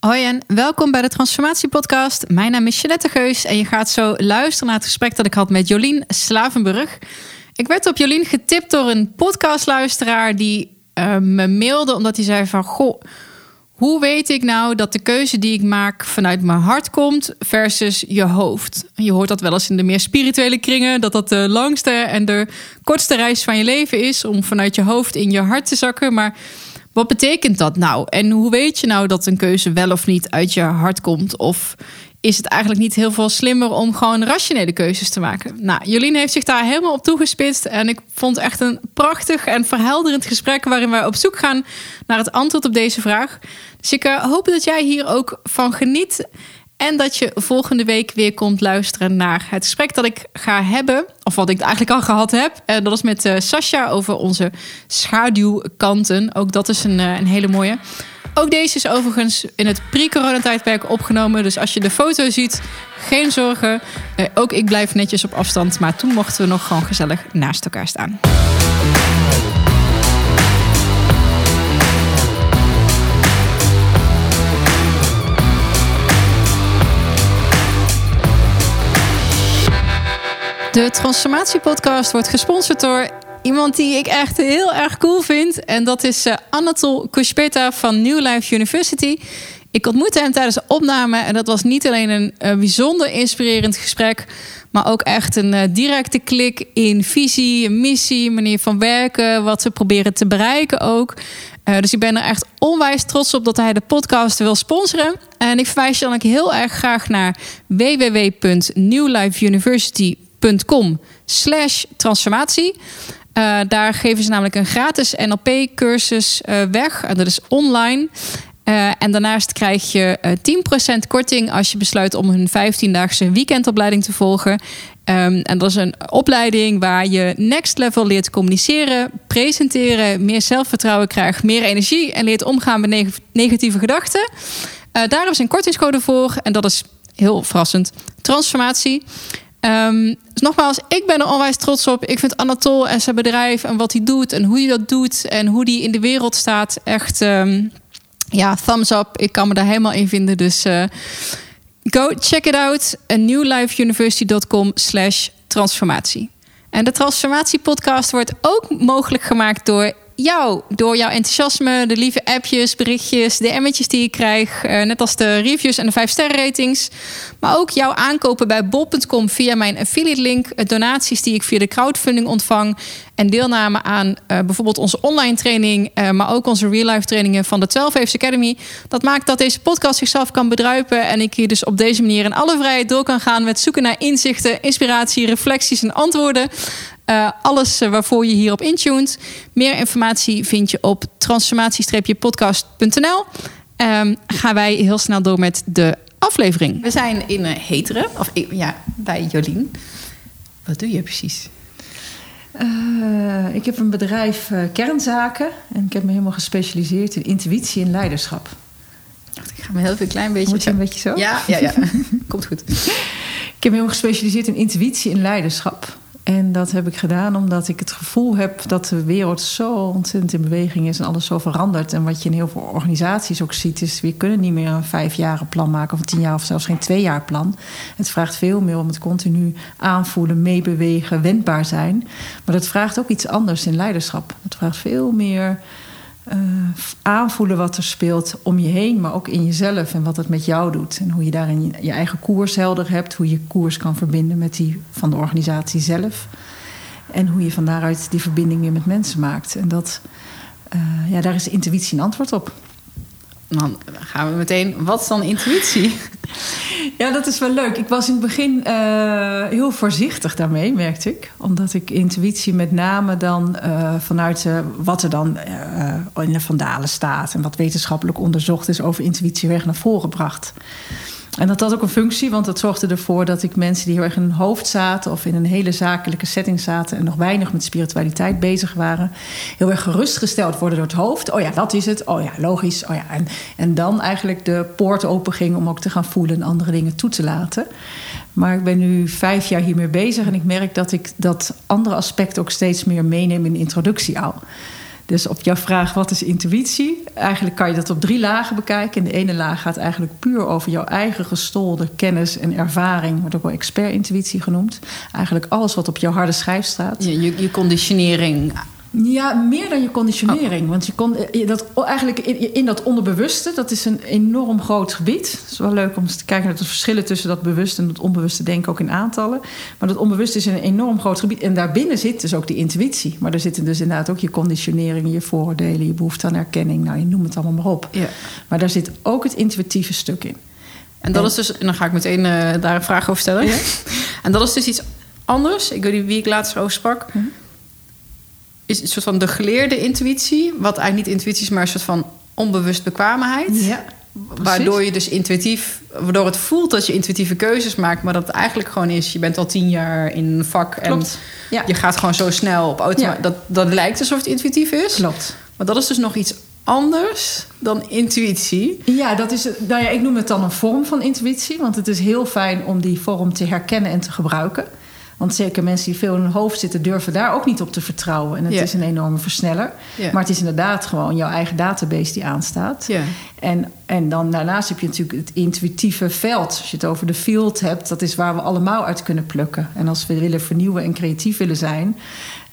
Hoi en welkom bij de Transformatie Podcast. Mijn naam is Jeanette Geus en je gaat zo luisteren naar het gesprek dat ik had met Jolien Slavenburg. Ik werd op Jolien getipt door een podcastluisteraar die uh, me mailde omdat hij zei van... Goh, hoe weet ik nou dat de keuze die ik maak vanuit mijn hart komt versus je hoofd? Je hoort dat wel eens in de meer spirituele kringen, dat dat de langste en de kortste reis van je leven is om vanuit je hoofd in je hart te zakken. Maar wat betekent dat nou? En hoe weet je nou dat een keuze wel of niet uit je hart komt? Of is het eigenlijk niet heel veel slimmer om gewoon rationele keuzes te maken? Nou, Jolien heeft zich daar helemaal op toegespitst. En ik vond echt een prachtig en verhelderend gesprek waarin wij op zoek gaan naar het antwoord op deze vraag. Dus ik uh, hoop dat jij hier ook van geniet. En dat je volgende week weer komt luisteren naar het gesprek dat ik ga hebben. Of wat ik eigenlijk al gehad heb. En dat is met uh, Sascha over onze schaduwkanten. Ook dat is een, uh, een hele mooie. Ook deze is overigens in het pre-coronatijdperk opgenomen. Dus als je de foto ziet, geen zorgen. Ook ik blijf netjes op afstand. Maar toen mochten we nog gewoon gezellig naast elkaar staan. De Transformatie-podcast wordt gesponsord door iemand die ik echt heel erg cool vind. En dat is uh, Anatol Kuspeta van New Life University. Ik ontmoette hem tijdens de opname en dat was niet alleen een uh, bijzonder inspirerend gesprek, maar ook echt een uh, directe klik in visie, missie, manier van werken, wat ze proberen te bereiken ook. Dus ik ben er echt onwijs trots op dat hij de podcast wil sponsoren. En ik verwijs je dan ook heel erg graag naar www.newlifeuniversity.com slash transformatie. Uh, daar geven ze namelijk een gratis NLP-cursus uh, weg. En dat is online. Uh, en daarnaast krijg je 10% korting als je besluit om een 15-daagse weekendopleiding te volgen. Um, en dat is een opleiding waar je next level leert communiceren, presenteren, meer zelfvertrouwen krijgt, meer energie en leert omgaan met neg negatieve gedachten. daar is een kortingscode voor en dat is heel verrassend. Transformatie. Um, dus nogmaals, ik ben er onwijs trots op. Ik vind Anatol en zijn bedrijf en wat hij doet en hoe hij dat doet en hoe hij in de wereld staat echt, um, ja, thumbs up. Ik kan me daar helemaal in vinden. Dus uh, go check it out. newlifeuniversity.com slash transformatie. En de Transformatie podcast wordt ook mogelijk gemaakt door jou, door jouw enthousiasme, de lieve appjes, berichtjes, DM'tjes die ik krijg, uh, net als de reviews en de 5 sterren ratings, maar ook jouw aankopen bij bol.com via mijn affiliate link, donaties die ik via de crowdfunding ontvang en deelname aan uh, bijvoorbeeld onze online training, maar ook onze real life trainingen van de 12 Waves Academy. Dat maakt dat deze podcast zichzelf kan bedruipen en ik hier dus op deze manier in alle vrijheid door kan gaan met zoeken naar inzichten, inspiratie, reflecties en antwoorden. Uh, alles waarvoor je hierop intuned. Meer informatie vind je op transformatie-podcast.nl. Um, gaan wij heel snel door met de aflevering. We zijn in uh, Heteren, of ja, bij Jolien. Wat doe je precies? Uh, ik heb een bedrijf kernzaken en ik heb me helemaal gespecialiseerd in intuïtie en leiderschap. Ik ga me heel veel klein beetje. Moet je een beetje zo? Ja, ja, ja. komt goed. Ik heb me helemaal gespecialiseerd in intuïtie en leiderschap. En dat heb ik gedaan omdat ik het gevoel heb dat de wereld zo ontzettend in beweging is en alles zo verandert. En wat je in heel veel organisaties ook ziet, is we kunnen niet meer een vijfjaren plan maken of een tien jaar of zelfs geen twee jaar plan. Het vraagt veel meer om het continu aanvoelen, meebewegen, wendbaar zijn. Maar dat vraagt ook iets anders in leiderschap. Het vraagt veel meer uh, aanvoelen wat er speelt om je heen, maar ook in jezelf en wat het met jou doet. En hoe je daarin je, eigen koers helder hebt, hoe je koers kan verbinden met die van de organisatie zelf. En hoe je van daaruit die verbinding weer met mensen maakt. En dat, uh, ja, daar is intuïtie een antwoord op. Dan gaan we meteen. Wat is dan intuïtie? Ja, dat is wel leuk. Ik was in het begin uh, heel voorzichtig daarmee, merkte ik. Omdat ik intuïtie met name dan uh, vanuit uh, wat er dan in de Vandalen staat... en wat wetenschappelijk onderzocht is over intuïtie weg naar voren bracht. En dat had ook een functie, want dat zorgde ervoor dat ik mensen die heel erg in hun hoofd zaten of in een hele zakelijke setting zaten en nog weinig met spiritualiteit bezig waren, heel erg gerustgesteld worden door het hoofd. Oh ja, dat is het. Oh ja, logisch. Oh ja. En, en dan eigenlijk de poort open ging om ook te gaan voelen en andere dingen toe te laten. Maar ik ben nu vijf jaar hiermee bezig en ik merk dat ik dat andere aspect ook steeds meer meeneem in de introductie al. Dus op jouw vraag, wat is intuïtie? Eigenlijk kan je dat op drie lagen bekijken. En de ene laag gaat eigenlijk puur over jouw eigen gestolde kennis en ervaring. Wordt ook wel expert-intuïtie genoemd. Eigenlijk alles wat op jouw harde schijf staat. Je, je, je conditionering ja, meer dan je conditionering. Oh. Want je kon eh, dat eigenlijk in, in, dat onderbewuste, dat is een enorm groot gebied. Het is wel leuk om eens te kijken naar de verschillen tussen dat bewuste en het onbewuste denken, ook in aantallen. Maar dat onbewuste is een enorm groot gebied. En daarbinnen zit dus ook die intuïtie. Maar er zitten dus inderdaad ook je conditionering, je vooroordelen, je behoefte aan erkenning. Nou, je noemt het allemaal maar op. Ja. Maar daar zit ook het intuïtieve stuk in. En dat is dus, en dan ga ik meteen uh, daar een vraag over stellen. Ja? En dat is dus iets anders. Ik weet niet wie ik laatst over sprak. Hm? Is een soort van de geleerde intuïtie. Wat eigenlijk niet intuïtie is, maar een soort van onbewust bekwaamheid. Ja, waardoor je dus intuïtief, waardoor het voelt dat je intuïtieve keuzes maakt, maar dat het eigenlijk gewoon is: je bent al tien jaar in een vak Klopt. en Ja. je gaat gewoon zo snel op auto. Ja. Dat, dat lijkt alsof het intuïtief is. Klopt. Maar dat is dus nog iets anders dan intuïtie. Ja, dat is, nou ja, ik noem het dan een vorm van intuïtie. Want het is heel fijn om die vorm te herkennen en te gebruiken. Want zeker mensen die veel in hun hoofd zitten, durven daar ook niet op te vertrouwen. En het is een enorme versneller. Maar het is inderdaad gewoon jouw eigen database die aanstaat. Ja. En, en dan daarnaast heb je natuurlijk het intuïtieve veld. Als je het over de field hebt, dat is waar we allemaal uit kunnen plukken. En als we willen vernieuwen en creatief willen zijn.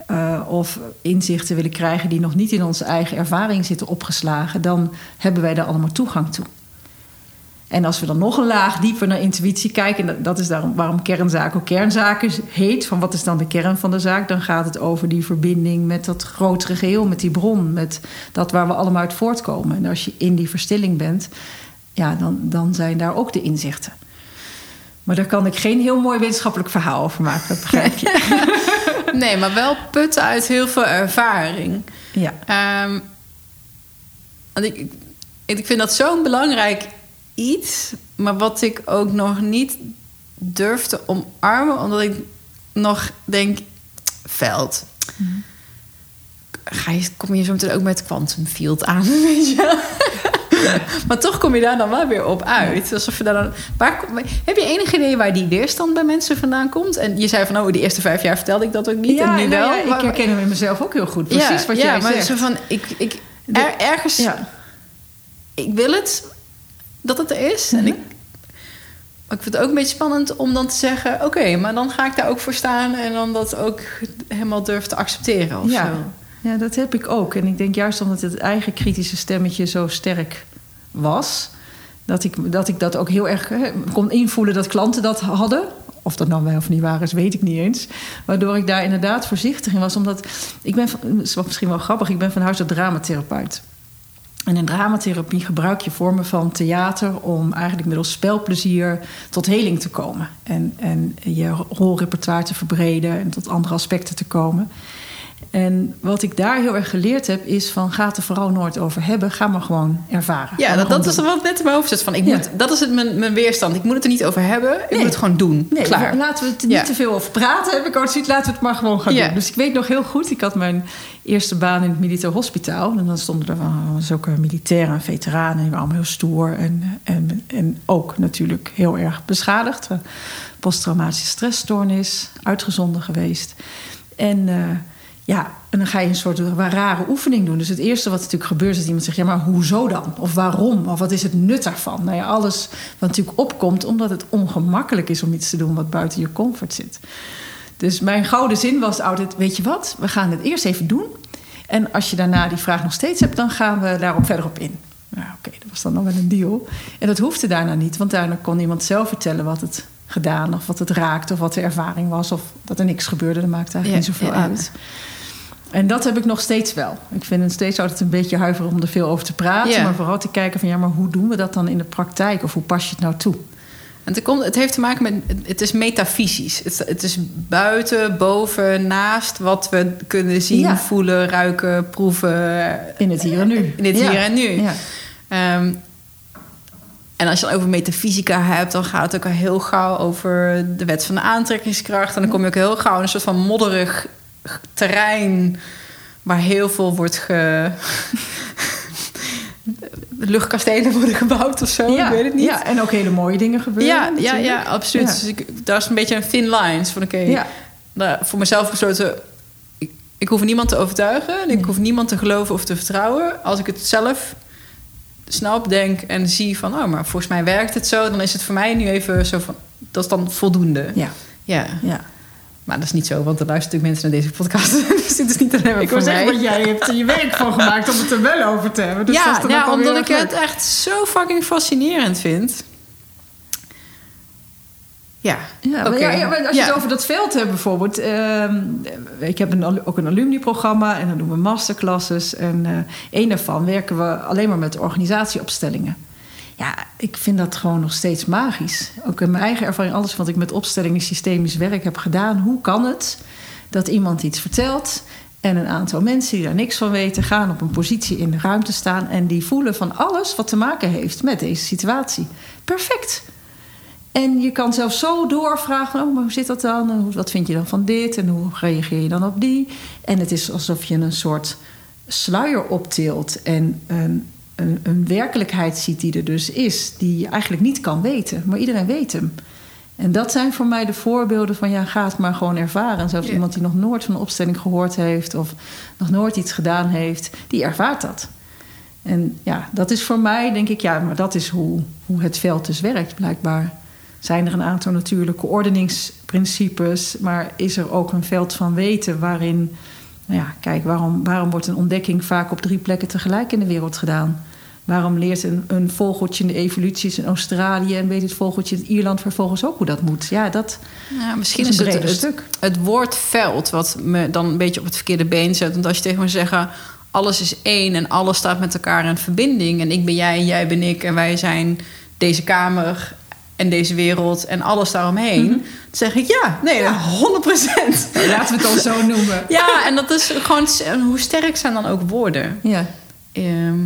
eh, of inzichten willen krijgen die nog niet in onze eigen ervaring zitten opgeslagen, dan hebben wij daar allemaal toegang toe. En als we dan nog een laag dieper naar intuïtie kijken, en dat- is daarom waarom kernzaak ook kernzaken heet, van wat is dan de kern van de zaak, dan gaat het over die verbinding met dat grotere geheel, met die bron, met dat waar we allemaal uit voortkomen. En als je in die verstilling bent, ja, dan, dan zijn daar ook de inzichten. Maar daar kan ik geen heel mooi wetenschappelijk verhaal over maken, dat begrijp je. Nee, maar wel putten uit heel veel ervaring. ja. Ehm, want ik, ik, ik vind dat zo'n belangrijk iets, maar wat ik ook nog niet durf te omarmen, omdat ik nog denk: veld. Ga je, kom je zo meteen ook met quantum field aan, weet je? maar toch kom je daar dan wel weer op uit. Alsof je daar dan, waar, heb je enig idee waar die weerstand bij mensen vandaan komt? En je zei van, oh, die eerste vijf jaar vertelde ik dat ook niet. en nu nou wel. ja, ik herken hem in mezelf ook heel goed. Precies ja, wat ja, jij maar zegt. Zo van, ik, ik, er, ergens, ja. ik wil het dat het er is. En Mhm. ik, maar ik vind het ook een beetje spannend om dan te zeggen: oké, maar dan ga ik daar ook voor staan en dan dat ook helemaal durf te accepteren. Of Ja. zo. Ja, dat heb ik ook. En ik denk juist omdat het eigen kritische stemmetje zo sterk was, dat ik dat, ik dat ook heel erg hè, kon invoelen dat klanten dat hadden. Of dat nou wel of niet waar is, weet ik niet eens. Waardoor ik daar inderdaad voorzichtig in was. Omdat ik ben, van- is misschien wel grappig, ik ben van huis uit dramatherapeut. En in dramatherapie gebruik je vormen van theater om eigenlijk middels spelplezier tot heling te komen. En, en je rolrepertoire te verbreden en tot andere aspecten te komen. En wat ik daar heel erg geleerd heb, is van ga het er vooral nooit over hebben. Ga maar gewoon ervaren. Ja, dat, dat is wat net in mijn hoofd zit. Van, ik Ja. moet, dat is het, mijn, mijn weerstand. Ik moet het er niet over hebben. Ik Nee. moet het gewoon doen. Nee, Klaar. laten we het Ja. niet te veel over praten, heb ik ooit zoiets. Laten we het maar gewoon gaan Ja. doen. Dus ik weet nog heel goed, ik had mijn eerste baan in het militair hospitaal. En dan stonden er van, zulke militairen en veteranen. Die waren allemaal heel stoer. En, en, en ook natuurlijk heel erg beschadigd. Posttraumatische stressstoornis, uitgezonden geweest. En... eh, ja, en dan ga je een soort rare oefening doen. Dus het eerste wat natuurlijk gebeurt is dat iemand zegt... ja, maar hoezo dan? Of waarom? Of wat is het nut daarvan? Nou ja, alles wat natuurlijk opkomt... omdat het ongemakkelijk is om iets te doen wat buiten je comfort zit. Dus mijn gouden zin was altijd... weet je wat, we gaan het eerst even doen. En als je daarna die vraag nog steeds hebt... dan gaan we daarop verder op in. Nou, oké, dat was dan nog wel een deal. En dat hoefde daarna niet, want daarna kon iemand zelf vertellen... wat het gedaan of wat het raakte of wat de ervaring was... of dat er niks gebeurde, dat maakt eigenlijk Ja, niet zoveel ja, ja. En dat heb ik nog steeds wel. Ik vind het steeds altijd een beetje huiver om er veel over te praten. Maar vooral te kijken van ja, maar hoe doen we dat dan in de praktijk? Of hoe pas je het nou toe? En het, komt, het heeft te maken met... Het is metafysisch. Het, het is buiten, boven, naast wat we kunnen zien, Ja. voelen, ruiken, proeven. In het hier en nu. In het Ja. hier en nu. Ja. Ehm, en als je dan over metafysica hebt, dan gaat het ook al heel gauw over de wet van de aantrekkingskracht. En dan kom je ook heel gauw in een soort van modderig terrein waar heel veel wordt ge. luchtkastelen worden gebouwd of zo. Ja, ik weet het niet. Ja, en ook hele mooie dingen gebeuren. Ja, ja, ja, absoluut. Ja. Dus ik, daar is een beetje een thin line. Van oké, Ja. nou, voor mezelf besloten... Ik, ik hoef niemand te overtuigen. En ik hoef niemand te geloven of te vertrouwen. Als ik het zelf snap, denk en zie van... oh, maar volgens mij werkt het zo. Dan is het voor mij nu even zo van... dat is dan voldoende. Ja. Ja. ja. Maar dat is niet zo, want er luisteren natuurlijk mensen naar deze podcast. dus dit is niet alleen maar Ik voor wil zeggen, mij. want jij hebt er je werk van gemaakt om het er wel over te hebben. Dus dat is ja, toch ja omdat ik het echt zo fucking fascinerend vind. Ja, Ja, maar Oké. ja, ja, maar als je het over dat veld hebt bijvoorbeeld. ehm, ik heb een, ook een alumni-programma en dan doen we masterclasses. En eh een daarvan werken we alleen maar met organisatieopstellingen. Ja, ik vind dat gewoon nog steeds magisch. Ook in mijn eigen ervaring, alles wat ik met opstellingen systemisch werk heb gedaan. Hoe kan het dat iemand iets vertelt en een aantal mensen die daar niks van weten... gaan op een positie in de ruimte staan... en die voelen van alles wat te maken heeft met deze situatie. Perfect. En je kan zelfs zo doorvragen: oh, maar hoe zit dat dan? Wat vind je dan van dit? En hoe reageer je dan op die? En het is alsof je een soort sluier optilt en een, een, een werkelijkheid ziet die er dus is, die je eigenlijk niet kan weten, maar iedereen weet hem. En dat zijn voor mij de voorbeelden van ja, ga het maar gewoon ervaren. En zelfs Ja. iemand die nog nooit van een opstelling gehoord heeft of nog nooit iets gedaan heeft, die ervaart dat. En ja, dat is voor mij, denk ik, ja, maar dat is hoe, hoe het veld dus werkt, blijkbaar. Zijn er een aantal natuurlijke ordeningsprincipes, maar is er ook een veld van weten waarin, nou ja, kijk, waarom, waarom wordt een ontdekking vaak op drie plekken tegelijk in de wereld gedaan? Waarom leert een, een vogeltje in de evoluties in Australië en weet het vogeltje in Ierland vervolgens ook hoe dat moet? Ja, dat Ja, misschien is is, een het, breder het, stuk. het woord veld wat me dan een beetje op het verkeerde been zet. Want als je tegen me zegt, alles is één en alles staat met elkaar in verbinding. En ik ben jij en jij ben ik en wij zijn deze kamer en deze wereld en alles daaromheen. Dan zeg ik ja, nee, 100 procent. Laten we het dan zo noemen. Ja, en dat is gewoon, hoe sterk zijn dan ook woorden? Ja. Ehm,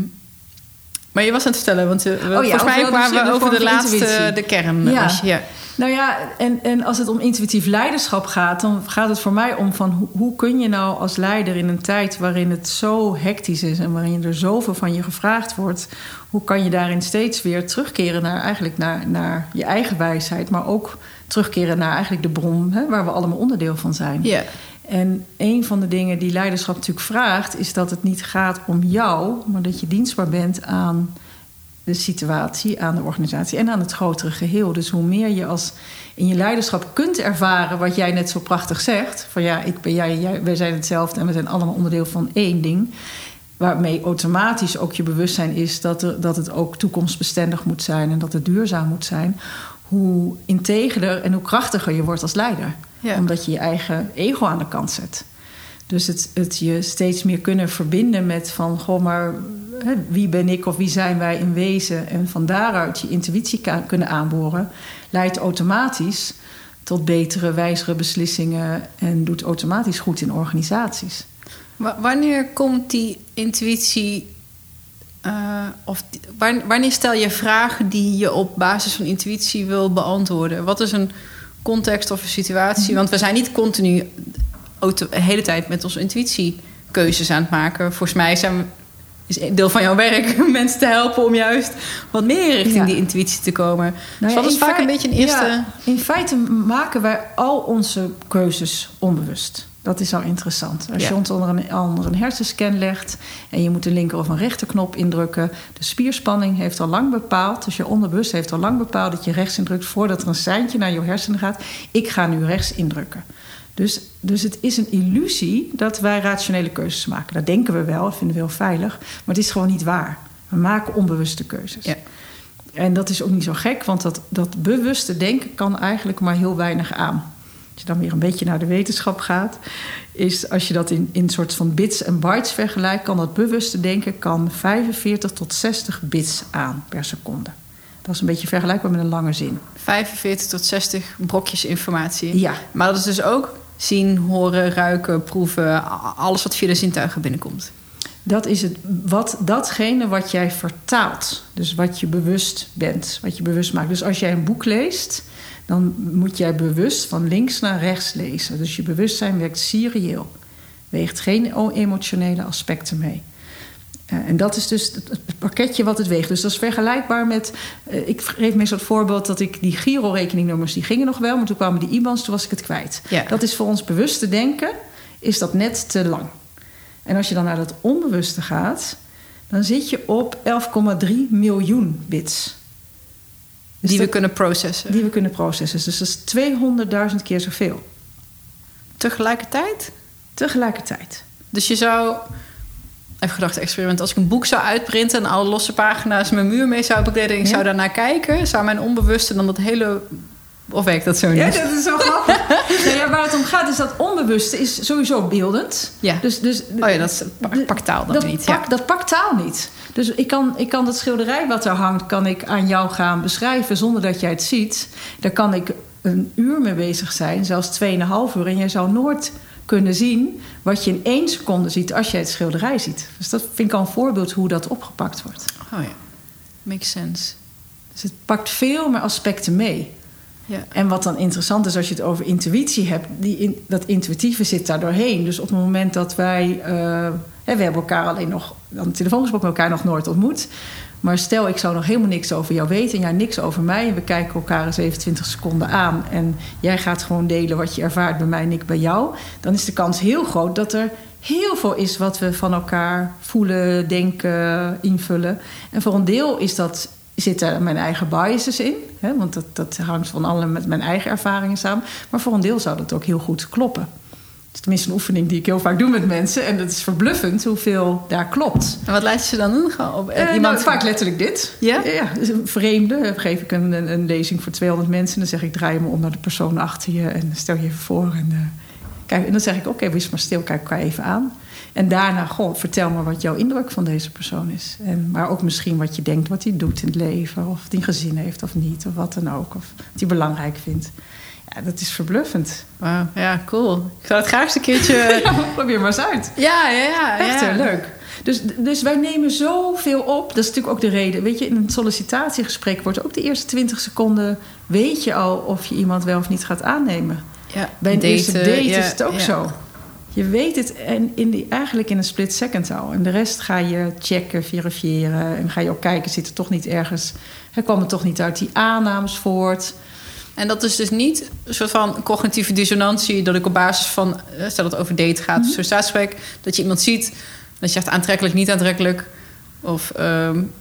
maar je was aan het vertellen, want we- volgens mij kwamen we over de laatste, de kern. Ja. Als je- ja. Nou ja, en, en als het om intuïtief leiderschap gaat, dan gaat het voor mij om van hoe, hoe kun je nou als leider in een tijd waarin het zo hectisch is en waarin er zoveel van je gevraagd wordt, hoe kan je daarin steeds weer terugkeren naar eigenlijk naar, naar je eigen wijsheid, maar ook terugkeren naar eigenlijk de bron hè, waar we allemaal onderdeel van zijn. Ja. En een van de dingen die leiderschap natuurlijk vraagt, is dat het niet gaat om jou, maar dat je dienstbaar bent aan de situatie, aan de organisatie en aan het grotere geheel. Dus hoe meer je als in je leiderschap kunt ervaren wat jij net zo prachtig zegt: van ja, ik ben jij, jij wij zijn hetzelfde en we zijn allemaal onderdeel van één ding. Waarmee automatisch ook je bewustzijn is dat, er, dat het ook toekomstbestendig moet zijn en dat het duurzaam moet zijn. Hoe integerder en hoe krachtiger je wordt als leider. Ja. Omdat je je eigen ego aan de kant zet. Dus het, het je steeds meer kunnen verbinden met van... goh, maar wie ben ik of wie zijn wij in wezen... en van daaruit je intuïtie kunnen aanboren... leidt automatisch tot betere, wijzere beslissingen... en doet automatisch goed in organisaties. Wa- Wanneer komt die intuïtie... eh, of wanneer stel je vragen die je op basis van intuïtie wil beantwoorden? Wat is een context of een situatie? Want we zijn niet continu de hele tijd met onze intuïtie keuzes aan het maken. Volgens mij zijn we, is deel van jouw werk mensen te helpen om juist wat meer richting Ja. die intuïtie te komen. dus Nou dat ja, is vaak een beetje een eerste. Ja, in feite maken wij al onze keuzes onbewust. Dat is al interessant. Als je ons onder een, onder een hersenscan legt en je moet een linker of een rechterknop indrukken, de spierspanning heeft al lang bepaald, dus je onderbewust heeft al lang bepaald dat je rechts indrukt voordat er een seintje naar je hersenen gaat. Ik ga nu rechts indrukken. Dus, dus het is een illusie dat wij rationele keuzes maken. Dat denken we wel, dat vinden we heel veilig, maar het is gewoon niet waar. We maken onbewuste keuzes. Ja. En dat is ook niet zo gek, want dat, dat bewuste denken kan eigenlijk maar heel weinig aan. Als je dan weer een beetje naar de wetenschap gaat, is als je dat in, in soort van bits en bytes vergelijkt, kan dat bewuste denken kan 45 tot 60 bits aan per seconde. Dat is een beetje vergelijkbaar met een lange zin. 45 tot 60 brokjes informatie. Ja. Maar dat is dus ook zien, horen, ruiken, proeven, alles wat via de zintuigen binnenkomt. Dat is het, wat, datgene wat jij vertaalt. Dus wat je bewust bent, wat je bewust maakt. Dus als jij een boek leest, dan moet jij bewust van links naar rechts lezen. Dus je bewustzijn werkt serieel. Weegt geen emotionele aspecten mee. Eh, en dat is dus het pakketje wat het weegt. Dus dat is vergelijkbaar met... eh, ik geef meestal het voorbeeld dat ik die Giro-rekeningnummers... die gingen nog wel, maar toen kwamen die IBAN's, toen was ik het kwijt. Ja. Dat is voor ons bewuste denken is dat net te lang. En als je dan naar dat onbewuste gaat, dan zit je op 11,3 miljoen bits. Dus die we kunnen processen. Die we kunnen processen. Dus dat is 200.000 keer zoveel. Tegelijkertijd? Tegelijkertijd. Dus je zou even gedacht experiment. Als ik een boek zou uitprinten en alle losse pagina's mijn muur mee zou bekleden en ik zou daarnaar kijken, zou mijn onbewuste dan dat hele of werkt dat zo niet? Ja, dat is zo grappig. ja, waar het om gaat is dat onbewuste is sowieso beeldend. Ja. Dus, dus, oh ja, dat pakt taal dan dat niet. Pak, ja. Dat pakt taal niet. Dus ik kan, ik kan dat schilderij wat er hangt, kan ik aan jou gaan beschrijven zonder dat jij het ziet. Daar kan ik een uur mee bezig zijn, zelfs tweeënhalf uur. En jij zou nooit kunnen zien wat je in één seconde ziet als je het schilderij ziet. Dus dat vind ik al een voorbeeld hoe dat opgepakt wordt. Oh ja, makes sense. Dus het pakt veel meer aspecten mee. Ja. En wat dan interessant is als je het over intuïtie hebt, die in, dat intuïtieve zit daar doorheen. Dus op het moment dat wij. Uh, hè, we hebben elkaar alleen nog aan de telefoon gesproken, elkaar nog nooit ontmoet. Maar stel, ik zou nog helemaal niks over jou weten en jij niks over mij. En we kijken elkaar eens 27 seconden aan. En jij gaat gewoon delen wat je ervaart bij mij en ik bij jou. Dan is de kans heel groot dat er heel veel is wat we van elkaar voelen, denken, invullen. En voor een deel is dat zitten mijn eigen biases in. Hè, want dat, dat hangt van alle met mijn eigen ervaringen samen. Maar voor een deel zou dat ook heel goed kloppen. Het tenminste een oefening die ik heel vaak doe met mensen. En dat is verbluffend hoeveel daar klopt. En wat laat je dan doen? Op, uh, iemand... vaak letterlijk dit. Ja? Ja, dus een vreemde. Dan geef ik een, een, lezing voor 200 mensen. Dan zeg ik, draai me om naar de persoon achter je. En stel je even voor. En, uh, kijk, en dan zeg ik, oké, okay, wees maar stil. Kijk elkaar even aan. En daarna, goh, vertel me wat jouw indruk van deze persoon is. En, maar ook misschien wat je denkt wat hij doet in het leven. Of hij gezin heeft of niet, of wat dan ook. Of wat hij belangrijk vindt. Ja, dat is verbluffend. Wauw, ja, cool. Ik zou het graag eens een keertje... ja, probeer maar eens uit. Ja, ja, ja. Echt ja. leuk. Dus, dus wij nemen zoveel op. Dat is natuurlijk ook de reden. Weet je, in een sollicitatiegesprek wordt ook de eerste 20 seconden... weet je al of je iemand wel of niet gaat aannemen. Ja, Bij een daten, eerste date ja, is het ook ja. zo. Je weet het en in die, eigenlijk in een split second al. En de rest ga je checken, verifiëren. En ga je ook kijken, zit er toch niet ergens... Hij kwam er toch niet uit die aannames voort... En dat is dus niet een soort van cognitieve dissonantie... dat ik op basis van, eh, stel dat het over date gaat... of zo'n staatsgesprek, dat je iemand ziet... dat je zegt aantrekkelijk, niet aantrekkelijk... of... Um,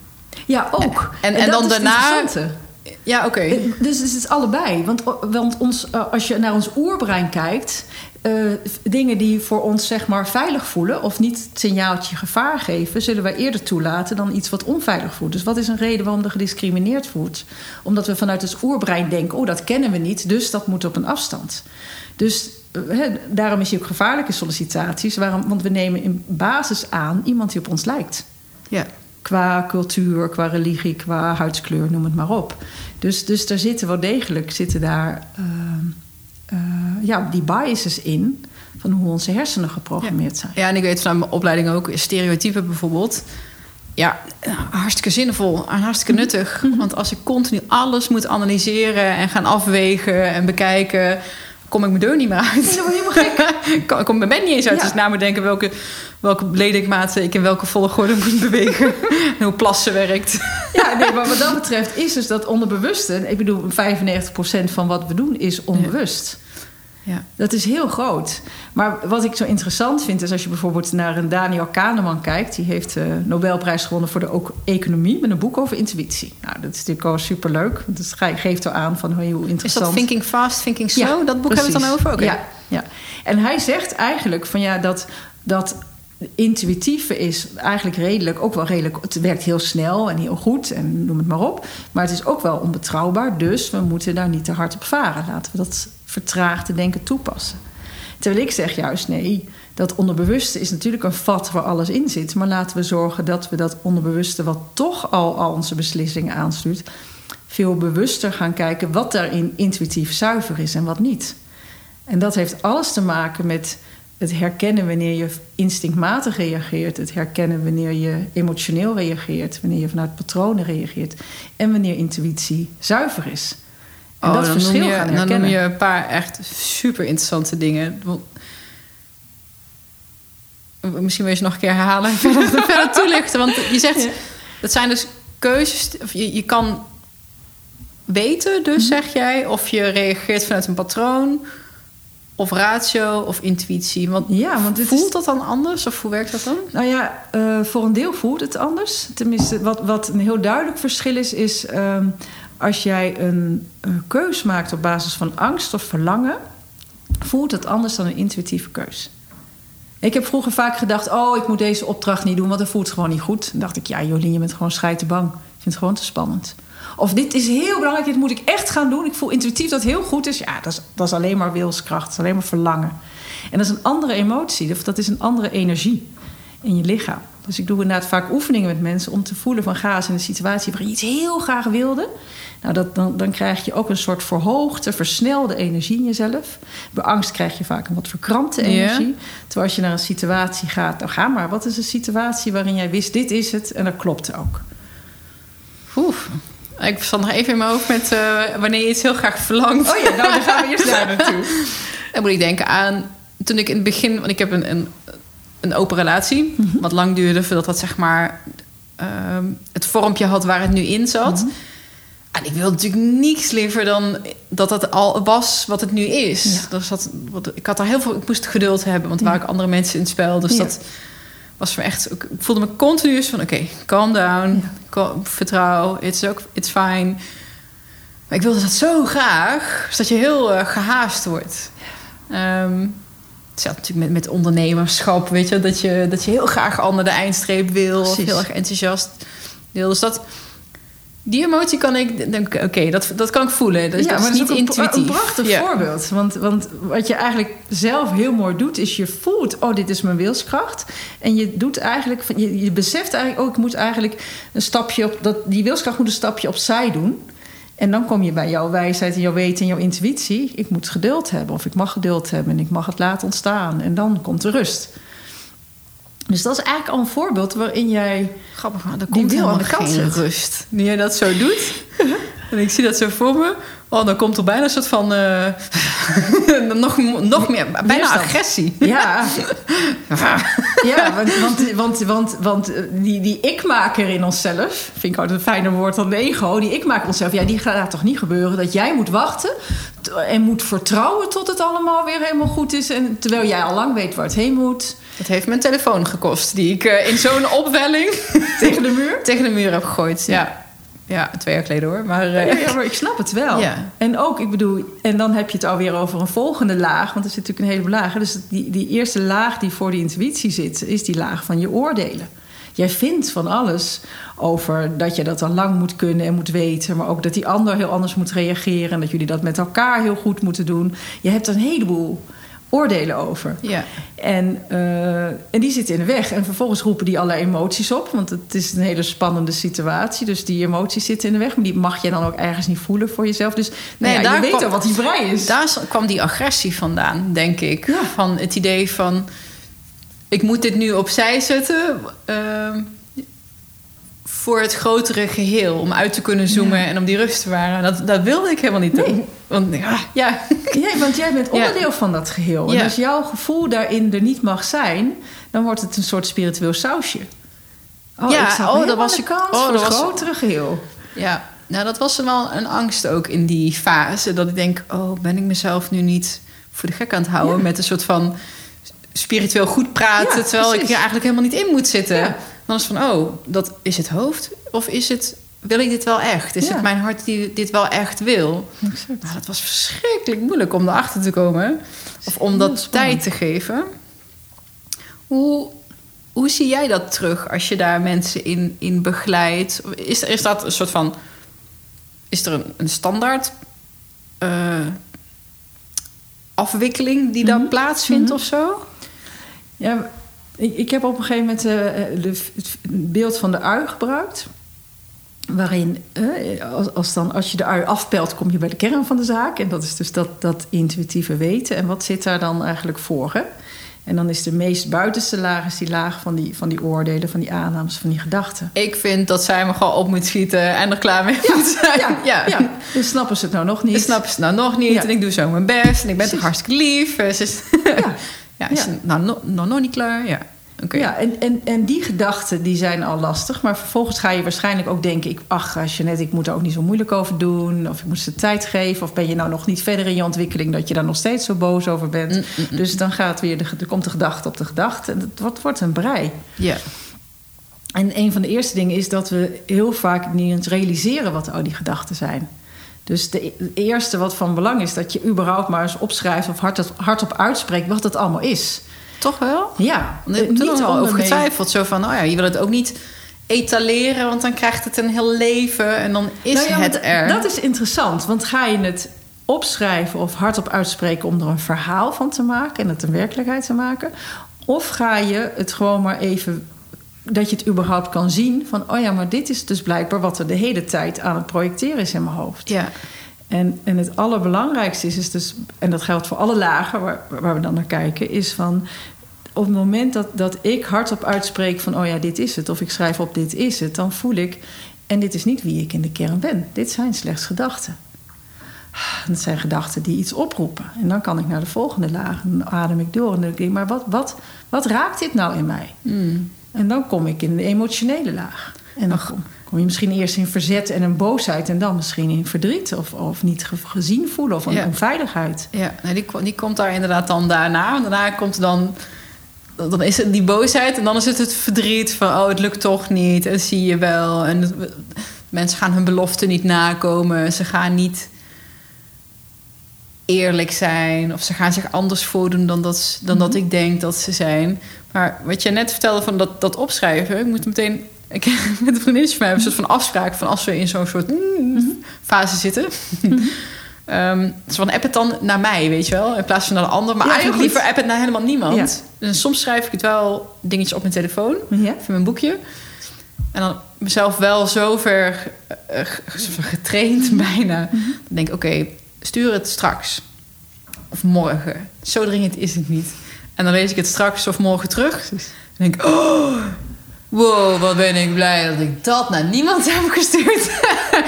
ja, ook. En, en, en dan daarna... Ja, oké. Okay. Dus het is allebei. Want, want ons, als je naar ons oerbrein kijkt... Uh, dingen die voor ons zeg maar veilig voelen... of niet het signaaltje gevaar geven... zullen wij eerder toelaten dan iets wat onveilig voelt. Dus wat is een reden waarom er gediscrimineerd wordt? Omdat we vanuit het oerbrein denken... oh, dat kennen we niet, dus dat moet op een afstand. Dus uh, daarom is hij ook gevaarlijke sollicitaties. Waarom? Want we nemen in basis aan iemand die op ons lijkt. Ja. Qua cultuur, qua religie, qua huidskleur, noem het maar op. Dus, dus daar zitten wel degelijk zitten daar, uh, uh, ja, die biases in van hoe onze hersenen geprogrammeerd zijn. Ja, en ik weet vanuit mijn opleiding ook stereotypen bijvoorbeeld. Ja, hartstikke zinvol en hartstikke nuttig. Mm -hmm. Want als ik continu alles moet analyseren en gaan afwegen en bekijken, kom ik mijn deur niet meer uit. Ja, helemaal gek. ik kom mijn bed niet eens uit. Ja. Dus na me denken welke, welke ledikmaten ik in welke volgorde moet bewegen. en hoe plassen werkt. ja, nee, maar wat dat betreft is dus dat onderbewuste... ik bedoel, 95% van wat we doen is onbewust. Ja. Dat is heel groot. Maar wat ik zo interessant vind... is als je bijvoorbeeld naar een Daniel Kahneman kijkt... die heeft de Nobelprijs gewonnen voor de ook economie... met een boek over intuïtie. Nou, dat is natuurlijk al superleuk. Want dat geeft al aan van hoe interessant... Is dat Thinking Fast, Thinking Slow? Ja, dat boek precies. hebben we het dan over? Okay. Ja, ja. En hij zegt eigenlijk van ja, dat... dat intuïtieve is eigenlijk redelijk, ook wel redelijk. Het werkt heel snel en heel goed en noem het maar op. Maar het is ook wel onbetrouwbaar. Dus we moeten daar niet te hard op varen. Laten we dat vertraagde denken toepassen. Terwijl ik zeg juist nee, dat onderbewuste is natuurlijk een vat waar alles in zit. Maar laten we zorgen dat we dat onderbewuste, wat toch al, al onze beslissingen aanstuurt, veel bewuster gaan kijken wat daarin intuïtief zuiver is en wat niet. En dat heeft alles te maken met het herkennen wanneer je instinctmatig reageert, het herkennen wanneer je emotioneel reageert, wanneer je vanuit patronen reageert en wanneer intuïtie zuiver is. En oh, dat dan verschil noem je, gaan Dan herkennen. noem je een paar echt super interessante dingen. Misschien wil je ze nog een keer herhalen en verder, verder toelichten. Want je zegt, ja. dat zijn dus keuzes. Of je, je kan weten, dus mm -hmm. zeg jij, of je reageert vanuit een patroon of ratio of intuïtie? Want Ja, want voelt is, dat dan anders of hoe werkt dat dan? nou ja, eh, voor een deel voelt het anders. Tenminste, wat, wat een heel duidelijk verschil is, is ehm, als jij een, een keus maakt op basis van angst of verlangen, voelt het anders dan een intuïtieve keus. Ik heb vroeger vaak gedacht, oh, ik moet deze opdracht niet doen, want dat voelt gewoon niet goed. Dan dacht ik, ja, Jolien, je bent gewoon scheitenbang. Ik vind het gewoon te spannend. Of dit is heel belangrijk, dit moet ik echt gaan doen. Ik voel intuïtief dat het heel goed is. Ja, dat is, dat is alleen maar wilskracht, dat is alleen maar verlangen. En dat is een andere emotie, dat is een andere energie in je lichaam. Dus ik doe inderdaad vaak oefeningen met mensen om te voelen van ga eens in een situatie waarin je iets heel graag wilde. Nou, dat, dan, dan krijg je ook een soort verhoogde, versnelde energie in jezelf. Bij angst krijg je vaak een wat verkrampte energie. Terwijl als je naar een situatie gaat, nou ga maar, wat is een situatie waarin jij wist dit is het en dat klopt ook. Oef. Ik zat nog even in mijn hoofd met eh, wanneer je iets heel graag verlangt. Oh ja, nou dan gaan we eerst daar naartoe. Dan moet ik denken aan toen ik in het begin, want ik heb een, een, een open relatie, Mhm. wat lang duurde voordat dat zeg maar ehm, het vormpje had waar het nu in zat. Mhm. En ik wilde natuurlijk niets liever dan dat het al was wat het nu is. Ja. Dus dat, wat, ik had daar heel veel, ik moest geduld hebben, want er waren ook andere mensen in het spel. Dus Ja. dat was voor me echt, ik voelde me continu van oké, calm down, vertrouw, it's, ook, it's fine. Maar ik wilde dat zo graag, dus dat je heel eh, gehaast wordt. Ehm hetzelfde natuurlijk met, met ondernemerschap, weet je, dat je, dat je heel graag al naar de eindstreep wil, of heel erg enthousiast wil. Dus dat, die emotie kan ik, denk oké, dat, dat kan ik voelen. Dus dat is niet ook een, intuïtief. een prachtig Ja. voorbeeld. Want, want wat je eigenlijk zelf heel mooi doet, is je voelt, oh, dit is mijn wilskracht. En je doet eigenlijk, je, je beseft eigenlijk, oh, ik moet eigenlijk een stapje op, dat, die wilskracht moet een stapje opzij doen. En dan kom je bij jouw wijsheid en jouw weten en jouw intuïtie. Ik moet geduld hebben, of ik mag geduld hebben en ik mag het laten ontstaan. En dan komt de rust. Dus dat is eigenlijk al een voorbeeld waarin jij Grappig, maar er Die komt wil aan de kant geen rust. Nu jij dat zo doet, en ik zie dat zo voor me... Oh, dan komt er bijna een soort van... eh, nog, nog meer, bijna Weerstand. agressie. Ja, ja want, want, want, want, want eh, die, die ik-maker in onszelf... vind ik altijd een fijner woord dan de ego... die ik-maker onszelf, ja, die gaat toch niet gebeuren... dat jij moet wachten en moet vertrouwen tot het allemaal weer helemaal goed is... En, terwijl jij al lang weet waar het heen moet... Dat heeft mijn telefoon gekost, die ik eh, in zo'n opwelling tegen de muur. tegen de muur heb gegooid. Ja, ja twee jaar geleden hoor. Maar eh, Ja, ja, maar ik snap het wel. Ja. En ook, ik bedoel, en dan heb je het alweer over een volgende laag, want er zit natuurlijk een heleboel lagen. Dus die, die eerste laag die voor die intuïtie zit, is die laag van je oordelen. Jij vindt van alles over dat je dat al lang moet kunnen en moet weten, maar ook dat die ander heel anders moet reageren en dat jullie dat met elkaar heel goed moeten doen. Je hebt een heleboel oordelen over. ja. En, eh, en die zitten in de weg. En vervolgens roepen die allerlei emoties op. Want het is een hele spannende situatie. Dus die emoties zitten in de weg. Maar die mag je dan ook ergens niet voelen voor jezelf. Dus nou Nee, ja, daar je weet kwam- al wat die brei is. Daar kwam die agressie vandaan, denk ik. Ja. Van het idee van... ik moet dit nu opzij zetten... ehm, voor het grotere geheel. Om uit te kunnen zoomen Ja. en om die rust te bewaren. Dat, dat wilde ik helemaal niet Nee. doen. Want ja, ja. Ja, want jij bent onderdeel van dat geheel. Ja. En als jouw gevoel daarin er niet mag zijn... dan wordt het een soort spiritueel sausje. Oh, Ja, ik oh, dat was ik- kant oh, voor dat het was- grotere geheel. Ja, nou dat was wel een angst ook in die fase. Dat ik denk, oh, ben ik mezelf nu niet voor de gek aan het houden... Met een soort van spiritueel goed praten... Terwijl ik er eigenlijk helemaal niet in moet zitten. Dan is van, oh, dat is het hoofd? Of is het, wil ik dit wel echt? Is Ja. het mijn hart die dit wel echt wil? Nou, dat was verschrikkelijk moeilijk om erachter te komen. Of om dat spannend. tijd te geven. Hoe, hoe zie jij dat terug als je daar mensen in, in begeleidt? Is, is dat een soort van... Is er een, een standaard eh, afwikkeling die dan Mhm. plaatsvindt Mhm. of zo? Ja, ik, ik heb op een gegeven moment eh, de, het beeld van de ui gebruikt. Waarin, eh, als, als, dan, als je de ui afpelt, kom je bij de kern van de zaak. En dat is dus dat, dat intuïtieve weten. En wat zit daar dan eigenlijk voor? Hè? En dan is de meest buitenste laag is die laag van die, van die oordelen, van die aannames, van die gedachten. Ik vind dat zij me gewoon op moet schieten en er klaar mee moet zijn. Ja, ja, ja. Dus snappen ze het nou nog niet? Snappen ze nou nog niet. Ja. En ik doe zo mijn best. En ik ben toch hartstikke lief. Ja. ja, is Ja. nou no- nog nog niet klaar. Ja. Oké. Ja, en, en, en die gedachten die zijn al lastig. Maar vervolgens ga je waarschijnlijk ook denken... Ik, ach, Jeanette, ik moet er ook niet zo moeilijk over doen. Of ik moet ze tijd geven. Of ben je nou nog niet verder in je ontwikkeling... dat je daar nog steeds zo boos over bent. Mm, mm, mm. Dus dan gaat weer de, er komt de gedachte op de gedachte. En het wordt, wordt een brei. Ja. En een van de eerste dingen is dat we heel vaak niet eens realiseren... wat al die gedachten zijn. Dus de, het eerste wat van belang is... dat je überhaupt maar eens opschrijft... of hardop, hardop uitspreekt wat het allemaal is. Toch wel? Ja, Want ik heb er toen al over ondermee- getwijfeld. Zo van, oh ja, je wil het ook niet etaleren... want dan krijgt het een heel leven en dan is Nou ja, het er. Dat is interessant, want ga je het opschrijven of hardop uitspreken om er een verhaal van te maken en het een werkelijkheid te maken? Of ga je het gewoon maar even dat je het überhaupt kan zien van, oh ja, maar dit is dus blijkbaar wat er de hele tijd aan het projecteren is in mijn hoofd. Ja, En, en het allerbelangrijkste is, is dus, en dat geldt voor alle lagen waar, waar we dan naar kijken, is van op het moment dat, dat ik hardop uitspreek van, oh ja, dit is het, of ik schrijf op dit is het, dan voel ik, en dit is niet wie ik in de kern ben. Dit zijn slechts gedachten. Dat zijn gedachten die iets oproepen. En dan kan ik naar de volgende laag. En dan adem ik door en dan denk ik, maar wat, wat, wat raakt dit nou in mij? Mm. En dan kom ik in de emotionele laag. En dan kom, kom je misschien eerst in verzet en een boosheid... en dan misschien in verdriet of, of niet ge- gezien voelen of een Ja. onveiligheid. ja nou, die, die komt daar inderdaad dan daarna. En daarna komt dan... Dan is het die boosheid en dan is het het verdriet van... oh, het lukt toch niet en zie je wel. En het- mensen gaan hun beloften niet nakomen. Ze gaan niet eerlijk zijn. Of ze gaan zich anders voordoen dan, dat, dan dat ik denk dat ze zijn. Maar wat je net vertelde van dat, dat opschrijven... ik moet meteen... Ik heb met een vriendinnetje van mij hebben een soort van afspraak... van als we in zo'n soort fase zitten... Ehm dus van app het dan naar mij, weet je wel, in plaats van naar de ander. Maar Ja, eigenlijk liever app het naar helemaal niemand. Ja. Dus soms schrijf ik het wel dingetjes op mijn telefoon, Ja? of in mijn boekje. En dan mezelf wel zo ver eh, ge- getraind bijna. Dan denk ik, oké, stuur het straks. Of morgen. Zo dringend is het niet. En dan lees ik het straks of morgen terug. Dan denk ik, oh, wow, wat ben ik blij dat ik dat naar niemand heb gestuurd.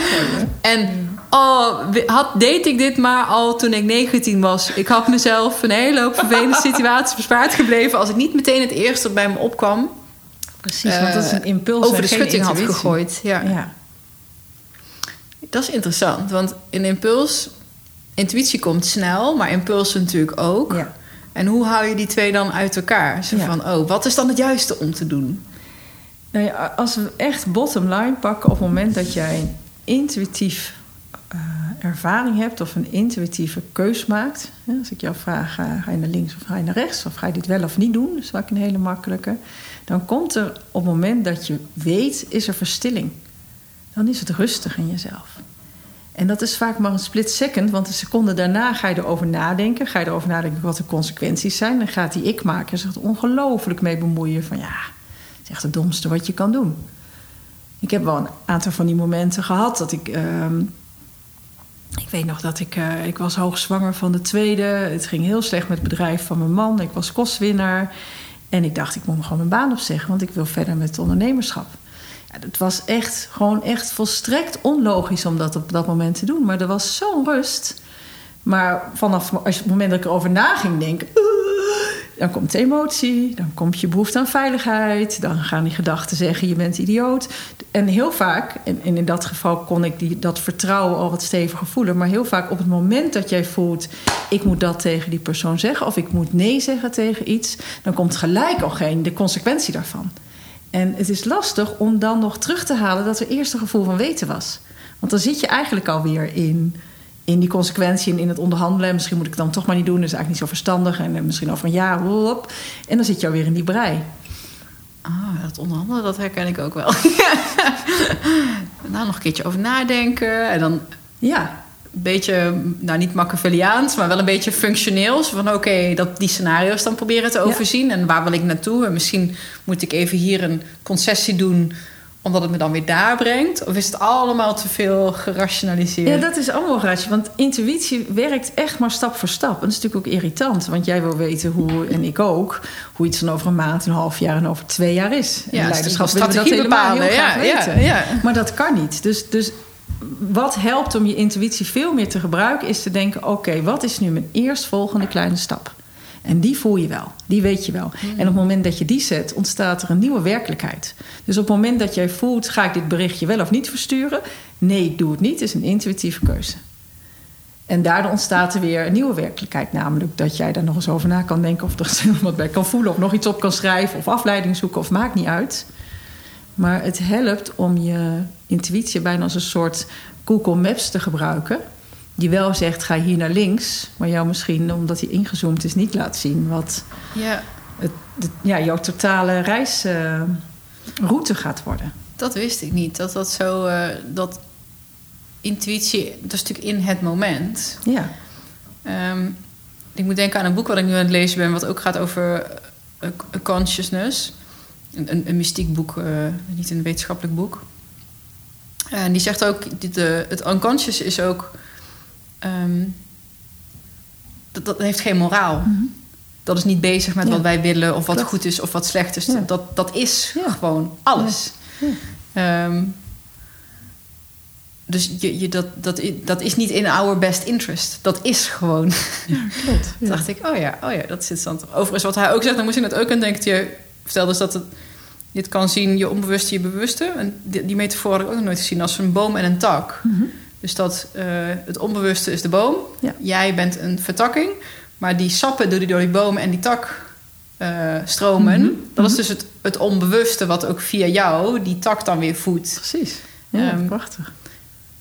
en oh, had, deed ik dit maar al toen ik 19 was. Ik had mezelf een hele hoop vervelende situaties bespaard gebleven... als ik niet meteen het eerste dat bij me opkwam... Precies, want dat is een impuls over en de schutting had gegooid. Ja. Ja. Dat is interessant, want in impuls... Intuïtie komt snel, maar impuls natuurlijk ook. Ja. En hoe hou je die twee dan uit elkaar? Zo Ja. van, oh, wat is dan het juiste om te doen? Nou ja, als we echt bottom line pakken op het moment dat jij een intuïtief eh, ervaring hebt of een intuïtieve keus maakt. Als ik jou vraag, ga, ga je naar links of ga je naar rechts? Of ga je dit wel of niet doen? Dat is vaak een hele makkelijke. Dan komt er op het moment dat je weet, is er verstilling. Dan is het rustig in jezelf. En dat is vaak maar een split second, want een seconde daarna ga je erover nadenken. Ga je erover nadenken wat de consequenties zijn. Dan gaat die ik-maker zich ongelooflijk mee bemoeien van ja, het is echt het domste wat je kan doen. Ik heb wel een aantal van die momenten gehad dat ik. ehm, ik weet nog dat ik. eh, ik was hoogzwanger van de tweede. Het ging heel slecht met het bedrijf van mijn man. Ik was kostwinnaar. En ik dacht, ik moet me gewoon mijn baan opzeggen, want ik wil verder met ondernemerschap. Het was echt, gewoon echt volstrekt onlogisch om dat op dat moment te doen. Maar er was zo'n rust. Maar vanaf als het moment dat ik erover na ging denken... Dan komt de emotie, dan komt je behoefte aan veiligheid... dan gaan die gedachten zeggen, je bent idioot. En heel vaak, en in dat geval kon ik die, dat vertrouwen al wat steviger voelen... maar heel vaak op het moment dat jij voelt... ik moet dat tegen die persoon zeggen... of ik moet nee zeggen tegen iets... dan komt gelijk al geen de consequentie daarvan. En het is lastig om dan nog terug te halen dat er eerst een gevoel van weten was. Want dan zit je eigenlijk alweer in, in die consequentie en in het onderhandelen. En Misschien moet ik het dan toch maar niet doen, dat is eigenlijk niet zo verstandig. En eh, misschien over een jaar. En dan zit je alweer in die brei. Ah, dat onderhandelen, dat herken ik ook wel. nou, nog een keertje over nadenken. En dan Ja, beetje, nou niet Machiavelliaans, maar wel een beetje functioneel. Zo van oké, dat die scenario's dan proberen te Ja. overzien. En waar wil ik naartoe? En misschien moet ik even hier een concessie doen, omdat het me dan weer daar brengt. Of is het allemaal te veel gerationaliseerd? ja, dat is allemaal raadje. Want intuïtie werkt echt maar stap voor stap. En dat is natuurlijk ook irritant. Want jij wil weten hoe, en ik ook... hoe iets dan over een maand, een half jaar en over twee jaar is. En Ja, leiderschap we dat helemaal bepalen. heel graag Ja, ja, weten. ja. Maar dat kan niet. Dus, dus wat helpt om je intuïtie veel meer te gebruiken... is te denken, oké, wat is nu mijn eerstvolgende kleine stap? En die voel je wel, die weet je wel. En op het moment dat je die zet, ontstaat er een nieuwe werkelijkheid. Dus op het moment dat jij voelt, ga ik dit berichtje wel of niet versturen? Nee, ik doe het niet, is een intuïtieve keuze. En daardoor ontstaat er weer een nieuwe werkelijkheid. Namelijk dat jij daar nog eens over na kan denken... of er wat bij kan voelen, of nog iets op kan schrijven... of afleiding zoeken, of maakt niet uit. Maar het helpt om je intuïtie bijna als een soort Google Maps te gebruiken... die wel zegt, ga hier naar links... maar jou misschien, omdat hij ingezoomd is, niet laat zien... wat Ja, het, het- ja, jouw totale reisroute gaat worden. dat wist ik niet. Dat dat zo... eh, dat intuïtie, dat is natuurlijk in het moment. Ja, Ehm, ik moet denken aan een boek wat ik nu aan het lezen ben... wat ook gaat over eh, consciousness. Een, een, een mystiek boek, eh, niet een wetenschappelijk boek. En die zegt ook, dit, eh, het unconscious is ook... ehm, dat, dat heeft geen moraal. Dat is niet bezig met Ja. wat wij willen... of wat Klopt. goed is of wat slecht is. Ja. Dat, dat is Ja. gewoon alles. Ja. Ehm, dus je, je, dat, dat, dat is niet in our best interest. Dat is gewoon. klopt. Toen dacht ik, oh ja, oh ja, dat is interessant. Overigens, wat hij ook zegt, dan moest ik het ook aan denken. Vertelde dus dat het, je het kan zien, je onbewuste, je bewuste. En die, die metafoor had ik ook nog nooit gezien als een boom en een tak. Dus dat eh, het onbewuste is de boom. Ja. Jij bent een vertakking. Maar die sappen door die, door die boom en die tak eh, stromen. Mhm. Dat is dus het, het onbewuste wat ook via jou die tak dan weer voedt. Precies. Ja, Ehm, prachtig.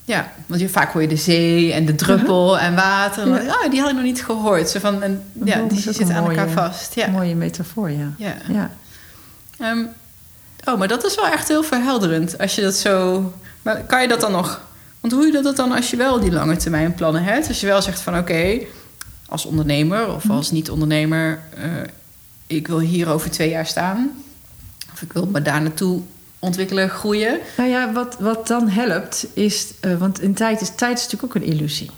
Ja, want je, vaak hoor je de zee en de druppel en water. En Ja. Ah, die had ik nog niet gehoord. Zo van, en, ja, die zitten aan elkaar vast. Ja. Mooie metafoor, ja. Ja. ja. Ehm, oh, maar dat is wel echt heel verhelderend. Als je dat zo... Maar kan je dat dan nog... Want hoe doe je dat dan als je wel die lange termijn plannen hebt? Als je wel zegt van oké, als ondernemer of als niet-ondernemer... eh, ik wil hier over twee jaar staan. Of ik wil me daar naartoe ontwikkelen, groeien. Nou ja, wat, wat dan helpt is... eh, want in tijd is, tijd is natuurlijk ook een illusie.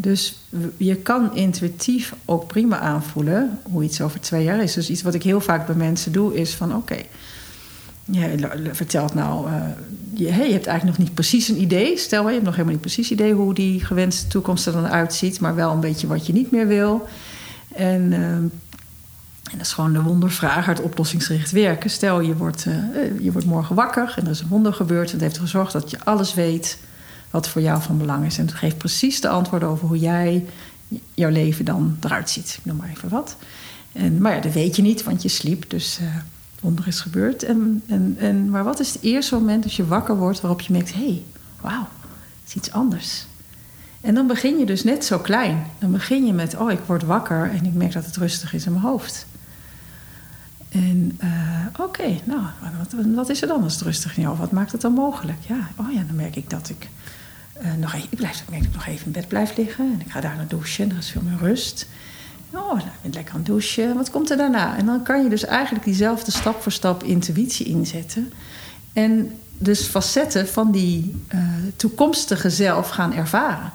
Dus je kan intuïtief ook prima aanvoelen hoe iets over twee jaar is. Dus iets wat ik heel vaak bij mensen doe is van... oké, l- vertelt nou... eh, je, je hebt eigenlijk nog niet precies een idee. Stel, je hebt nog helemaal niet precies idee... hoe die gewenste toekomst er dan uitziet... maar wel een beetje wat je niet meer wil. En... ehm, en dat is gewoon de wondervraag, het oplossingsgericht werken. Stel, je wordt, eh, eh, je wordt morgen wakker en er is een wonder gebeurd. En het heeft gezorgd dat je alles weet wat voor jou van belang is. En het geeft precies de antwoorden over hoe jij jouw leven dan eruit ziet. Ik noem maar even wat. En, maar ja, dat weet je niet, want je sliep. Dus eh wonder is gebeurd. En, en, en, maar wat is het eerste moment als je wakker wordt waarop je merkt... hé, hey, wauw, het is iets anders. En dan begin je dus net zo klein. Dan begin je met, oh, ik word wakker en ik merk dat het rustig is in mijn hoofd. En eh, oké, nou, wat, is er dan als het rustig is? Wat maakt het dan mogelijk? Ja, oh ja, dan merk ik dat ik eh, nog even, ik, blijf, dat nog even in bed blijf liggen. En ik ga daar naar douchen, er is veel meer rust. Oh, nou, ik lekker aan het douchen. Wat komt er daarna? En dan kan je dus eigenlijk diezelfde stap voor stap intuïtie inzetten. En dus facetten van die eh, toekomstige zelf gaan ervaren.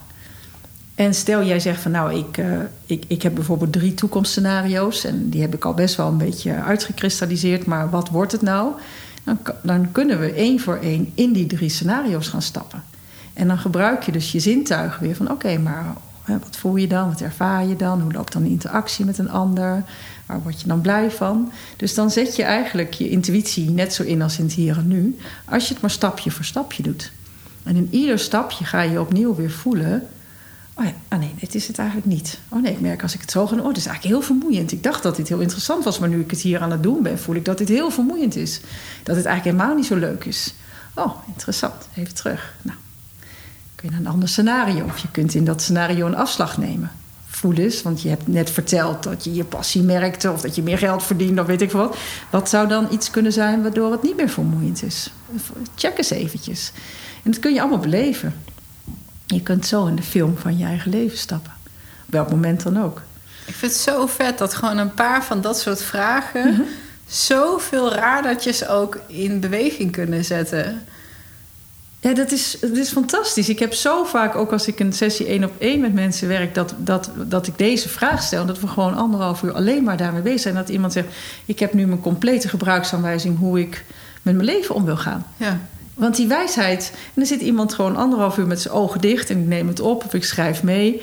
En stel jij zegt van nou, ik, eh, ik, ik heb bijvoorbeeld drie toekomstscenario's en die heb ik al best wel een beetje uitgekristalliseerd, maar wat wordt het nou? Dan, dan kunnen we één voor één in die drie scenario's gaan stappen. En dan gebruik je dus je zintuigen weer van oké, maar wat voel je dan? Wat ervaar je dan? Hoe loopt dan de interactie met een ander? Waar word je dan blij van? Dus dan zet je eigenlijk je intuïtie net zo in als in het hier en nu, als je het maar stapje voor stapje doet. En in ieder stapje ga je opnieuw weer voelen Oh ah nee, dit is het eigenlijk niet. Oh nee, ik merk als ik het zo ga doen, oh, dit is eigenlijk heel vermoeiend. Ik dacht dat dit heel interessant was, maar nu ik het hier aan het doen ben, voel ik dat dit heel vermoeiend is. Dat het eigenlijk helemaal niet zo leuk is. Oh, interessant. Even terug. Nou, naar een ander scenario of je kunt in dat scenario een afslag nemen. Voel eens, want je hebt net verteld dat je je passie merkte of dat je meer geld verdient of weet ik wat. Wat zou dan iets kunnen zijn waardoor het niet meer vermoeiend is? Check eens eventjes. En dat kun je allemaal beleven. Je kunt zo in de film van je eigen leven stappen. Op welk moment dan ook. Ik vind het zo vet dat gewoon een paar van dat soort vragen... zoveel radertjes ook in beweging kunnen zetten. Ja, dat is, dat is fantastisch. Ik heb zo vaak, ook als ik een sessie één op één met mensen werk, dat, dat, dat ik deze vraag stel. Dat we gewoon anderhalf uur alleen maar daarmee bezig zijn. Dat iemand zegt: Ik heb nu mijn complete gebruiksaanwijzing hoe ik met mijn leven om wil gaan. Ja. Want die wijsheid, en dan zit iemand gewoon anderhalf uur met zijn ogen dicht en ik neem het op of ik schrijf mee.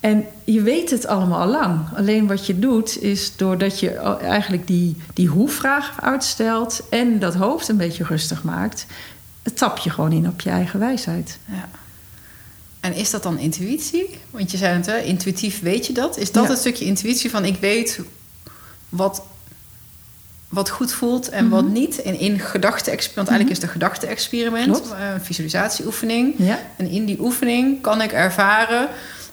En je weet het allemaal al lang. Alleen wat je doet is doordat je eigenlijk die, die hoe-vraag uitstelt en dat hoofd een beetje rustig maakt, tap je gewoon in op je eigen wijsheid. Ja. En is dat dan intuïtie? Want je zei het, hè, intuïtief weet je dat. Is dat Ja. het stukje intuïtie van ik weet wat, wat goed voelt en wat niet? En in gedachte-experiment, want eigenlijk is het een gedachte-experiment, eh, een visualisatieoefening. Ja, En in die oefening kan ik ervaren: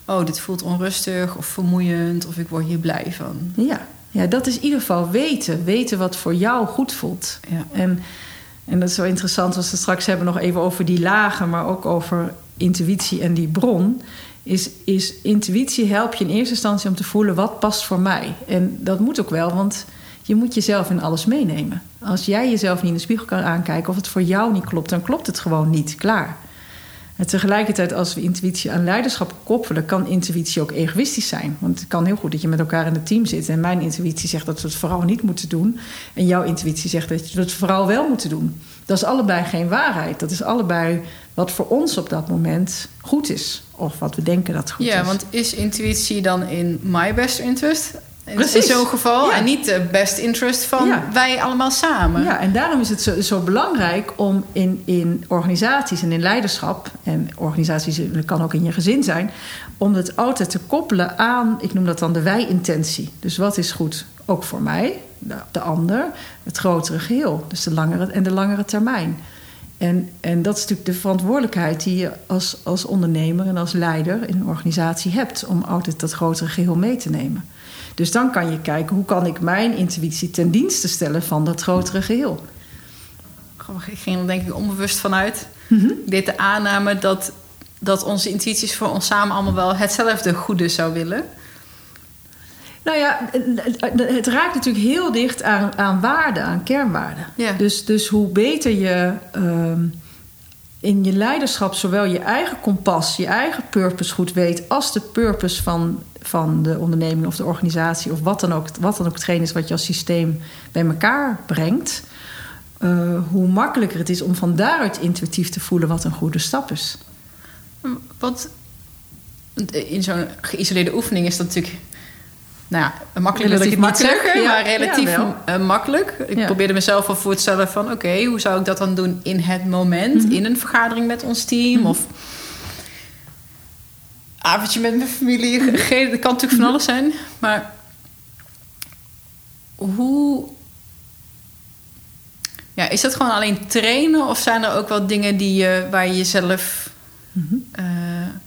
oh, dit voelt onrustig of vermoeiend, of ik word hier blij van. ja. ja, dat is in ieder geval weten. Weten wat voor jou goed voelt. Ja. En, en dat is wel interessant, als we het straks hebben nog even over die lagen, maar ook over intuïtie en die bron. Is, is intuïtie help je in eerste instantie om te voelen wat past voor mij. En dat moet ook wel, want je moet jezelf in alles meenemen. Als jij jezelf niet in de spiegel kan aankijken of het voor jou niet klopt, dan klopt het gewoon niet. Klaar. En tegelijkertijd, als we intuïtie aan leiderschap koppelen, kan intuïtie ook egoïstisch zijn. Want het kan heel goed dat je met elkaar in het team zit. En mijn intuïtie zegt dat we het vooral niet moeten doen. En jouw intuïtie zegt dat we het vooral wel moeten doen. Dat is allebei geen waarheid. Dat is allebei wat voor ons op dat moment goed is. Of wat we denken dat goed ja, is. want is intuïtie dan in my best interest? In, in Precies. zo'n geval. Ja. En niet de best interest van Ja. wij allemaal samen. Ja, en daarom is het zo, zo belangrijk om in, in organisaties en in leiderschap, en organisaties kan ook in je gezin zijn, om het altijd te koppelen aan, ik noem dat dan de wij-intentie. Dus wat is goed ook voor mij, de, de ander, het grotere geheel, dus de langere en de langere termijn. En, en dat is natuurlijk de verantwoordelijkheid die je als, als ondernemer en als leider in een organisatie hebt, om altijd dat grotere geheel mee te nemen. Dus dan kan je kijken hoe kan ik mijn intuïtie ten dienste stellen van dat grotere geheel. Ik ging er denk ik onbewust vanuit. Ik deed de aanname dat, dat onze intuïties voor ons samen allemaal wel hetzelfde goede zou willen. Nou ja, het raakt natuurlijk heel dicht aan, aan waarden, aan kernwaarden. Ja. Dus, dus hoe beter je ehm, in je leiderschap zowel je eigen kompas, je eigen purpose goed weet, als de purpose van, van de onderneming of de organisatie, of wat dan ook, wat dan ook hetgeen is wat je als systeem bij elkaar brengt, eh, hoe makkelijker het is om van daaruit intuïtief te voelen wat een goede stap is. Wat in zo'n geïsoleerde oefening is dat natuurlijk. Nou ja, makkelijk wil ik het Relatief niet zeggen, ja. maar relatief Ja, eh, makkelijk. Ik Ja. probeerde mezelf al voor te stellen van... oké, hoe zou ik dat dan doen in het moment? Mhm. In een vergadering met ons team? Of avondje met mijn familie? Geen, dat kan natuurlijk Mhm. van alles zijn. Maar hoe... Ja, is dat gewoon alleen trainen? Of zijn er ook wel dingen die je, waar je jezelf Mhm.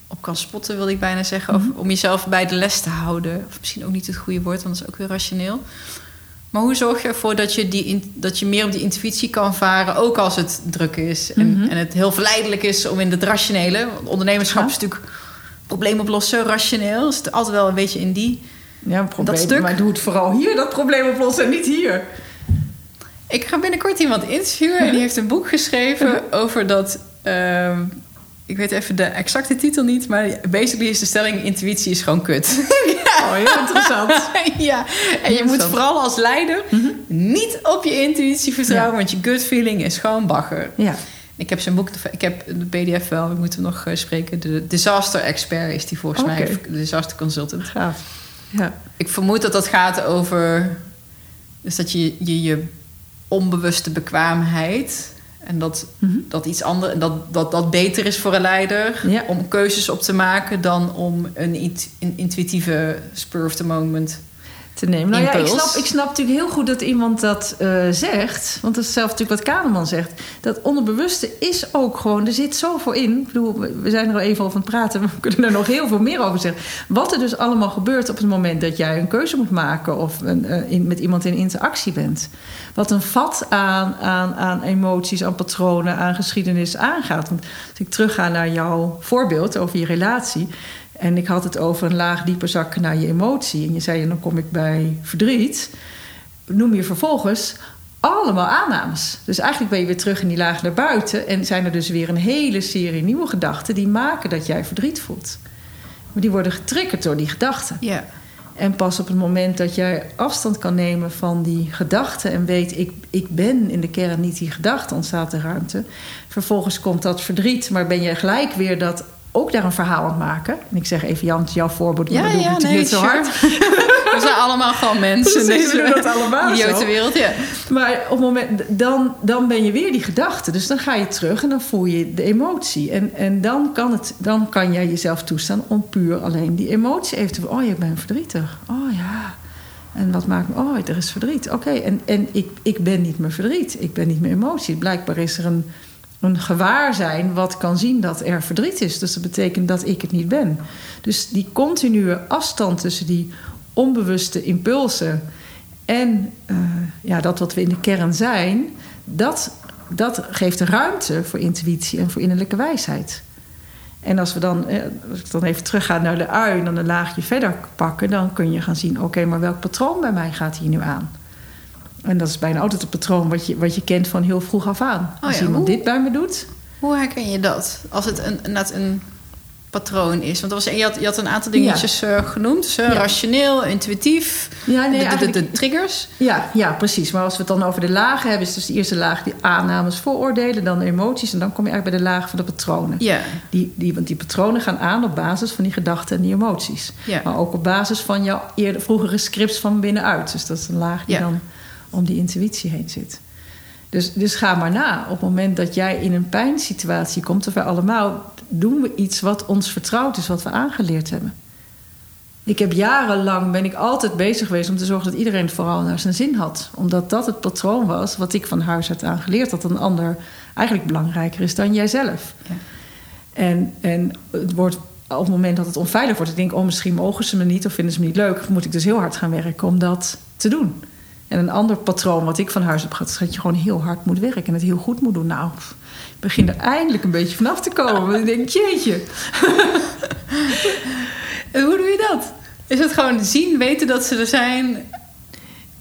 Op kan spotten, wil ik bijna zeggen. Of om jezelf bij de les te houden. Of misschien ook niet het goede woord, want dat is ook weer rationeel. Maar hoe zorg je ervoor dat je, die in- dat je meer op die intuïtie kan varen, ook als het druk is en, Mhm. en het heel verleidelijk is om in het rationele. Want ondernemerschap Ja. is natuurlijk probleem oplossen, rationeel. Is het altijd wel een beetje in die. Ja, probleem, stuk? maar doe het vooral hier, dat probleem oplossen, en niet hier. Ik ga binnenkort iemand interviewen en die heeft een boek geschreven over dat. ehm, ik weet even de exacte titel niet, maar basically is de stelling: intuïtie is gewoon kut. Oh, heel interessant. ja, en je moet vooral als leider niet op je intuïtie vertrouwen, want je gut feeling is gewoon bagger. Ja. Ik heb zijn boek, ik heb de PDF wel, we moeten nog eh, spreken. De Disaster Expert is die volgens mij, de Disaster Consultant. Gaaf. Ja. Ik vermoed dat dat gaat over. Dus dat je je, je onbewuste bekwaamheid. En dat, Mhm. dat iets anders. Dat, dat dat beter is voor een leider. Ja. Om keuzes op te maken dan om een, een intuïtieve spur of the moment. Te nemen. Nou ja, ik snap, ik snap natuurlijk heel goed dat iemand dat eh, zegt. Want dat is zelf natuurlijk wat Kahneman zegt. Dat onderbewuste is ook gewoon... Er zit zoveel in. Ik bedoel, we zijn er al even over aan het praten. We kunnen er nog heel veel meer over zeggen. Wat er dus allemaal gebeurt op het moment dat jij een keuze moet maken... of een, eh, in, met iemand in interactie bent. Wat een vat aan, aan, aan emoties, aan patronen, aan geschiedenis aangaat. Want als ik terugga naar jouw voorbeeld over je relatie... En ik had het over een laag dieper zakken naar je emotie. En je zei, en dan kom ik bij verdriet. Noem je vervolgens allemaal aannames. Dus eigenlijk ben je weer terug in die laag naar buiten. En zijn er dus weer een hele serie nieuwe gedachten... die maken dat jij verdriet voelt. Maar die worden getriggerd door die gedachten. Ja. En pas op het moment dat jij afstand kan nemen van die gedachten... en weet, ik, ik ben in de kern niet die gedachte, ontstaat de ruimte. Vervolgens komt dat verdriet, maar ben je gelijk weer dat ook daar een verhaal aan het maken. En ik zeg even, Jan, jouw voorbeeld, ja, dat doe ik niet zo sure. hard. We zijn allemaal gewoon mensen Precies, we deze doen dat allemaal idiote wereld. Ja. Maar op het moment, dan, dan ben je weer die gedachte. Dus dan ga je terug en dan voel je de emotie. En, en dan, kan het, dan kan jij jezelf toestaan om puur alleen die emotie even te... Oh, je bent verdrietig. Oh ja. En wat maakt me... Oh, er is verdriet. Oké, en, en ik, ik ben niet meer verdriet. Ik ben niet meer emotie. Blijkbaar is er een, een gewaarzijn wat kan zien dat er verdriet is. Dus dat betekent dat ik het niet ben. Dus die continue afstand tussen die onbewuste impulsen... en eh, ja, dat wat we in de kern zijn... dat, dat geeft ruimte voor intuïtie en voor innerlijke wijsheid. En als we dan, eh, als ik dan even terugga naar de ui en dan een laagje verder pakken, dan kun je gaan zien: oké, maar welk patroon bij mij gaat hier nu aan? En dat is bijna altijd het patroon wat je, wat je kent van heel vroeg af aan. Oh als ja, iemand hoe- dit bij me doet, Hoe herken je dat? Als het een, net een patroon is. Want er was, je, had, je had een aantal dingetjes eh, genoemd. Dus, eh, Ja. Rationeel, intuïtief. Ja, nee, de, triggers. Ja, ja, precies. Maar als we het dan over de lagen hebben, is dus de eerste laag die aannames, vooroordelen, dan de emoties. En dan kom je eigenlijk bij de laag van de patronen. Ja. Die, die, want die patronen gaan aan op basis van die gedachten en die emoties. Ja. Maar ook op basis van jouw eerder, vroegere scripts van binnenuit. Dus dat is een laag die dan om die intuïtie heen zit. Dus, dus ga maar na. Op het moment dat jij in een pijnsituatie komt, of wij allemaal, doen we iets wat ons vertrouwd is, wat we aangeleerd hebben. Ik heb jarenlang ben ik altijd bezig geweest om te zorgen dat iedereen het vooral naar zijn zin had. Omdat dat het patroon was wat ik van huis uit aangeleerd had. Dat een ander eigenlijk belangrijker is dan jijzelf. Ja. En, en het wordt op het moment dat het onveilig wordt, ik denk, oh, misschien mogen ze me niet of vinden ze me niet leuk, moet ik dus heel hard gaan werken om dat te doen. En een ander patroon wat ik van huis heb gehad, is dat je gewoon heel hard moet werken en het heel goed moet doen. Nou, ik begin er eindelijk een beetje vanaf te komen. Want ik denk, jeetje. En hoe doe je dat? Is het gewoon zien, weten dat ze er zijn?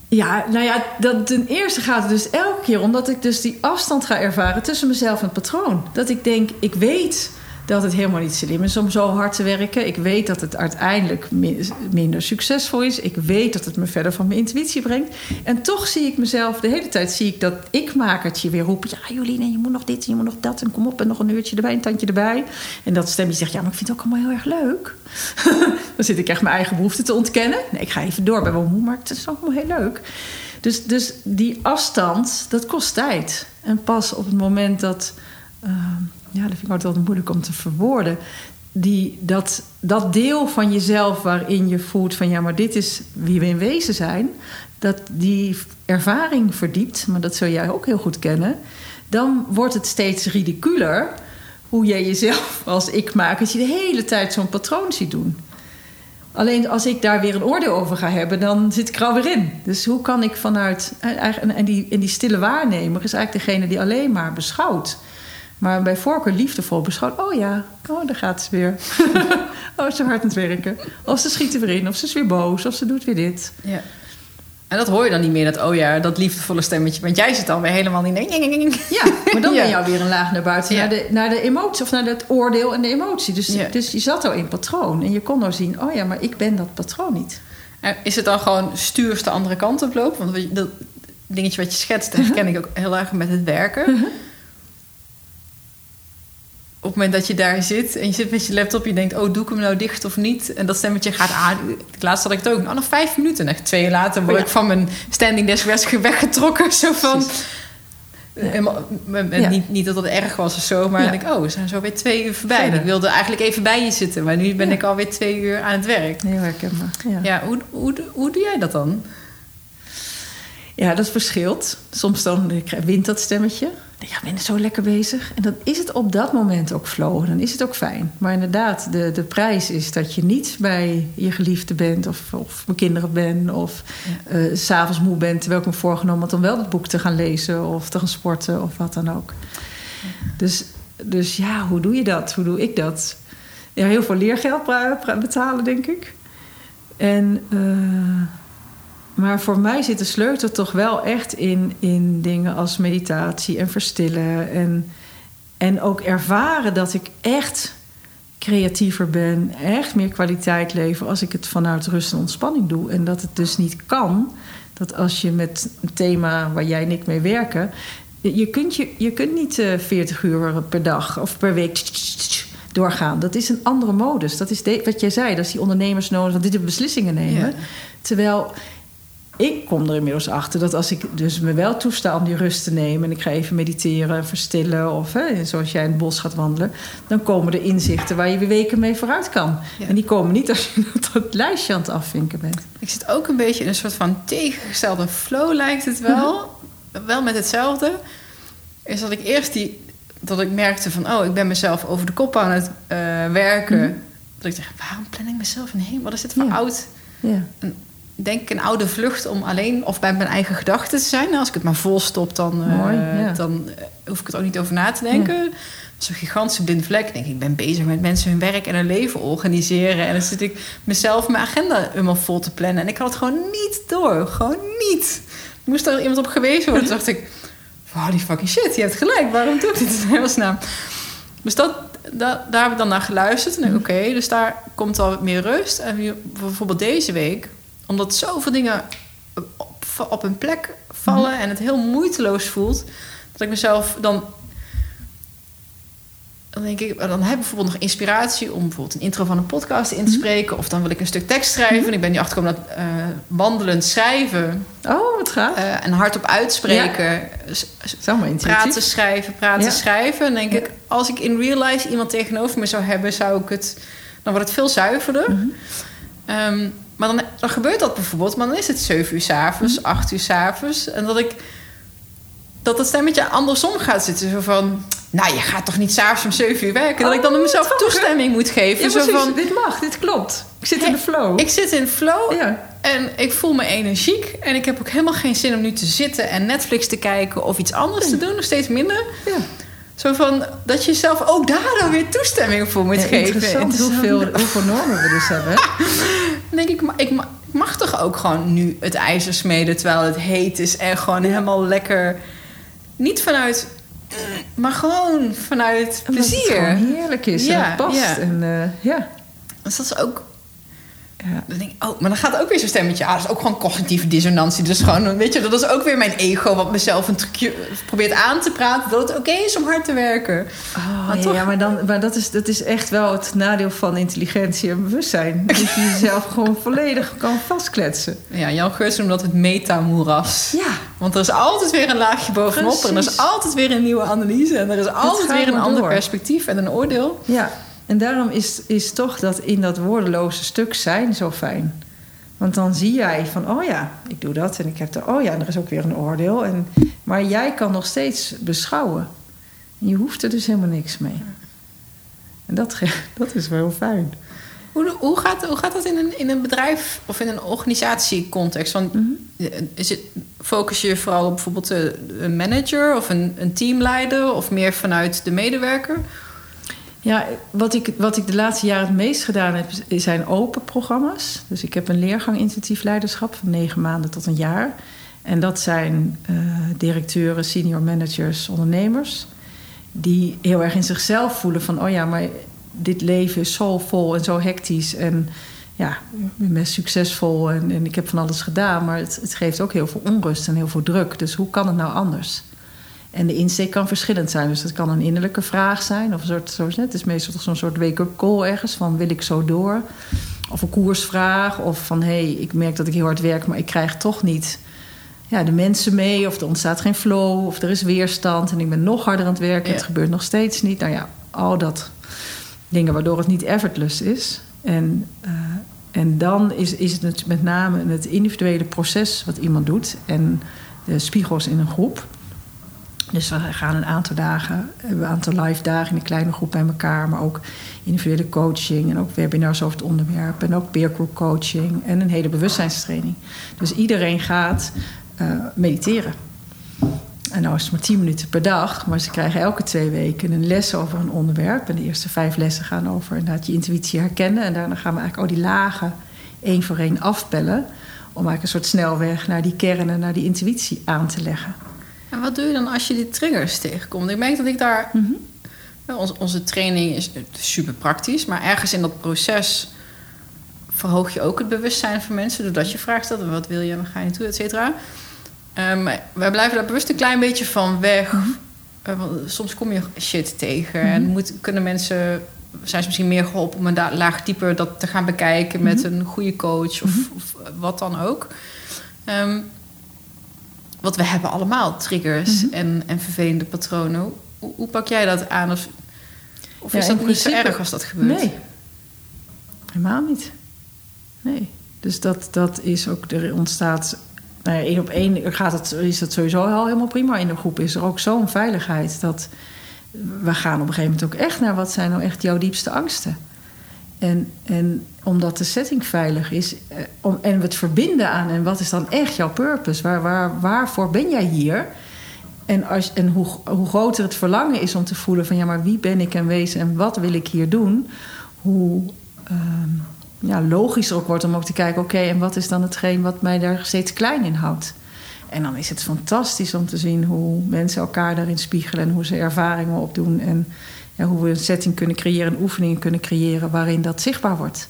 Ja, nou ja, dat, ten eerste gaat het dus elke keer omdat ik dus die afstand ga ervaren tussen mezelf en het patroon. Dat ik denk, ik weet dat het helemaal niet slim is om zo hard te werken. Ik weet dat het uiteindelijk mi- minder succesvol is. Ik weet dat het me verder van mijn intuïtie brengt. En toch zie ik mezelf, de hele tijd zie ik dat ik-makertje weer roepen... ja, Jolien, je moet nog dit en je moet nog dat en kom op en nog een uurtje erbij, een tandje erbij. En dat stemmetje zegt, ja, maar ik vind het ook allemaal heel erg leuk. Dan zit ik echt mijn eigen behoefte te ontkennen. Nee, ik ga even door, ben wel moe, maar het is wel heel leuk. Dus, dus die afstand, dat kost tijd. En pas op het moment dat... uh, ja, dat vind ik altijd moeilijk om te verwoorden. Die, dat, dat deel van jezelf waarin je voelt van... ja, maar dit is wie we in wezen zijn... dat die ervaring verdiept, maar dat zul jij ook heel goed kennen... dan wordt het steeds ridiculer hoe jij jezelf als ik maak... dat je de hele tijd zo'n patroon ziet doen. Alleen als ik daar weer een oordeel over ga hebben, dan zit ik er alweer in. Dus hoe kan ik vanuit. En die, en die stille waarnemer is eigenlijk degene die alleen maar beschouwt. Maar bij voorkeur liefdevol beschouwt. Oh ja, oh, daar gaat ze weer. oh, ze hard aan het werken. Of ze schiet er weer in, of ze is weer boos, of ze doet weer dit. Ja. En dat hoor je dan niet meer, dat oh ja, dat liefdevolle stemmetje. Want jij zit dan weer helemaal niet... Ja, maar dan Ja. ben je alweer een laag naar buiten. Ja. Naar, de, naar de emotie, of naar het oordeel en de emotie. Dus, Ja. dus je zat al in patroon. En je kon nou zien, oh ja, maar ik ben dat patroon niet. En Is het dan gewoon stuurs de andere kant op lopen? Want dat dingetje wat je schetst, dat herken ik ook heel erg met het werken. Op het moment dat je daar zit en je zit met je laptop, je denkt, oh, doe ik hem nou dicht of niet? En dat stemmetje gaat aan. Laatst had ik het ook. Nou, nog vijf minuten. En echt twee uur later word Oh ja. ik van mijn standing desk weg- weggetrokken. Zo van. Ja. niet, niet dat het erg was of zo, maar Ja. dan denk ik, oh, we zijn zo weer twee uur voorbij. Verder. ik wilde eigenlijk even bij je zitten, maar nu ben ik alweer twee uur aan het werk. Heel herkenbaar. Ja. Ja, hoe, hoe, hoe doe jij dat dan? Ja, dat verschilt. Soms dan eh, wint dat stemmetje. Ja, ik ben zo lekker bezig. En dan is het op dat moment ook flow. Dan is het ook fijn. Maar inderdaad, de, de prijs is dat je niet bij je geliefde bent... of, of mijn kinderen bent, of eh, s s'avonds moe bent... terwijl ik me voorgenomen had om wel het boek te gaan lezen... of te gaan sporten, of wat dan ook. Dus, dus ja, hoe doe je dat? Hoe doe ik dat? Ja, heel veel leergeld betalen, denk ik. En... eh, maar voor mij zit de sleutel toch wel echt in, in dingen als meditatie en verstillen. En, en ook ervaren dat ik echt creatiever ben, echt meer kwaliteit lever als ik het vanuit rust en ontspanning doe. En dat het dus niet kan dat als je met een thema waar jij en ik mee werken, je kunt, je, je kunt niet eh, 40 uur per dag of per week doorgaan. Dat is een andere modus. Dat is de, wat jij zei, dat is die ondernemers nodig, want dit de beslissingen nemen. Ja. Terwijl ik kom er inmiddels achter dat als ik dus me wel toesta om die rust te nemen en ik ga even mediteren, verstillen of hè, zoals jij in het bos gaat wandelen, dan komen er inzichten waar je weer weken mee vooruit kan. Ja. En die komen niet als je dat lijstje aan het afvinken bent. Ik zit ook een beetje in een soort van tegengestelde flow, lijkt het wel. Wel met hetzelfde. Is dat ik eerst die. Dat ik merkte van, oh, ik ben mezelf over de kop aan het eh, werken. Dat ik zeg, waarom plan ik mezelf in heen? Wat is dit voor Ja. oud? Ja. Denk ik een oude vlucht om alleen of bij mijn eigen gedachten te zijn. Als ik het maar vol stop, dan, eh, ja. dan eh, hoef ik het ook niet over na te denken. Dat is een gigantische blinde vlek. Ik denk, ik ben bezig met mensen hun werk en hun leven organiseren. En dan zit ik mezelf mijn agenda helemaal vol te plannen. En ik had het gewoon niet door. Gewoon niet. Moest er iemand op gewezen worden, dacht ik... Holy fucking shit, je hebt gelijk. Waarom doe ik dit in hemelsnaam? Dus dat, da- daar heb ik dan naar geluisterd. En denk, oké, dus daar komt al meer rust. En bijvoorbeeld deze week, omdat zoveel dingen op, op een plek vallen... en het heel moeiteloos voelt... dat ik mezelf dan dan denk ik, dan heb ik bijvoorbeeld nog inspiratie om bijvoorbeeld een intro van een podcast in te spreken. Of dan wil ik een stuk tekst schrijven. En ik ben nu achtergekomen dat eh, wandelend schrijven Oh, wat gaaf. eh, en hardop uitspreken. s- Zo maar intuïtief. praten, schrijven, praten, Ja. schrijven. Dan denk Ja. ik, als ik in real life iemand tegenover me zou hebben, zou ik het. Dan wordt het veel zuiverder. Mhm. Ehm, maar dan, dan gebeurt dat bijvoorbeeld, maar dan is het 7 uur s'avonds, Mhm. 8 uur s'avonds. En dat ik dat het stemmetje andersom gaat zitten. Zo van, nou, je gaat toch niet s'avonds om 7 uur werken? dat Oh, ik dan mezelf grappig, hè? toestemming moet geven. Ja, zo precies. van, dit mag, dit klopt. Ik zit in de flow. ik zit in flow ja. en ik voel me energiek. En ik heb ook helemaal geen zin om nu te zitten en Netflix te kijken of iets anders te doen. Nog steeds minder. ja. Zo van dat je zelf ook daar dan weer toestemming voor moet Ja, geven. Interessant hoeveel, hoeveel normen we dus hebben. Dan denk ik, maar ik ma- ik mag toch ook gewoon nu het ijzer smeden terwijl het heet is. En gewoon helemaal lekker. Niet vanuit. Maar gewoon vanuit Omdat het plezier. gewoon heerlijk is en het past. ja. En, eh, ja. Dus dat is ook. Ja. Dan denk ik, oh, maar dan gaat ook weer zo'n stemmetje. Ah, dat is ook gewoon cognitieve dissonantie. Dus gewoon, weet je, dat is ook weer mijn ego wat mezelf een trucje probeert aan te praten. Dat het oké is om hard te werken. Oh, Maar ja, toch- ja, maar, dan, maar dat, is, dat is echt wel het nadeel van intelligentie en bewustzijn. Dat je jezelf gewoon volledig kan vastkletsen. Ja, Jan Geurts noemt dat het metamoeras. Ja, Want er is altijd weer een laagje bovenop. En er is altijd weer een nieuwe analyse. En er is altijd weer een ander door. perspectief en een oordeel. ja. En daarom is, is toch dat in dat woordeloze stuk zijn zo fijn. Want dan zie jij van, oh ja, ik doe dat en ik heb er, oh ja, en er is ook weer een oordeel. En, maar jij kan nog steeds beschouwen. En je hoeft er dus helemaal niks mee. En dat, dat is wel fijn. Hoe, hoe, gaat, hoe gaat dat in een, in een bedrijf of in een organisatiecontext? Want Mhm. is het, focus je vooral op bijvoorbeeld een manager of een, een teamleider of meer vanuit de medewerker? Ja, wat ik, wat ik de laatste jaren het meest gedaan heb, zijn open programma's. Dus ik heb een leergang intensief leiderschap van negen maanden tot een jaar. En dat zijn eh, directeuren, senior managers, ondernemers. Die heel erg in zichzelf voelen van... oh ja, maar dit leven is zo vol en zo hectisch. En ja, ik ben succesvol en, en ik heb van alles gedaan. Maar het, het geeft ook heel veel onrust en heel veel druk. Dus hoe kan het nou anders? En de insteek kan verschillend zijn. Dus dat kan een innerlijke vraag zijn. Of een soort, zoals net, het is meestal toch zo'n soort wake-up call ergens. Van wil ik zo door? Of een koersvraag. Of van hé, hey, ik merk dat ik heel hard werk, maar ik krijg toch niet ja, de mensen mee. Of er ontstaat geen flow. Of er is weerstand. En ik ben nog harder aan het werken. Ja. Het gebeurt nog steeds niet. Nou ja, al dat dingen waardoor het niet effortless is. En, eh, en dan is, is het met name het individuele proces wat iemand doet. En de spiegels in een groep. Dus we gaan een aantal dagen, een aantal live dagen in een kleine groep bij elkaar, maar ook individuele coaching en ook webinars over het onderwerp en ook peergroup coaching en een hele bewustzijnstraining. Dus iedereen gaat eh, mediteren. En nou is het maar 10 minuten per dag, maar ze krijgen elke twee weken een les over een onderwerp. En de eerste vijf lessen gaan over inderdaad je intuïtie herkennen. En daarna gaan we eigenlijk al die lagen één voor één afpellen. Om eigenlijk een soort snelweg naar die kern en naar die intuïtie aan te leggen. En wat doe je dan als je die triggers tegenkomt? Ik merk dat ik daar. Mhm. Nou, Onze, onze training is super praktisch, maar ergens in dat proces verhoog je ook het bewustzijn van mensen. Doordat je vraagt stelt: wat wil je, waar ga je naartoe, et cetera. Ehm, wij blijven daar bewust een klein beetje van weg. Mhm. Eh, want soms kom je shit tegen en moet, kunnen mensen zijn ze misschien meer geholpen om een laag dieper dat te gaan bekijken met een goede coach of, of wat dan ook. Ehm, want we hebben allemaal triggers en, en vervelende patronen. Hoe, hoe pak jij dat aan? Of, of Ja, is dat niet zo erg als dat gebeurt? Nee, helemaal niet. Nee. Dus dat, dat is ook, er ontstaat, nou ja, één op één gaat het, is dat sowieso al helemaal prima. In de groep is er ook zo'n veiligheid dat we gaan op een gegeven moment ook echt naar wat zijn nou echt jouw diepste angsten. En, en omdat de setting veilig is eh, om, en we het verbinden aan en wat is dan echt jouw purpose? Waar, waar, waarvoor ben jij hier? En, als, en hoe, hoe groter het verlangen is om te voelen van ja, maar wie ben ik en wezen en wat wil ik hier doen? Hoe ehm, ja, logischer ook wordt om ook te kijken, oké, en wat is dan hetgeen wat mij daar steeds klein in houdt? En dan is het fantastisch om te zien hoe mensen elkaar daarin spiegelen en hoe ze ervaringen opdoen. En ja, hoe we een setting kunnen creëren en oefeningen kunnen creëren waarin dat zichtbaar wordt.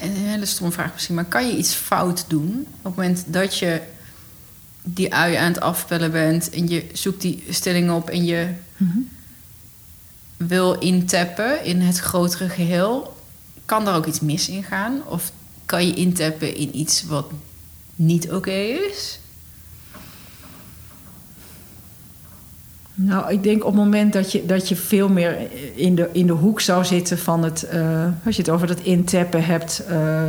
Een hele stomme vraag misschien, maar kan je iets fout doen op het moment dat je die ui aan het afpellen bent en je zoekt die stelling op en je wil intappen in het grotere geheel? Kan daar ook iets mis in gaan? Of kan je intappen in iets wat niet oké is? Nou, ik denk op het moment dat je, dat je veel meer in de, in de hoek zou zitten van het. eh, als je het over dat intappen hebt. eh,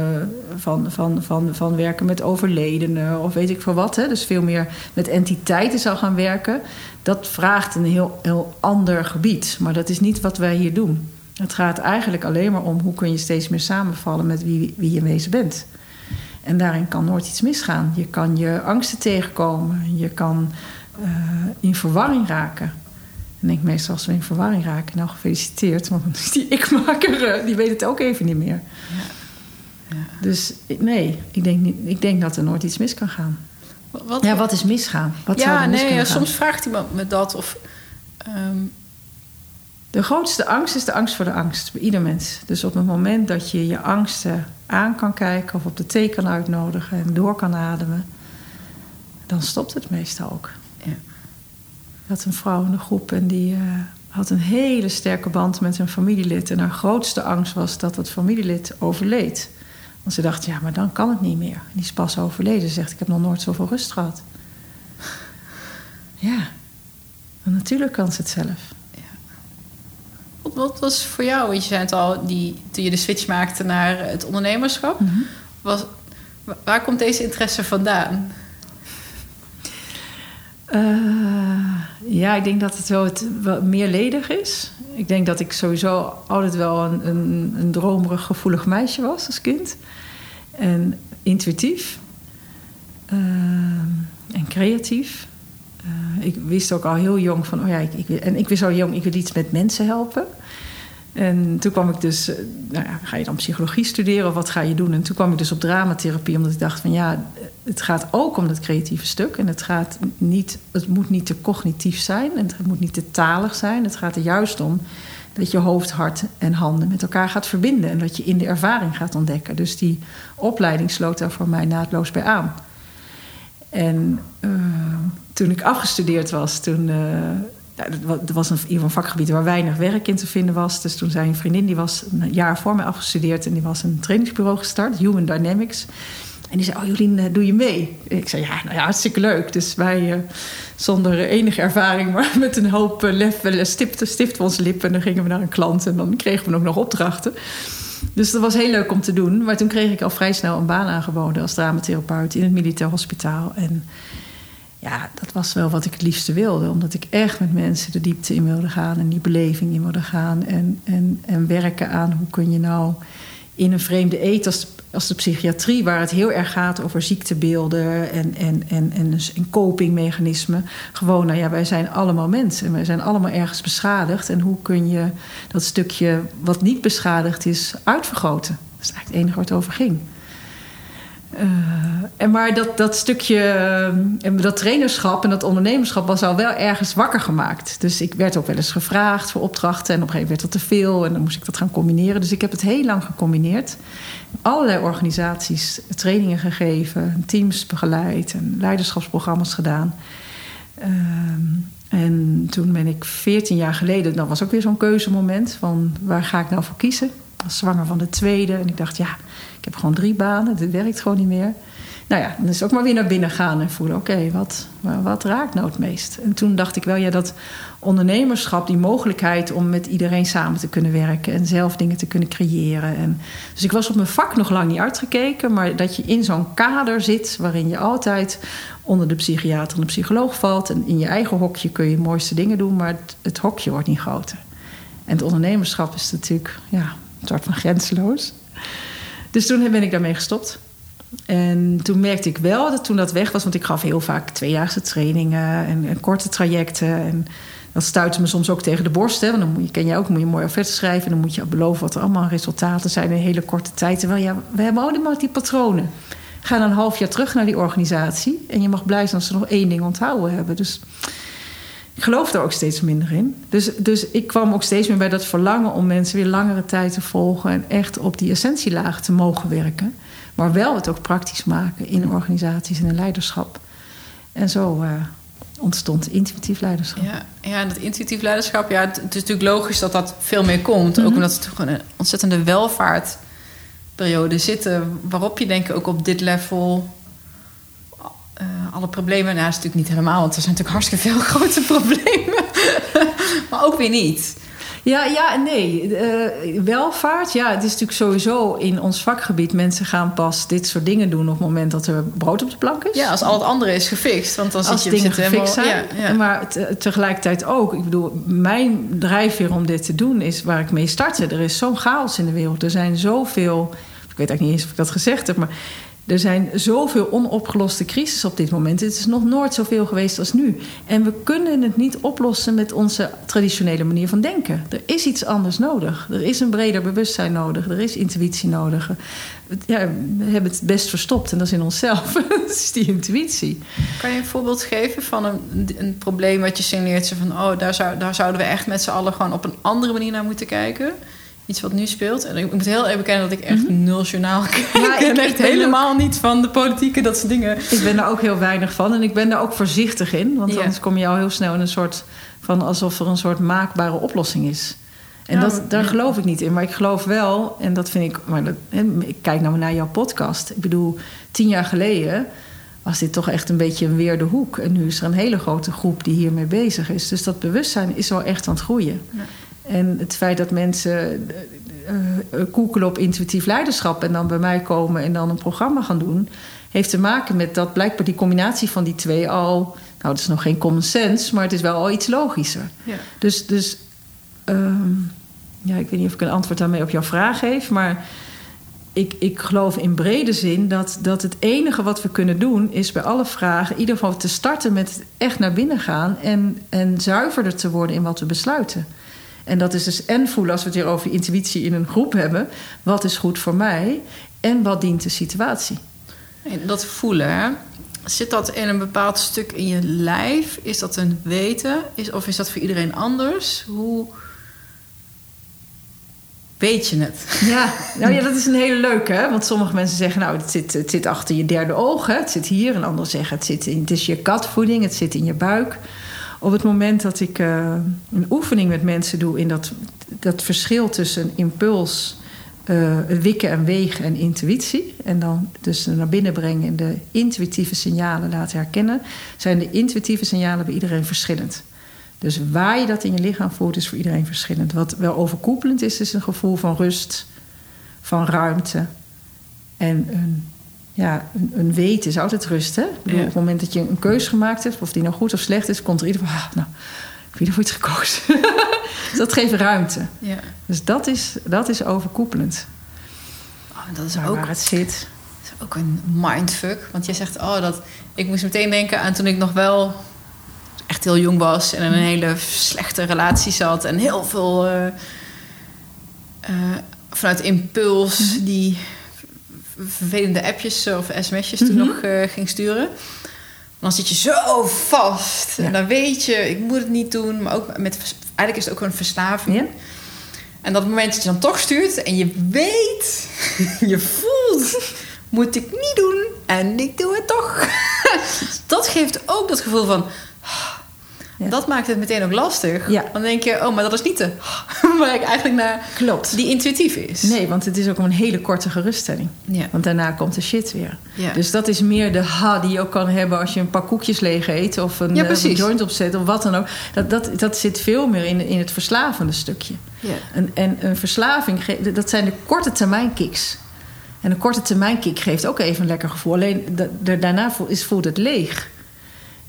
van, van, van, van werken met overledenen of weet ik veel wat. Hè, dus veel meer met entiteiten zou gaan werken. Dat vraagt een heel, heel ander gebied. Maar dat is niet wat wij hier doen. Het gaat eigenlijk alleen maar om hoe kun je steeds meer samenvallen met wie, wie je wezen bent. En daarin kan nooit iets misgaan. Je kan je angsten tegenkomen. Je kan eh, in verwarring raken. En ik meestal als we in verwarring raken, nou gefeliciteerd, want die ikmaker, eh, die weet het ook even niet meer. Ja. Dus ik- nee, ik denk, niet, ik denk dat er nooit iets mis kan gaan. Wat, Ja, wat is misgaan? Wat zou ja, er mis nee, ja, soms vraagt iemand me dat. Of, ehm, De grootste angst is de angst voor de angst bij ieder mens. Dus op het moment dat je je angsten aan kan kijken of op de thee kan uitnodigen en door kan ademen, dan stopt het meestal ook. Ja. Had een vrouw in de groep en die eh, had een hele sterke band met een familielid. En haar grootste angst was dat het familielid overleed. Want ze dacht, ja, maar dan kan het niet meer. Die is pas overleden. Ze zegt, ik heb nog nooit zoveel rust gehad. Ja, natuurlijk kan ze het zelf. Wat, wat was voor jou, want je zei het al, die, toen je de switch maakte naar het ondernemerschap, was, wa- waar komt deze interesse vandaan? Eh, ja, ik denk dat het wel het wel meerledig is. Ik denk dat ik sowieso altijd wel een, een, een dromerig, gevoelig meisje was als kind. En intuïtief. Eh, en creatief. Eh, ik wist ook al heel jong van, oh ja, ik, ik, en ik wist al jong, ik wil iets met mensen helpen. En toen kwam ik dus, eh, nou ja, ga je dan psychologie studeren of wat ga je doen? En toen kwam ik dus op dramatherapie, omdat ik dacht van ja, het gaat ook om dat creatieve stuk. En het, gaat niet, het moet niet te cognitief zijn en het moet niet te talig zijn. Het gaat er juist om dat je hoofd, hart en handen met elkaar gaat verbinden. En dat je in de ervaring gaat ontdekken. Dus die opleiding sloot daar voor mij naadloos bij aan. En eh, toen ik afgestudeerd was, toen. eh, dat was een, een vakgebied waar weinig werk in te vinden was. Dus toen zei een vriendin, die was een jaar voor mij afgestudeerd... en die was een trainingsbureau gestart, Human Dynamics. En die zei, oh Jolien, eh, doe je mee? Ik zei, ja, nou ja, hartstikke leuk. Dus wij, eh, zonder enige ervaring, maar met een hoop eh, lef... stipten, onze lippen en dan gingen we naar een klant... en dan kregen we ook nog opdrachten. Dus dat was heel leuk om te doen. Maar toen kreeg ik al vrij snel een baan aangeboden als dramatherapeut in het militair hospitaal. En ja, dat was wel wat ik het liefste wilde. Omdat ik echt met mensen de diepte in wilde gaan en die beleving in wilde gaan. En, en, en werken aan hoe kun je nou in een vreemde eet als de, psychiatrie, waar het heel erg gaat over ziektebeelden en, en, en, en, dus copingmechanismen. Gewoon, nou ja, wij zijn allemaal mensen en wij zijn allemaal ergens beschadigd. En hoe kun je dat stukje wat niet beschadigd is uitvergroten? Dat is eigenlijk het enige waar het over ging. Uh, en maar dat, dat stukje, uh, dat trainerschap en dat ondernemerschap was al wel ergens wakker gemaakt. Dus ik werd ook wel eens gevraagd voor opdrachten. En op een gegeven moment werd dat te veel en dan moest ik dat gaan combineren. Dus ik heb het heel lang gecombineerd. Allerlei organisaties trainingen gegeven, teams begeleid en leiderschapsprogramma's gedaan. Uh, En toen ben ik 14 jaar geleden, dat was ook weer zo'n keuzemoment van waar ga ik nou voor kiezen? Was zwanger van de tweede en ik dacht, ja, ik heb gewoon drie banen, dit werkt gewoon niet meer. Nou ja, dan is ook maar weer naar binnen gaan en voelen, oké, wat, wat raakt nou het meest? En toen dacht ik wel, ja, dat ondernemerschap, die mogelijkheid om met iedereen samen te kunnen werken en zelf dingen te kunnen creëren. En, dus ik was op mijn vak nog lang niet uitgekeken, maar dat je in zo'n kader zit waarin je altijd onder de psychiater en de psycholoog valt. En in je eigen hokje kun je de mooiste dingen doen, maar het, het hokje wordt niet groter. En het ondernemerschap is natuurlijk ja, een soort van grenzeloos. Dus toen ben ik daarmee gestopt. En toen merkte ik wel dat toen dat weg was, want ik gaf heel vaak tweejaarse trainingen en, korte trajecten. En dat stuitte me soms ook tegen de borst. Hè, want dan moet je, ken je ook, moet je een mooie offerte schrijven. En dan moet je beloven wat er allemaal resultaten zijn in een hele korte tijd. Terwijl ja, we hebben allemaal die patronen. Ga dan een half jaar terug naar die organisatie. En je mag blij zijn als ze nog één ding onthouden hebben. Dus ik geloof er ook steeds minder in. Dus, dus ik kwam ook steeds meer bij dat verlangen om mensen weer langere tijd te volgen. En echt op die essentielaag te mogen werken. Maar wel het ook praktisch maken in organisaties en in leiderschap. En zo uh, ontstond intuïtief leiderschap. Ja, ja, en dat intuïtief leiderschap, ja, het, is natuurlijk logisch dat dat veel meer komt. Mm -hmm. Ook omdat het toch een ontzettende welvaartperiode zitten, waarop je denk ik ook op dit level uh, alle problemen, nou, is natuurlijk niet helemaal, want er zijn natuurlijk hartstikke veel grote problemen, maar ook weer niet. Ja, ja en nee. Uh, welvaart, ja, het is natuurlijk sowieso in ons vakgebied. Mensen gaan pas dit soort dingen doen op het moment dat er brood op de plank is. Ja, als al het andere is gefixt. Want dan als zit je dingen gefixt zijn. Ja, ja. Maar tegelijkertijd ook. Ik bedoel, mijn drijfveer om dit te doen is waar ik mee startte. Er is zo'n chaos in de wereld. Er zijn zoveel. Ik weet eigenlijk niet eens of ik dat gezegd heb, maar er zijn zoveel onopgeloste crisis op dit moment. Het is nog nooit zoveel geweest als nu. En we kunnen het niet oplossen met onze traditionele manier van denken. Er is iets anders nodig. Er is een breder bewustzijn nodig. Er is intuïtie nodig. Ja, we hebben het best verstopt en dat is in onszelf. dat is die intuïtie. Kan je een voorbeeld geven van een, een probleem wat je signaleert? Van, oh, daar, zou, daar zouden we echt met z'n allen gewoon op een andere manier naar moeten kijken? Iets wat nu speelt. En ik moet heel even bekennen dat ik echt mm-hmm. nul journaal kijk. Ja, ik echt helemaal niet van de politieke, dat soort dingen. Ik ben daar ook heel weinig van. En ik ben daar ook voorzichtig in. Want ja. anders kom je al heel snel in een soort van... alsof er een soort maakbare oplossing is. En dat, daar geloof ik niet in. Maar ik geloof wel, en dat vind ik... Maar dat, ik kijk nou naar jouw podcast. Ik bedoel, tien jaar geleden was dit toch echt een beetje een weer de hoek. En nu is er een hele grote groep die hiermee bezig is. Dus dat bewustzijn is wel echt aan het groeien. En het feit dat mensen uh, koekelen op intuïtief leiderschap en dan bij mij komen en dan een programma gaan doen, heeft te maken met dat blijkbaar die combinatie van die twee al. Nou, het is nog geen common sense, maar het is wel al iets logischer. Ja. Dus, dus um, ja, ik weet niet of ik een antwoord daarmee op jouw vraag geef, maar ik, ik geloof in brede zin dat, dat het enige wat we kunnen doen is bij alle vragen in ieder geval te starten met echt naar binnen gaan en, en zuiverder te worden in wat we besluiten. En dat is dus en voelen, als we het hier over intuïtie in een groep hebben. Wat is goed voor mij en wat dient de situatie? En dat voelen, zit dat in een bepaald stuk in je lijf? Is dat een weten? Is, of is dat voor iedereen anders? Hoe weet je het? Ja, nou ja, dat is een hele leuke. Hè? Want sommige mensen zeggen, nou, het zit, het zit achter je derde oog. Hè? Het zit hier. En anderen zeggen, het, zit in, het is je katvoeding. Het zit in je buik op het moment dat ik uh, een oefening met mensen doe in dat, dat verschil tussen impuls, uh, wikken en wegen en intuïtie. En dan dus naar binnen brengen en de intuïtieve signalen laten herkennen, zijn de intuïtieve signalen bij iedereen verschillend. Dus waar je dat in je lichaam voelt, is voor iedereen verschillend. Wat wel overkoepelend is, is een gevoel van rust, van ruimte en een ja, een, een weten is altijd rust. Hè? Bedoel, Op het moment dat je een keuze gemaakt hebt, of die nou goed of slecht is, komt er ieder van, ah, nou, ik heb voor iets gekozen. dus dat geeft ruimte. Ja. Dus dat is, dat is overkoepelend. Oh, dat is ook, waar het zit. Dat is ook een mindfuck. Want je zegt, oh, dat. Ik moest meteen denken aan toen ik nog wel echt heel jong was en in een hele slechte relatie zat en heel veel uh, uh, vanuit impuls mhm. die vervelende appjes eh, of sms'jes toen mhm. nog uh, ging sturen. Dan zit je zo vast. En dan weet je, ik moet het niet doen. Maar ook met, eigenlijk is het ook een verslaving. Ja. En dat moment dat je dan toch stuurt en je weet, je voelt, moet ik niet doen en ik doe het toch. dat geeft ook dat gevoel van, Ja. Dat maakt het meteen ook lastig. Ja. Dan denk je, oh, maar dat is niet de waar ik eigenlijk naar Klopt. die intuïtief is. Nee, want het is ook een hele korte geruststelling. Ja. Want daarna komt de shit weer. Dus dat is meer de ha die je ook kan hebben als je een paar koekjes leeg eet of een, eh, een joint opzet of wat dan ook. Dat, dat, dat zit veel meer in, in het verslavende stukje. En, en een verslaving, dat zijn de korte termijn kicks. En een korte termijn kick geeft ook even een lekker gevoel. Alleen da- da- daarna voelt het leeg.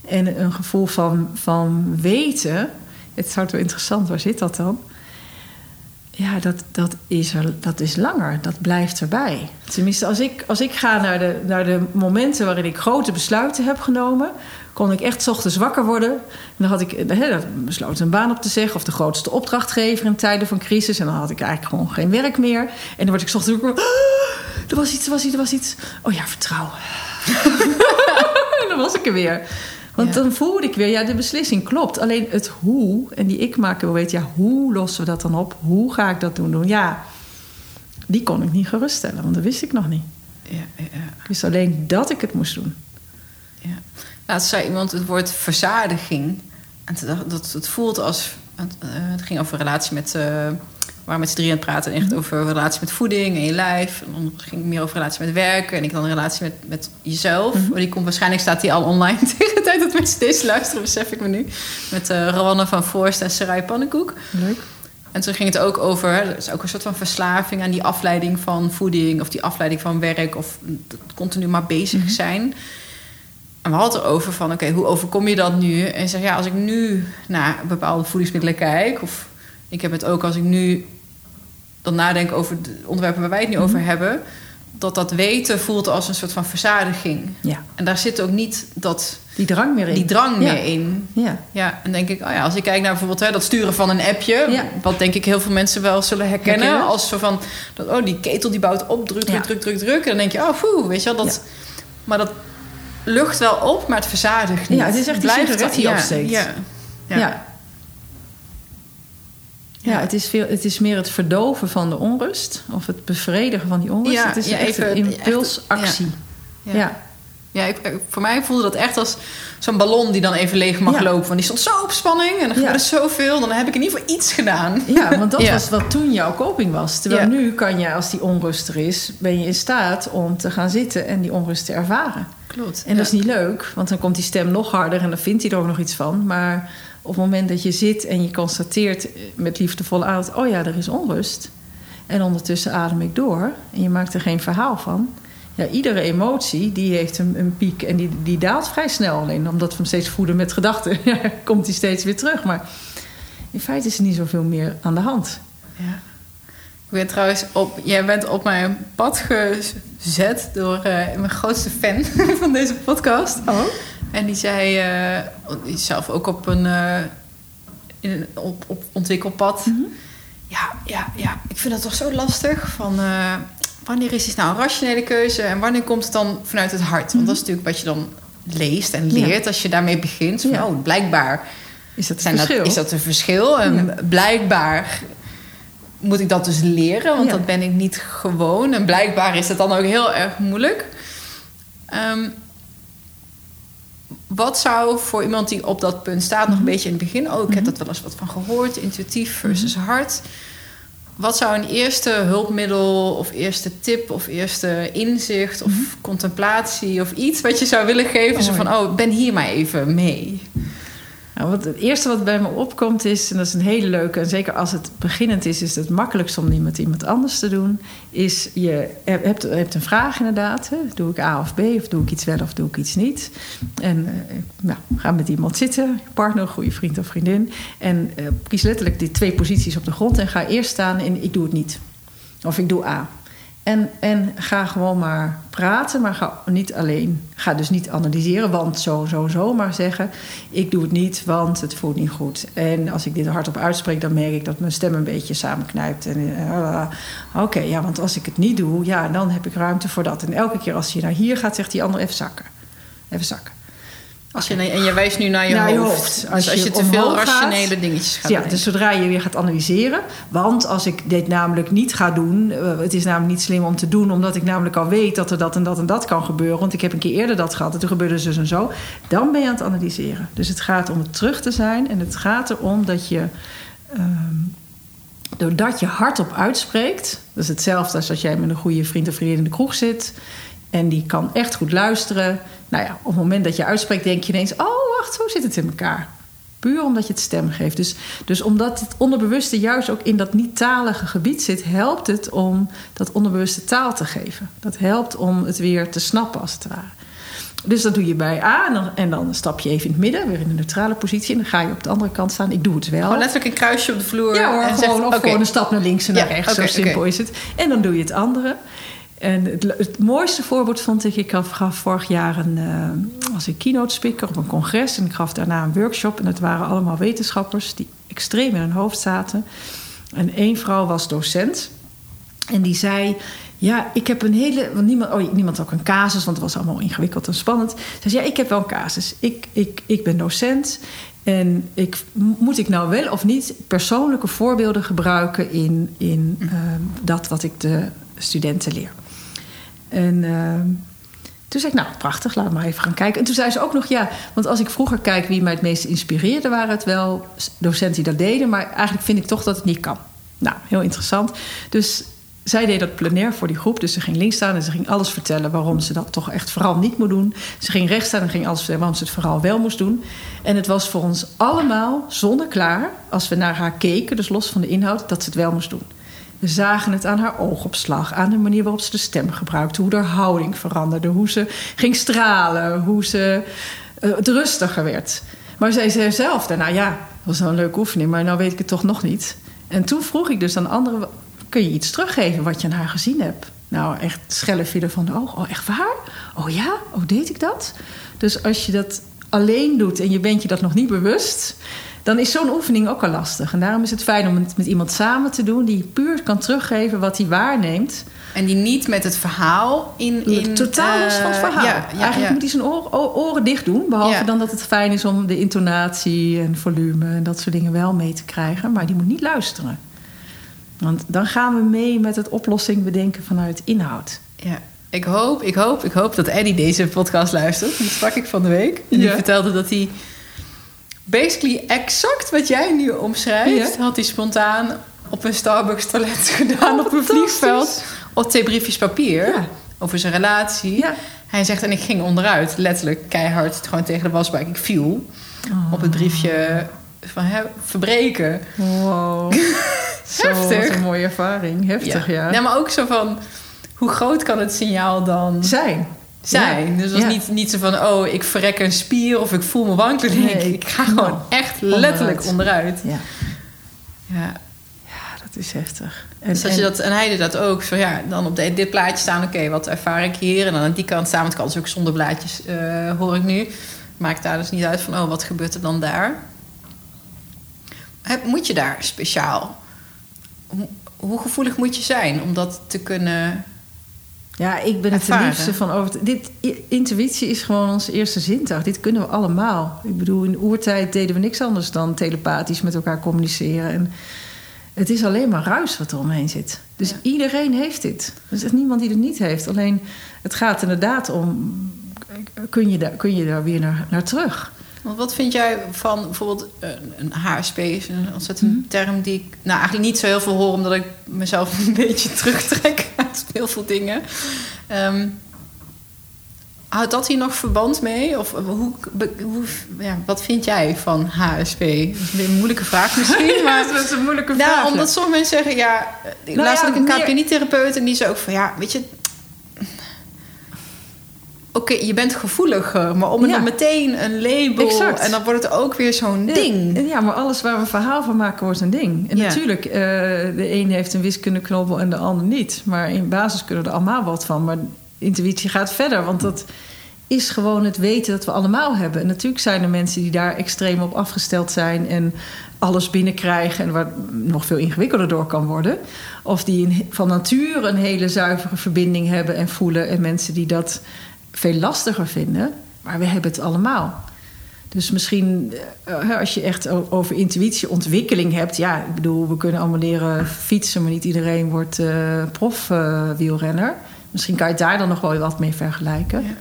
En een gevoel van, van weten. Het is hard wel interessant, waar zit dat dan? Ja, dat, dat, is dat is langer. Dat blijft erbij. Tenminste, als ik, als ik ga naar de, naar de momenten waarin ik grote besluiten heb genomen, kon ik echt ochtends wakker worden. En dan had ik dan besloten een baan op te zeggen, of de grootste opdrachtgever in tijden van crisis. En dan had ik eigenlijk gewoon geen werk meer. En dan word ik ochtends wakker. "Ah, er was iets, er was iets, er was iets. Oh ja, vertrouwen. en dan was ik er weer. Want Ja. dan voelde ik weer, ja, de beslissing klopt. Alleen het hoe, en die ik maken wil weten, ja, hoe lossen we dat dan op? Hoe ga ik dat doen? doen? Ja, die kon ik niet geruststellen, want dat wist ik nog niet. Ja. Ik wist alleen dat ik het moest doen. Ja. Laatst zei iemand het woord verzadiging. En ik dat het voelt als. Het, eh, ging over relatie met. eh, waren met z'n drieën aan het praten. En echt over relatie met voeding en je lijf. En dan ging het meer over relatie met werken. En ik dan een relatie met, met jezelf. Maar die komt waarschijnlijk staat die al online tegen de tijd dat mensen deze luisteren, besef ik me nu. Met uh, Rowanne van Voorst en Sarai Pannenkoek. Leuk. En toen ging het ook over, er is ook een soort van verslaving aan die afleiding van voeding of die afleiding van werk of continu maar bezig zijn. En we hadden het erover van, oké, hoe overkom je dat nu? En zeg, ja, als ik nu naar bepaalde voedingsmiddelen kijk, of ik heb het ook als ik nu dan nadenk over de onderwerpen waar wij het nu over hebben, dat dat weten voelt als een soort van verzadiging. Ja, En daar zit ook niet dat, die drang meer in. die drang Ja. meer in. Ja, Ja, en denk ik, oh ja, als ik kijk naar bijvoorbeeld hè, dat sturen van een appje, Ja. wat denk ik heel veel mensen wel zullen herkennen, Herkennen. als zo van, dat, oh die ketel die bouwt op, druk, druk, druk, druk, druk. En dan denk je, oh foe, weet je wel, dat, maar dat lucht wel op, maar het verzadigt niet. Ja, het is echt die sigaret die. Ja, ja. Ja. het, is veel, het is meer het verdoven van de onrust. Of het bevredigen van die onrust. Ja, het is ja, even- een impulsactie. Ja. Ja. Ja, ik, voor mij voelde dat echt als zo'n ballon die dan even leeg mag lopen. Want die stond zo op spanning en er gebeurde zoveel. Dan heb ik in ieder geval iets gedaan. Ja, want dat was wat toen jouw coping was. Terwijl nu kan je, als die onrust er is, ben je in staat om te gaan zitten en die onrust te ervaren. Klopt. En dat is niet leuk, want dan komt die stem nog harder en dan vindt hij er ook nog iets van. Maar op het moment dat je zit en je constateert met liefdevolle aandacht: oh ja, er is onrust. En ondertussen adem ik door en je maakt er geen verhaal van. Ja, iedere emotie die heeft een, een piek en die, die daalt vrij snel. Alleen omdat we hem steeds voeden met gedachten, ja, komt hij steeds weer terug. Maar in feite is er niet zoveel meer aan de hand. Ja. Ik ben trouwens op, jij bent op mijn pad gezet door eh, mijn grootste fan van deze podcast. Oh? En die zei, eh, zelf ook op een, eh, in een op, op ontwikkelpad. Ja, ja, ja, ik vind dat toch zo lastig. Van, eh, wanneer is dit nou een rationele keuze en wanneer komt het dan vanuit het hart? Want dat is natuurlijk wat je dan leest en Ja. leert als je daarmee begint. Van, Ja. Oh, blijkbaar Is dat zijn dat, is dat een verschil. En Ja. blijkbaar moet ik dat dus leren, want dat ben ik niet gewoon. En blijkbaar is het dan ook heel erg moeilijk. Ehm, wat zou voor iemand die op dat punt staat, nog een beetje in het begin, oh, ik heb dat wel eens wat van gehoord, intuïtief versus hard. Wat zou een eerste hulpmiddel of eerste tip of eerste inzicht of contemplatie of iets wat je zou willen geven? Zo van, oh, ben hier maar even mee. Nou, wat, het eerste wat bij me opkomt is, en dat is een hele leuke, en zeker als het beginnend is, is het makkelijkst om die met iemand anders te doen. Is je hebt, hebt een vraag inderdaad. Hè? Doe ik A of B, of doe ik iets wel of doe ik iets niet? En eh, nou, ga met iemand zitten, partner, goede vriend of vriendin. En eh, kies letterlijk die twee posities op de grond en ga eerst staan in ik doe het niet. Of ik doe A. En, en ga gewoon maar praten, maar ga niet alleen. Ga dus niet analyseren, want zo, zo, zo. Maar zeggen, ik doe het niet, want het voelt niet goed. En als ik dit hardop uitspreek, dan merk ik dat mijn stem een beetje samenknijpt. En, uh, Oké, ja, want als ik het niet doe, ja, dan heb ik ruimte voor dat. En elke keer als je naar hier gaat, zegt die ander even zakken. Even zakken. Als je, en je wijst nu naar je Naar je hoofd. hoofd. Als, Als als je, je te veel gaat- rationele dingetjes gaat ja, dus zodra je weer gaat analyseren. Want als ik dit namelijk niet ga doen... eh, het is namelijk niet slim om te doen... omdat ik namelijk al weet dat er dat en dat en dat kan gebeuren. Want ik heb een keer eerder dat gehad en toen gebeurde zus en zo. Dan ben je aan het analyseren. Dus het gaat om het terug te zijn. En het gaat erom dat je... ehm, doordat je hardop uitspreekt... dat is hetzelfde als als jij met een goede vriend of vriendin in de kroeg zit... en die kan echt goed luisteren. Nou ja, op het moment dat je uitspreekt denk je ineens... oh, wacht, zo zit het in elkaar. Puur omdat je het stem geeft. Dus, dus omdat het onderbewuste juist ook in dat niet-talige gebied zit... helpt het om dat onderbewuste taal te geven. Dat helpt om het weer te snappen, als het ware. Dus dat doe je bij A en dan, en dan stap je even in het midden... weer in een neutrale positie en dan ga je op de andere kant staan. Ik doe het wel. Gewoon letterlijk een kruisje op de vloer. Ja hoor, en gewoon, zegt, of gewoon een stap naar links en naar Ja, rechts. zo simpel is het. En dan doe je het andere. En het, mooiste voorbeeld vond ik... Ik gaf, vorig jaar een, eh, was een keynote speaker op een congres... en ik gaf daarna een workshop. En het waren allemaal wetenschappers die extreem in hun hoofd zaten. En één vrouw was docent. En die zei... Ja, ik heb een hele. Want niemand, oh, niemand had ook een casus, want het was allemaal ingewikkeld en spannend. Ze zei: Ja, ik heb wel een casus. Ik, ik, ik ben docent. En ik, moet ik nou wel of niet persoonlijke voorbeelden gebruiken in, in ehm, dat wat ik de studenten leer? En ehm, toen zei ik, nou prachtig, laat maar even gaan kijken. En toen zei ze ook nog, ja, want als ik vroeger kijk wie mij het meest inspireerde, waren het wel docenten die dat deden. Maar eigenlijk vind ik toch dat het niet kan. Nou, heel interessant. Dus zij deed dat plenair voor die groep. Dus ze ging links staan en ze ging alles vertellen waarom ze dat toch echt vooral niet moet doen. Ze ging rechts staan en ging alles vertellen waarom ze het vooral wel moest doen. En het was voor ons allemaal zonneklaar als we naar haar keken, dus los van de inhoud, dat ze het wel moest doen. We zagen het aan haar oogopslag, aan de manier waarop ze de stem gebruikte, hoe haar houding veranderde, hoe ze ging stralen, hoe ze eh, het rustiger werd. Maar zij zei zelf daarna, ja, dat was wel een leuke oefening, maar nou weet ik het toch nog niet. En toen vroeg ik dus aan anderen, kun je iets teruggeven wat je aan haar gezien hebt? Nou, echt schelle vielen van de oog. Oh, echt waar? Oh ja? Oh, deed ik dat? Dus als je dat alleen doet en je bent je dat nog niet bewust... dan is zo'n oefening ook al lastig. En daarom is het fijn om het met iemand samen te doen... die puur kan teruggeven wat hij waarneemt. En die niet met het verhaal in... in Totaal los van het eh, verhaal. Ja, ja, Eigenlijk ja. moet hij zijn oor- o- oren dicht doen. Behalve dan dat het fijn is om de intonatie en volume... en dat soort dingen wel mee te krijgen. Maar die moet niet luisteren. Want dan gaan we mee met het oplossing bedenken vanuit inhoud. Ja. Ik hoop, ik hoop, ik hoop dat Eddie deze podcast luistert. Die sprak ik van de week. En die vertelde dat hij... Basically exact wat jij nu omschrijft... Ja. had hij spontaan op een Starbucks toilet gedaan... Oh, op een vliegveld. Op twee briefjes papier. Ja. Over zijn relatie. Ja. Hij zegt, en ik ging onderuit. Letterlijk keihard gewoon tegen de wasbak. Ik viel op het briefje van hè, verbreken. Wow. Zo, Heftig. wat een mooie ervaring. Heftig, ja. Ja, maar ook zo van... Hoe groot kan het signaal dan Zijn. Zijn? Dus het was Ja. niet, niet zo van... oh, ik verrek een spier of ik voel me wankelen. Nee, Nee. ik ga gewoon Nou, echt letterlijk onderuit. onderuit. Ja. Ja. ja, dat is heftig. En, Dus als je dat, en hij deed dat ook. Zo, ja, dan op dit, dit plaatje staan, oké, wat ervaar ik hier? En dan aan die kant staan, want het kan dus ook zonder blaadjes, eh, hoor ik nu. Maakt daar dus niet uit van, oh, wat gebeurt er dan daar? Heb- Moet je daar speciaal... Hoe gevoelig moet je zijn om dat te kunnen... Ja, ik ben het ervaren. liefste van over. Dit, intuïtie is gewoon onze eerste zintuig. Dit kunnen we allemaal. Ik bedoel, in de oertijd deden we niks anders dan telepathisch met elkaar communiceren. En het is alleen maar ruis wat er omheen zit. Dus Ja. iedereen heeft dit. Er is echt niemand die het niet heeft. Alleen het gaat inderdaad om. Kun je daar, kun je daar weer naar, naar terug? Want wat vind jij van bijvoorbeeld een, een HSP? Is een ontzettend Mhm. term die ik nou, eigenlijk niet zo heel veel hoor... omdat ik mezelf een beetje terugtrek uit heel veel dingen. Ehm, houdt dat hier nog verband mee? Of hoe, be- hoe, ja, wat vind jij van HSP? Dat is een moeilijke vraag misschien, maar... dat is een moeilijke Nou, omdat sommige mensen zeggen, ja... Ik Nou laatst ja, ik een meer- KPNI-therapeut en die zei ook van... Ja, weet je... Oké, je bent gevoeliger, maar om Ja. dan meteen een label... Exact. En dan wordt het ook weer zo'n ding. Ja, maar alles waar we een verhaal van maken wordt een ding. En Ja. natuurlijk, eh, de een heeft een wiskundeknobbel en de ander niet. Maar in basis kunnen we er allemaal wat van. Maar intuïtie gaat verder, want dat is gewoon het weten dat we allemaal hebben. En natuurlijk zijn er mensen die daar extreem op afgesteld zijn... en alles binnenkrijgen en waar het nog veel ingewikkelder door kan worden. Of die van nature een hele zuivere verbinding hebben en voelen... en mensen die dat veel lastiger vinden. Maar we hebben het allemaal. Dus misschien uh, als je echt over intuïtieontwikkeling hebt. Ja, ik bedoel, we kunnen allemaal leren fietsen, maar niet iedereen wordt uh, prof-wielrenner. misschien kan je het daar dan nog wel wat mee vergelijken. Ja.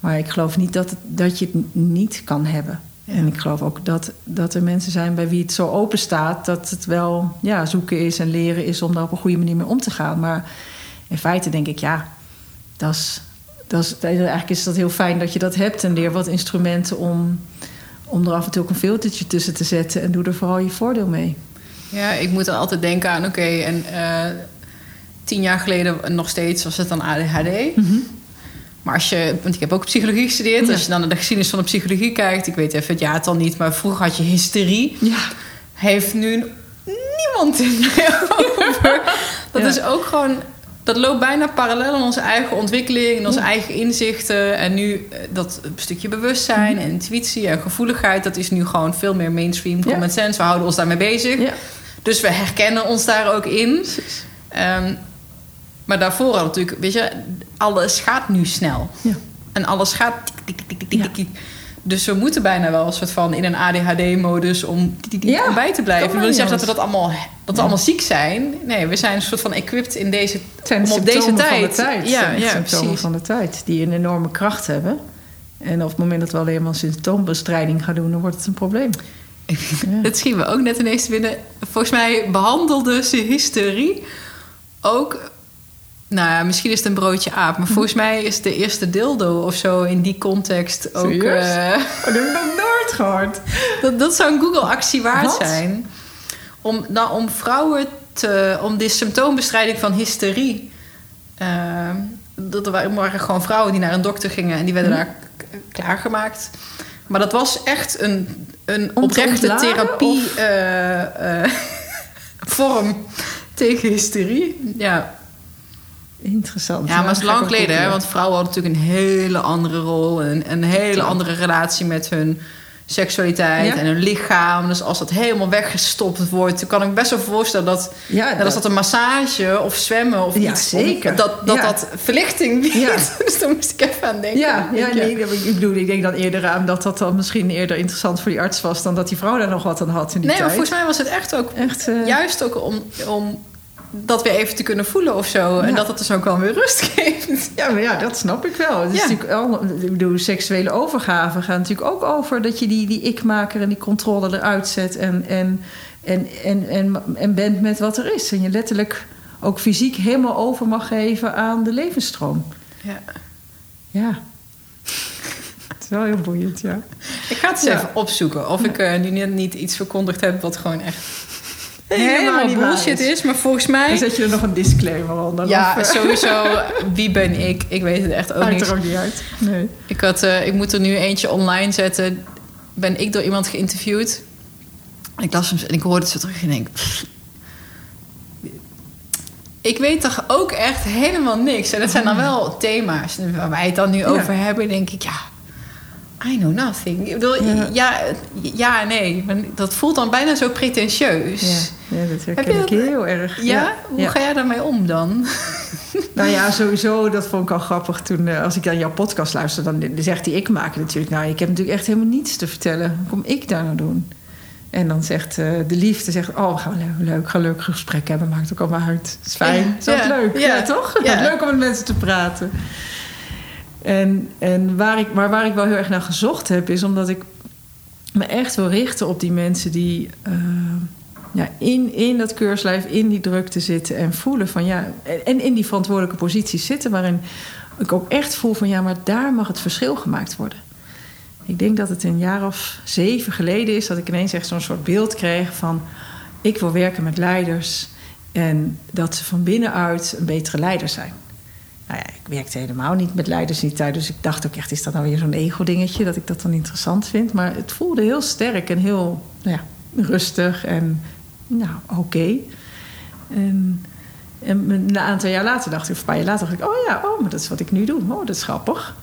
Maar ik geloof niet dat, het, dat je het niet kan hebben. En ik geloof ook dat, dat er mensen zijn bij wie het zo open staat dat het wel ja, zoeken is en leren is om daar op een goede manier mee om te gaan. Maar in feite denk ik, ja, dat is, dat is, eigenlijk is dat heel fijn dat je dat hebt en leer wat instrumenten om, om er af en toe ook een filtertje tussen te zetten en doe er vooral je voordeel mee. Ja, ik moet dan altijd denken aan, oké, en uh, tien jaar geleden nog steeds was het dan ADHD. Mm maar als je, want ik heb ook psychologie gestudeerd. Als je dan naar de geschiedenis van de psychologie kijkt, ik weet even het jaartal niet, maar vroeger had je hysterie. Ja. Heeft nu niemand in over. Dat is ook gewoon, dat loopt bijna parallel aan onze eigen ontwikkeling, en onze eigen inzichten. En nu eh, dat stukje bewustzijn en intuïtie en gevoeligheid, dat is nu gewoon veel meer mainstream common sense. We houden ons daarmee bezig. Dus we herkennen ons daar ook in. Um, maar daarvoor al natuurlijk, weet je, alles gaat nu snel. Ja. En alles gaat tik, tik, tik, tik, tik, Dus we moeten bijna wel een soort van in een ADHD-modus om, ja, bij te blijven. Ik wil niet zeggen dat we dat allemaal, dat we allemaal ziek zijn. Nee, we zijn een soort van equipped in deze, om op deze tijd. Van de tijd. Ja, ja, symptomen van de tijd. Die een enorme kracht hebben. En op het moment dat we alleen maar symptoombestrijding gaan doen, dan wordt het een probleem. Ja. Dat zien we ook net ineens binnen. Volgens mij behandelde ze hysterie ook nou ja, misschien is het een broodje aap. Maar volgens mij is de eerste dildo of zo in die context ook... Uh, oh, dat heb ik nog nooit gehoord. Dat, dat zou een Google-actie waard zijn. Om, nou, om vrouwen te... Om de symptoombestrijding van hysterie... Uh, dat er waren gewoon vrouwen die naar een dokter gingen... en die werden mhm. daar klaargemaakt. Maar dat was echt een, een oprechte therapie... Uh, vorm tegen hysterie. Ja, Interessant. Ja, maar het is lang geleden, hè? want vrouwen hadden natuurlijk een hele andere rol. En een hele andere relatie met hun seksualiteit en hun lichaam. Dus als dat helemaal weggestopt wordt, dan kan ik best wel voorstellen dat, ja, dat, als dat een massage of zwemmen of ja, iets, zeker. dat dat, dat verlichting biedt. Ja. dus daar moest ik even aan denken. Ja, ja nee, ik bedoel, ik denk dan eerder aan dat dat dan misschien eerder interessant voor die arts was dan dat die vrouw daar nog wat aan had in die nee, tijd. maar volgens mij was het echt ook echt, uh... juist ook om, om dat weer even te kunnen voelen of zo. En dat het dus ook wel weer rust geeft. Ja, maar ja, dat snap ik wel. Het is natuurlijk ik bedoel, seksuele overgave gaat natuurlijk ook over dat je die, die ik-maker en die controle eruit zet en, en, en, en, en, en bent met wat er is. En je letterlijk ook fysiek helemaal over mag geven aan de levensstroom. Ja. Ja. Het is wel heel boeiend, ja. Ik ga het eens even opzoeken of ik uh, nu net niet iets verkondigd heb wat gewoon echt helemaal niet bullshit is. Maar volgens mij... Dan zet je er nog een disclaimer onder. Ja, sowieso. Wie ben ik? Ik weet het echt ook niet. er ook niet uit. Nee. Ik, had, uh, ik moet er nu eentje online zetten. Ben ik door iemand geïnterviewd. Ik las hem en ik hoorde het zo terug en denk... ik weet toch ook echt helemaal niks. En dat zijn dan wel thema's waar wij het dan nu over hebben. denk ik, ja, I know nothing. Ik bedoel, ja, ja, ja nee. Dat voelt dan bijna zo pretentieus. Ja, ja dat herken Heb ik heel erg. Ja? Hoe ga jij daarmee om dan? Nou ja, sowieso, dat vond ik al grappig. Toen, uh, als ik aan jouw podcast luister, dan zegt hij... ik maak natuurlijk, nou, ik heb natuurlijk echt helemaal niets te vertellen. Hoe kom ik daar nou doen? En dan zegt uh, de liefde, zegt, oh, we gaan leuk, leuk, leuk gesprek hebben. Maakt ook allemaal uit. Het is fijn, het is leuk. Ja, toch? Het is leuk om met mensen te praten. En, en waar ik, maar waar ik wel heel erg naar gezocht heb, is omdat ik me echt wil richten op die mensen die uh, ja, in, in dat keurslijf, in die drukte zitten en voelen van ja, en in die verantwoordelijke posities zitten, waarin ik ook echt voel van ja, maar daar mag het verschil gemaakt worden. Ik denk dat het een jaar of zeven geleden is dat ik ineens echt zo'n soort beeld kreeg van ik wil werken met leiders en dat ze van binnenuit een betere leider zijn. Nou ja, ik werkte helemaal niet met leiders die tijd. Dus ik dacht ook echt, is dat nou weer zo'n ego-dingetje... dat ik dat dan interessant vind? Maar het voelde heel sterk en heel nou ja, rustig en nou, oké. En, en een aantal jaar later dacht ik, of een paar jaar later dacht ik... oh ja, oh, maar dat is wat ik nu doe. Oh, dat is grappig.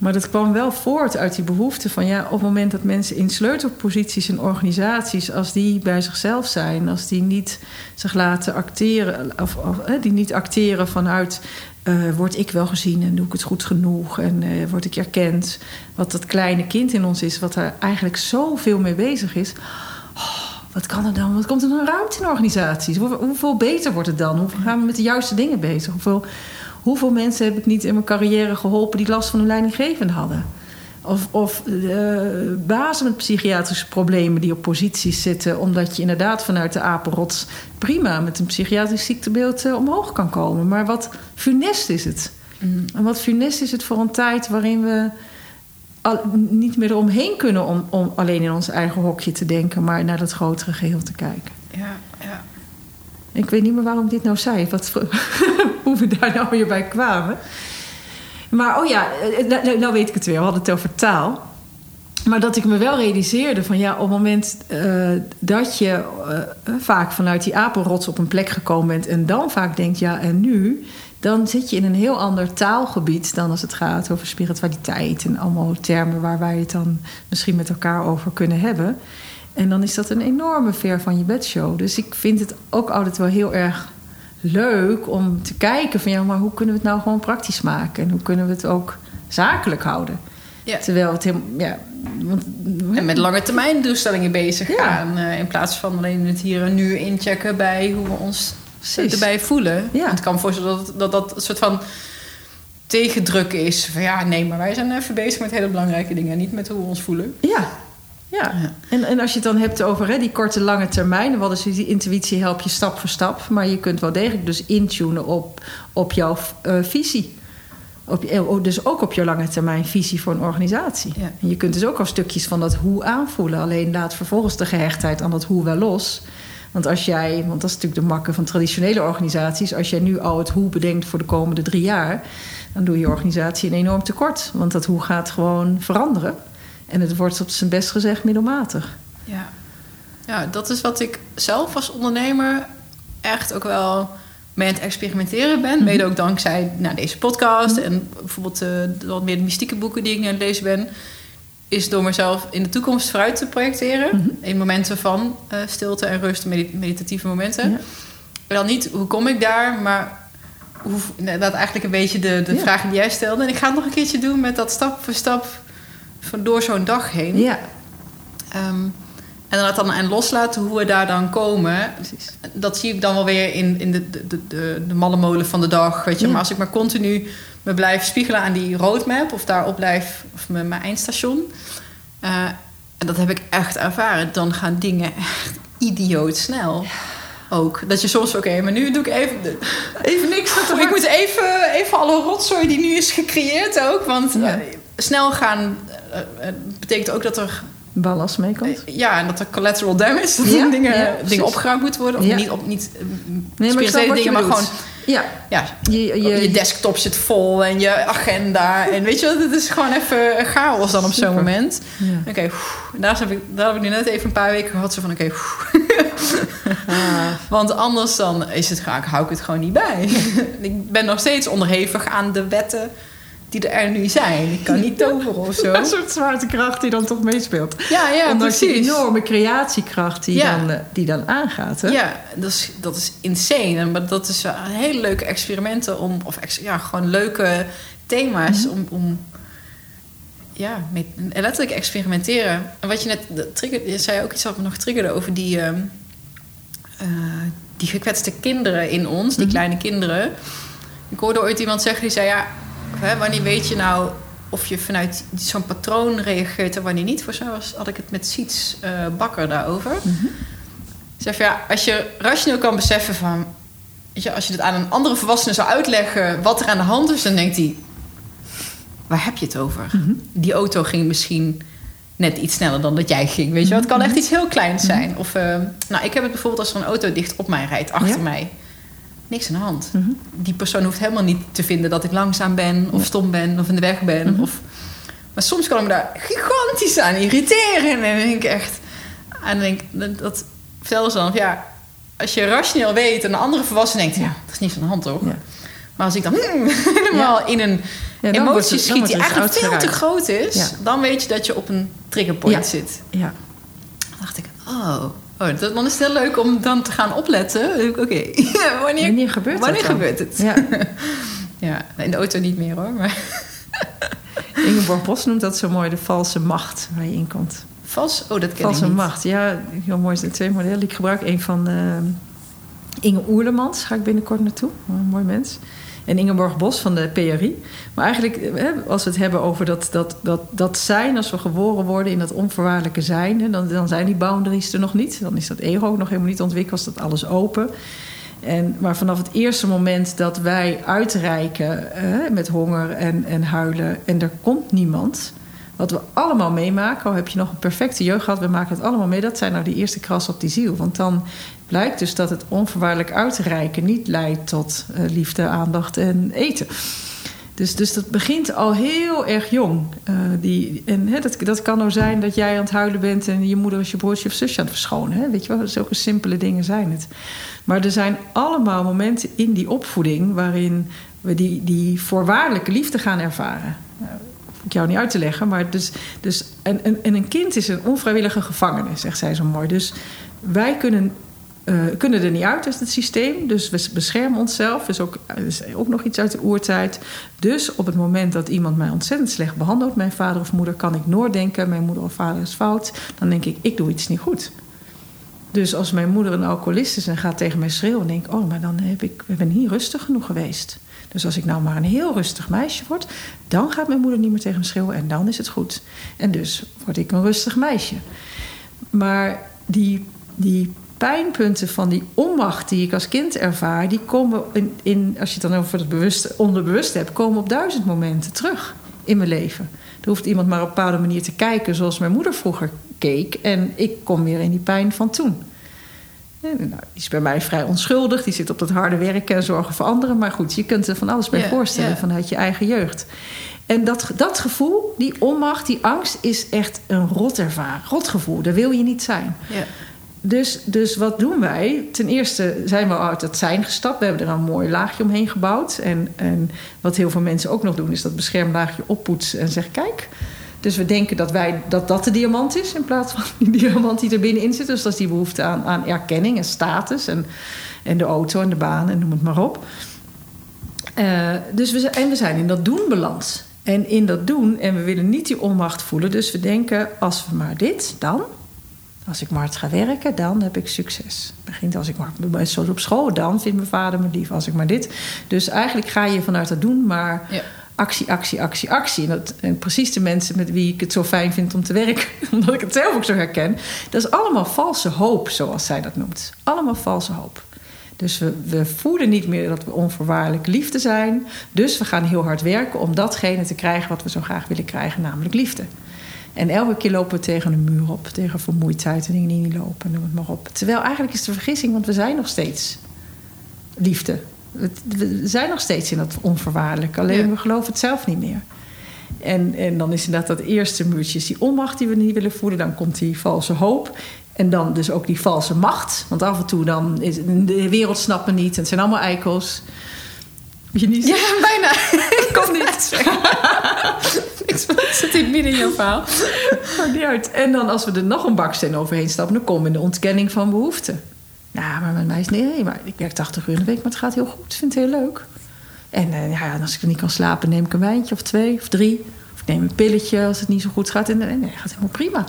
Maar dat kwam wel voort uit die behoefte van ja, op het moment dat mensen in sleutelposities in organisaties, als die bij zichzelf zijn, als die niet zich laten acteren, of die niet acteren vanuit Uh, word ik wel gezien en doe ik het goed genoeg en uh, word ik erkend? Wat dat kleine kind in ons is, wat er eigenlijk zoveel mee bezig is. Oh, wat kan er dan? Wat komt er dan ruimte in organisaties? Hoe, hoeveel beter wordt het dan? Hoeveel gaan we met de juiste dingen bezig? Hoeveel, hoeveel mensen heb ik niet in mijn carrière geholpen die last van hun leidinggevende hadden? Of, of uh, bazen met psychiatrische problemen die op posities zitten, omdat je inderdaad vanuit de apenrots prima met een psychiatrisch ziektebeeld uh, omhoog kan komen. Maar wat funest is het? Mm. En wat funest is het voor een tijd waarin we al, niet meer eromheen kunnen om, om alleen in ons eigen hokje te denken, maar naar dat grotere geheel te kijken. Ja, ja. Ik weet niet meer waarom ik dit nou zei, wat, hoe we daar nou weer bij kwamen. Maar oh ja, nou, nou weet ik het weer. We hadden het over taal. Maar dat ik me wel realiseerde van ja, op het moment uh, dat je vaak vanuit die apenrots op een plek gekomen bent en dan vaak denkt ja, en nu, dan zit je in een heel ander taalgebied dan als het gaat over spiritualiteit en allemaal termen waar wij het dan misschien met elkaar over kunnen hebben. En dan is dat een enorme ver van je bedshow. Dus ik vind het ook altijd wel heel erg leuk om te kijken van ja, maar hoe kunnen we het nou gewoon praktisch maken en hoe kunnen we het ook zakelijk houden. Ja. Terwijl het helemaal. Ja, want, en met lange termijn doelstellingen bezig gaan. Uh, in plaats van alleen het hier en nu inchecken bij hoe we ons erbij voelen. Ja. Want het kan me voorstellen dat, dat dat een soort van tegendruk is. Van ja, nee, maar wij zijn even bezig met hele belangrijke dingen. Niet met hoe we ons voelen. Ja, ja. En, en als je het dan hebt over hè, die korte, lange termijn... wat is die intuïtie helpt je stap voor stap... maar je kunt wel degelijk dus intunen op, op jouw uh, visie. Op, oh, dus ook op je lange termijn visie voor een organisatie. Ja. En je kunt dus ook al stukjes van dat hoe aanvoelen. Alleen laat vervolgens de gehechtheid aan dat hoe wel los... Want als jij, want dat is natuurlijk de makke van traditionele organisaties, als jij nu al het hoe bedenkt voor de komende drie jaar, dan doe je organisatie een enorm tekort. Want dat hoe gaat gewoon veranderen. En het wordt op zijn best gezegd middelmatig. Ja. ja, dat is wat ik zelf als ondernemer echt ook wel mee aan het experimenteren ben. Mhm. Mede ook dankzij nou, deze podcast mhm. en bijvoorbeeld uh, wat meer de mystieke boeken die ik nu aan het lezen ben. Is door mezelf in de toekomst vooruit te projecteren. Mhm. In momenten van uh, stilte en rust, meditatieve momenten. Ja. En dan niet hoe kom ik daar, maar hoe, dat eigenlijk een beetje de, de vragen die jij stelde. En ik ga het nog een keertje doen met dat stap voor stap van door zo'n dag heen. Ja. Um, en dan, dan en loslaten hoe we daar dan komen. Precies. Dat zie ik dan wel weer in, in de, de, de, de malle molen van de dag. Weet je? Maar als ik maar continu me blijf spiegelen aan die roadmap... of daarop blijf, of mijn, mijn eindstation... Uh, en dat heb ik echt ervaren. Dan gaan dingen echt idioot snel. Ook. Dat je soms, oké, maar nu doe ik even, even niks. Ik moet even, even alle rotzooi die nu is gecreëerd ook. Want ja. uh, snel gaan uh, betekent ook dat er ballast meekomt. Ja, en dat er collateral damage, dat ja, dingen, ja, dingen opgeruimd moeten worden. Of ja. niet, op, niet nee, maar dingen, maar gewoon... Ja. ja je, je, je, desktop zit vol en je agenda. En weet je wat, het is gewoon even chaos dan op zo'n moment. Oké, okay, daar, heb ik, daar heb ik nu net even een paar weken gehad. Zo van, oké, okay, ah. Want anders dan is het, hou ik het gewoon niet bij. ik ben nog steeds onderhevig aan de wetten die er nu zijn. Ik kan niet toveren of zo. Een soort zwaartekracht die dan toch meespeelt. Ja, ja, precies. Die enorme creatiekracht die, dan, eh, die dan aangaat. Hè? Ja, dat is, dat is insane. Maar dat is hele leuke experimenten om... Of ja, gewoon leuke thema's mm -hmm. om... om ja, met, letterlijk experimenteren. En wat je net triggerde, je zei ook iets wat me nog triggerde over die, uh, uh, die gekwetste kinderen in ons, die mm -hmm. kleine kinderen. Ik hoorde ooit iemand zeggen die zei: Ja, Hè, wanneer weet je nou of je vanuit zo'n patroon reageert en wanneer niet? Voor zo was, had ik het met Siets uh, Bakker daarover. Mm -hmm. Zeg ja, als je rationeel kan beseffen van... Weet je, als je het aan een andere volwassene zou uitleggen wat er aan de hand is... dan denkt hij, waar heb je het over? Mm -hmm. Die auto ging misschien net iets sneller dan dat jij ging. Weet je, het kan echt mhm. iets heel kleins zijn. Of, uh, nou, ik heb het bijvoorbeeld als er een auto dicht op mij rijdt, achter ja? mij niks aan de hand. Mm -hmm. Die persoon hoeft helemaal niet te vinden dat ik langzaam ben, of stom ben, of in de weg ben. Mm -hmm. of, maar soms kan ik me daar gigantisch aan irriteren. En dan denk ik echt. En dan denk dat, dat vertelde ze dan, ja, als je rationeel weet en een andere volwassene denkt, ja, dat is niks aan de hand toch? Ja. Maar als ik dan hmm, helemaal ja. in een ja, emotie het, schiet die eigenlijk veel te groot is, dan weet je dat je op een triggerpoint zit. Ja. Dan dacht ik, oh, Oh, dat, dan is het heel leuk om dan te gaan opletten. Oké, wanneer, wanneer gebeurt wanneer het? Gebeurt het? Ja. Ja, in de auto niet meer hoor. Maar... Ingeborg Bos noemt dat zo mooi de valse macht waar je in komt. Vals? Oh, dat ken valse ik niet. macht, ja. Heel mooi zijn twee modellen. Ik gebruik een van uh, Inge Oerlemans. Ga ik binnenkort naartoe. Een mooi mens. En Ingeborg Bos van de PRI. Maar eigenlijk, als we het hebben over dat, dat, dat, dat zijn... als we geboren worden in dat onvoorwaardelijke zijn... Dan, dan zijn die boundaries er nog niet. Dan is dat ego nog helemaal niet ontwikkeld. Dat alles open. En, maar vanaf het eerste moment dat wij uitreiken met honger en, en huilen... en er komt niemand... Wat we allemaal meemaken, al heb je nog een perfecte jeugd gehad, we maken het allemaal mee. Dat zijn nou die eerste kras op die ziel. Want dan blijkt dus dat het onvoorwaardelijk uitreiken niet leidt tot uh, liefde, aandacht en eten. Dus, dus dat begint al heel erg jong. Uh, die, en hè, dat, dat kan nou zijn dat jij aan het huilen bent en je moeder is je broertje of zusje aan het verschonen. Hè? Weet je wel, zulke simpele dingen zijn het. Maar er zijn allemaal momenten in die opvoeding waarin we die, die voorwaardelijke liefde gaan ervaren. Ik jou niet uit te leggen. Maar dus, dus, en, en, en een kind is een onvrijwillige gevangene, zegt zij zo mooi. Dus wij kunnen, uh, kunnen er niet uit uit het systeem. Dus we beschermen onszelf. is ook, is ook nog iets uit de oertijd. Dus op het moment dat iemand mij ontzettend slecht behandelt, mijn vader of moeder, kan ik nooit denken: mijn moeder of vader is fout. Dan denk ik: ik doe iets niet goed. Dus als mijn moeder een alcoholist is en gaat tegen mij schreeuwen, denk ik: oh, maar dan heb ik, ik ben niet rustig genoeg geweest. Dus als ik nou maar een heel rustig meisje word, dan gaat mijn moeder niet meer tegen me schreeuwen en dan is het goed. En dus word ik een rustig meisje. Maar die, die pijnpunten van die onmacht die ik als kind ervaar, die komen in, in als je het dan over het bewust, onderbewust hebt, komen op duizend momenten terug in mijn leven. Er hoeft iemand maar op een bepaalde manier te kijken zoals mijn moeder vroeger keek. En ik kom weer in die pijn van toen. Nou, die is bij mij vrij onschuldig. Die zit op dat harde werken en zorgen voor anderen. Maar goed, je kunt er van alles bij yeah, voorstellen yeah. vanuit je eigen jeugd. En dat, dat gevoel, die onmacht, die angst, is echt een rot ervaring. Rotgevoel, daar wil je niet zijn. Yeah. Dus, dus wat doen wij? Ten eerste zijn we uit het zijn gestapt. We hebben er een mooi laagje omheen gebouwd. En, en wat heel veel mensen ook nog doen, is dat beschermlaagje oppoetsen en zeggen: kijk. Dus we denken dat, wij, dat dat de diamant is in plaats van die diamant die er binnenin zit. Dus dat is die behoefte aan, aan erkenning en status en, en de auto en de baan en noem het maar op. Uh, dus we, en we zijn in dat doen balans. En in dat doen, en we willen niet die onmacht voelen. Dus we denken, als we maar dit, dan. Als ik maar hard ga werken, dan heb ik succes. Begint als ik maar zo op school, dan vindt mijn vader me lief. Als ik maar dit. Dus eigenlijk ga je vanuit dat doen, maar... Ja actie, actie, actie, actie. En, dat, precies de mensen met wie ik het zo fijn vind om te werken, omdat ik het zelf ook zo herken, dat is allemaal valse hoop, zoals zij dat noemt. Allemaal valse hoop. Dus we, we voelen niet meer dat we onvoorwaardelijk liefde zijn. Dus we gaan heel hard werken om datgene te krijgen wat we zo graag willen krijgen, namelijk liefde. En elke keer lopen we tegen een muur op, tegen vermoeidheid en dingen die niet lopen, noem het maar op. Terwijl eigenlijk is een vergissing, want we zijn nog steeds liefde. We zijn nog steeds in dat onvoorwaardelijk. Alleen ja. we geloven het zelf niet meer. En, en dan is inderdaad dat eerste muurtje is die onmacht die we niet willen voelen. Dan komt die valse hoop. En dan dus ook die valse macht. Want af en toe dan is de wereld snapt me niet. En het zijn allemaal eikels. Je niet ja, bijna. Ik kon niet Ik zit in midden in jouw verhaal. Maakt niet uit. En dan als we er nog een baksteen overheen stappen... dan komen we in de ontkenning van behoeften. Nou, maar met mij is nee, maar ik werk 80 uur in de week, maar het gaat heel goed. Ik vind het heel leuk. En uh, ja, als ik niet kan slapen, neem ik een wijntje of twee of drie. Of ik neem een pilletje als het niet zo goed gaat. En nee, nee gaat helemaal prima.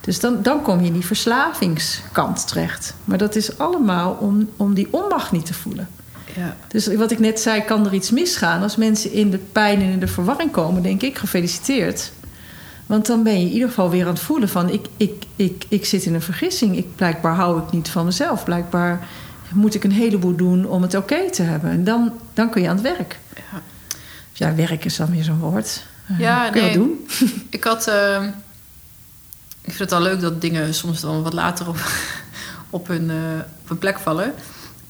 Dus dan, dan kom je in die verslavingskant terecht. Maar dat is allemaal om, om die onmacht niet te voelen. Ja. Dus wat ik net zei, kan er iets misgaan. Als mensen in de pijn en in de verwarring komen, denk ik, gefeliciteerd. Want dan ben je in ieder geval weer aan het voelen van... ik, ik, ik, ik zit in een vergissing. Ik, blijkbaar hou ik niet van mezelf. Blijkbaar moet ik een heleboel doen om het oké okay te hebben. En dan, dan kun je aan het werk. Ja, ja werk is dan weer zo'n woord. Ja, kun je nee, doen? Ik had... Uh, ik vind het al leuk dat dingen soms dan wat later op, op, hun, uh, op hun plek vallen.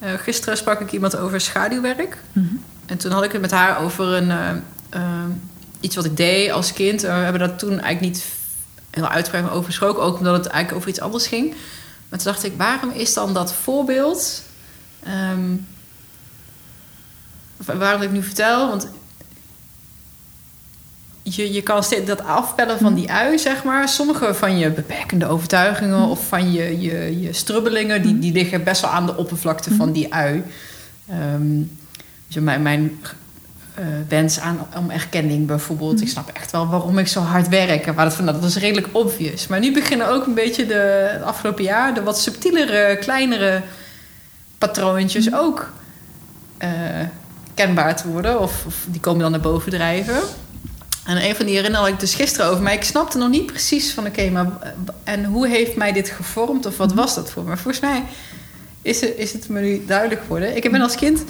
Uh, gisteren sprak ik iemand over schaduwwerk. Mm -hmm. En toen had ik het met haar over een iets wat ik deed als kind. We hebben dat toen eigenlijk niet heel uitgebreid over. Ook omdat het eigenlijk over iets anders ging. Maar toen dacht ik, waarom is dan dat voorbeeld... Um, waarom ik nu vertel? Want je, je kan steeds dat afpellen van die ui, zeg maar. Sommige van je beperkende overtuigingen... Of van je, je, je strubbelingen... Die, die liggen best wel aan de oppervlakte van die ui. Um, mijn... mijn eh, wens aan om erkenning bijvoorbeeld. Ik snap echt wel waarom ik zo hard werk. Maar dat, dat was redelijk obvious. Maar nu beginnen ook een beetje de, het afgelopen jaar... de wat subtielere, kleinere patroontjes ook eh, kenbaar te worden. Of, of die komen dan naar boven drijven. En een van die herinner ik dus gisteren over. Maar ik snapte nog niet precies van... oké, maar en hoe heeft mij dit gevormd? Of wat was dat voor me? Volgens mij is het, is het me nu duidelijk geworden. Ik ben als kind...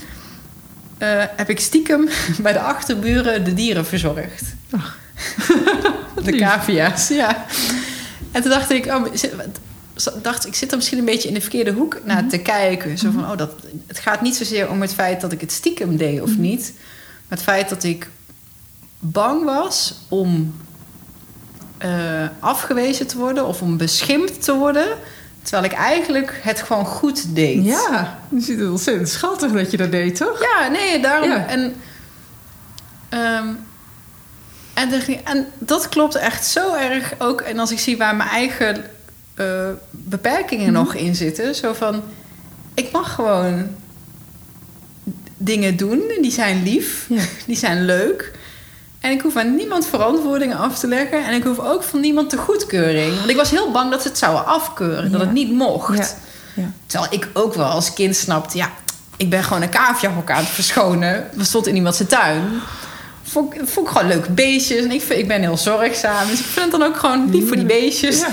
eh, heb ik stiekem bij de achterburen de dieren verzorgd. Ach. de cavia's, ja. En toen dacht ik... Oh, dacht, ik zit er misschien een beetje in de verkeerde hoek naar te kijken. Zo van, oh, dat, het gaat niet zozeer om het feit dat ik het stiekem deed of niet. Maar het feit dat ik bang was om eh, afgewezen te worden of om beschimpt te worden. Terwijl ik eigenlijk het gewoon goed deed. Ja, je ziet het ontzettend schattig dat je dat deed, toch? Ja, nee, daarom. Ja. En, ehm, en, de- en dat klopt echt zo erg ook. En als ik zie waar mijn eigen eh, beperkingen nog in zitten. Zo van, ik mag gewoon dingen doen. Die zijn lief. Ja. Die zijn leuk. En ik hoef aan niemand verantwoording af te leggen. En ik hoef ook van niemand de goedkeuring. Want ik was heel bang dat ze het zouden afkeuren. Dat het niet mocht. Ja. Ja. Terwijl ik ook wel als kind snapte, ja, ik ben gewoon een caviahok aan het verschonen. We stond in iemand zijn tuin. Vond, ik- vond ik gewoon leuke beestjes. En ik, vind, ik ben heel zorgzaam. Dus ik vind het dan ook gewoon lief voor die beestjes. Ja.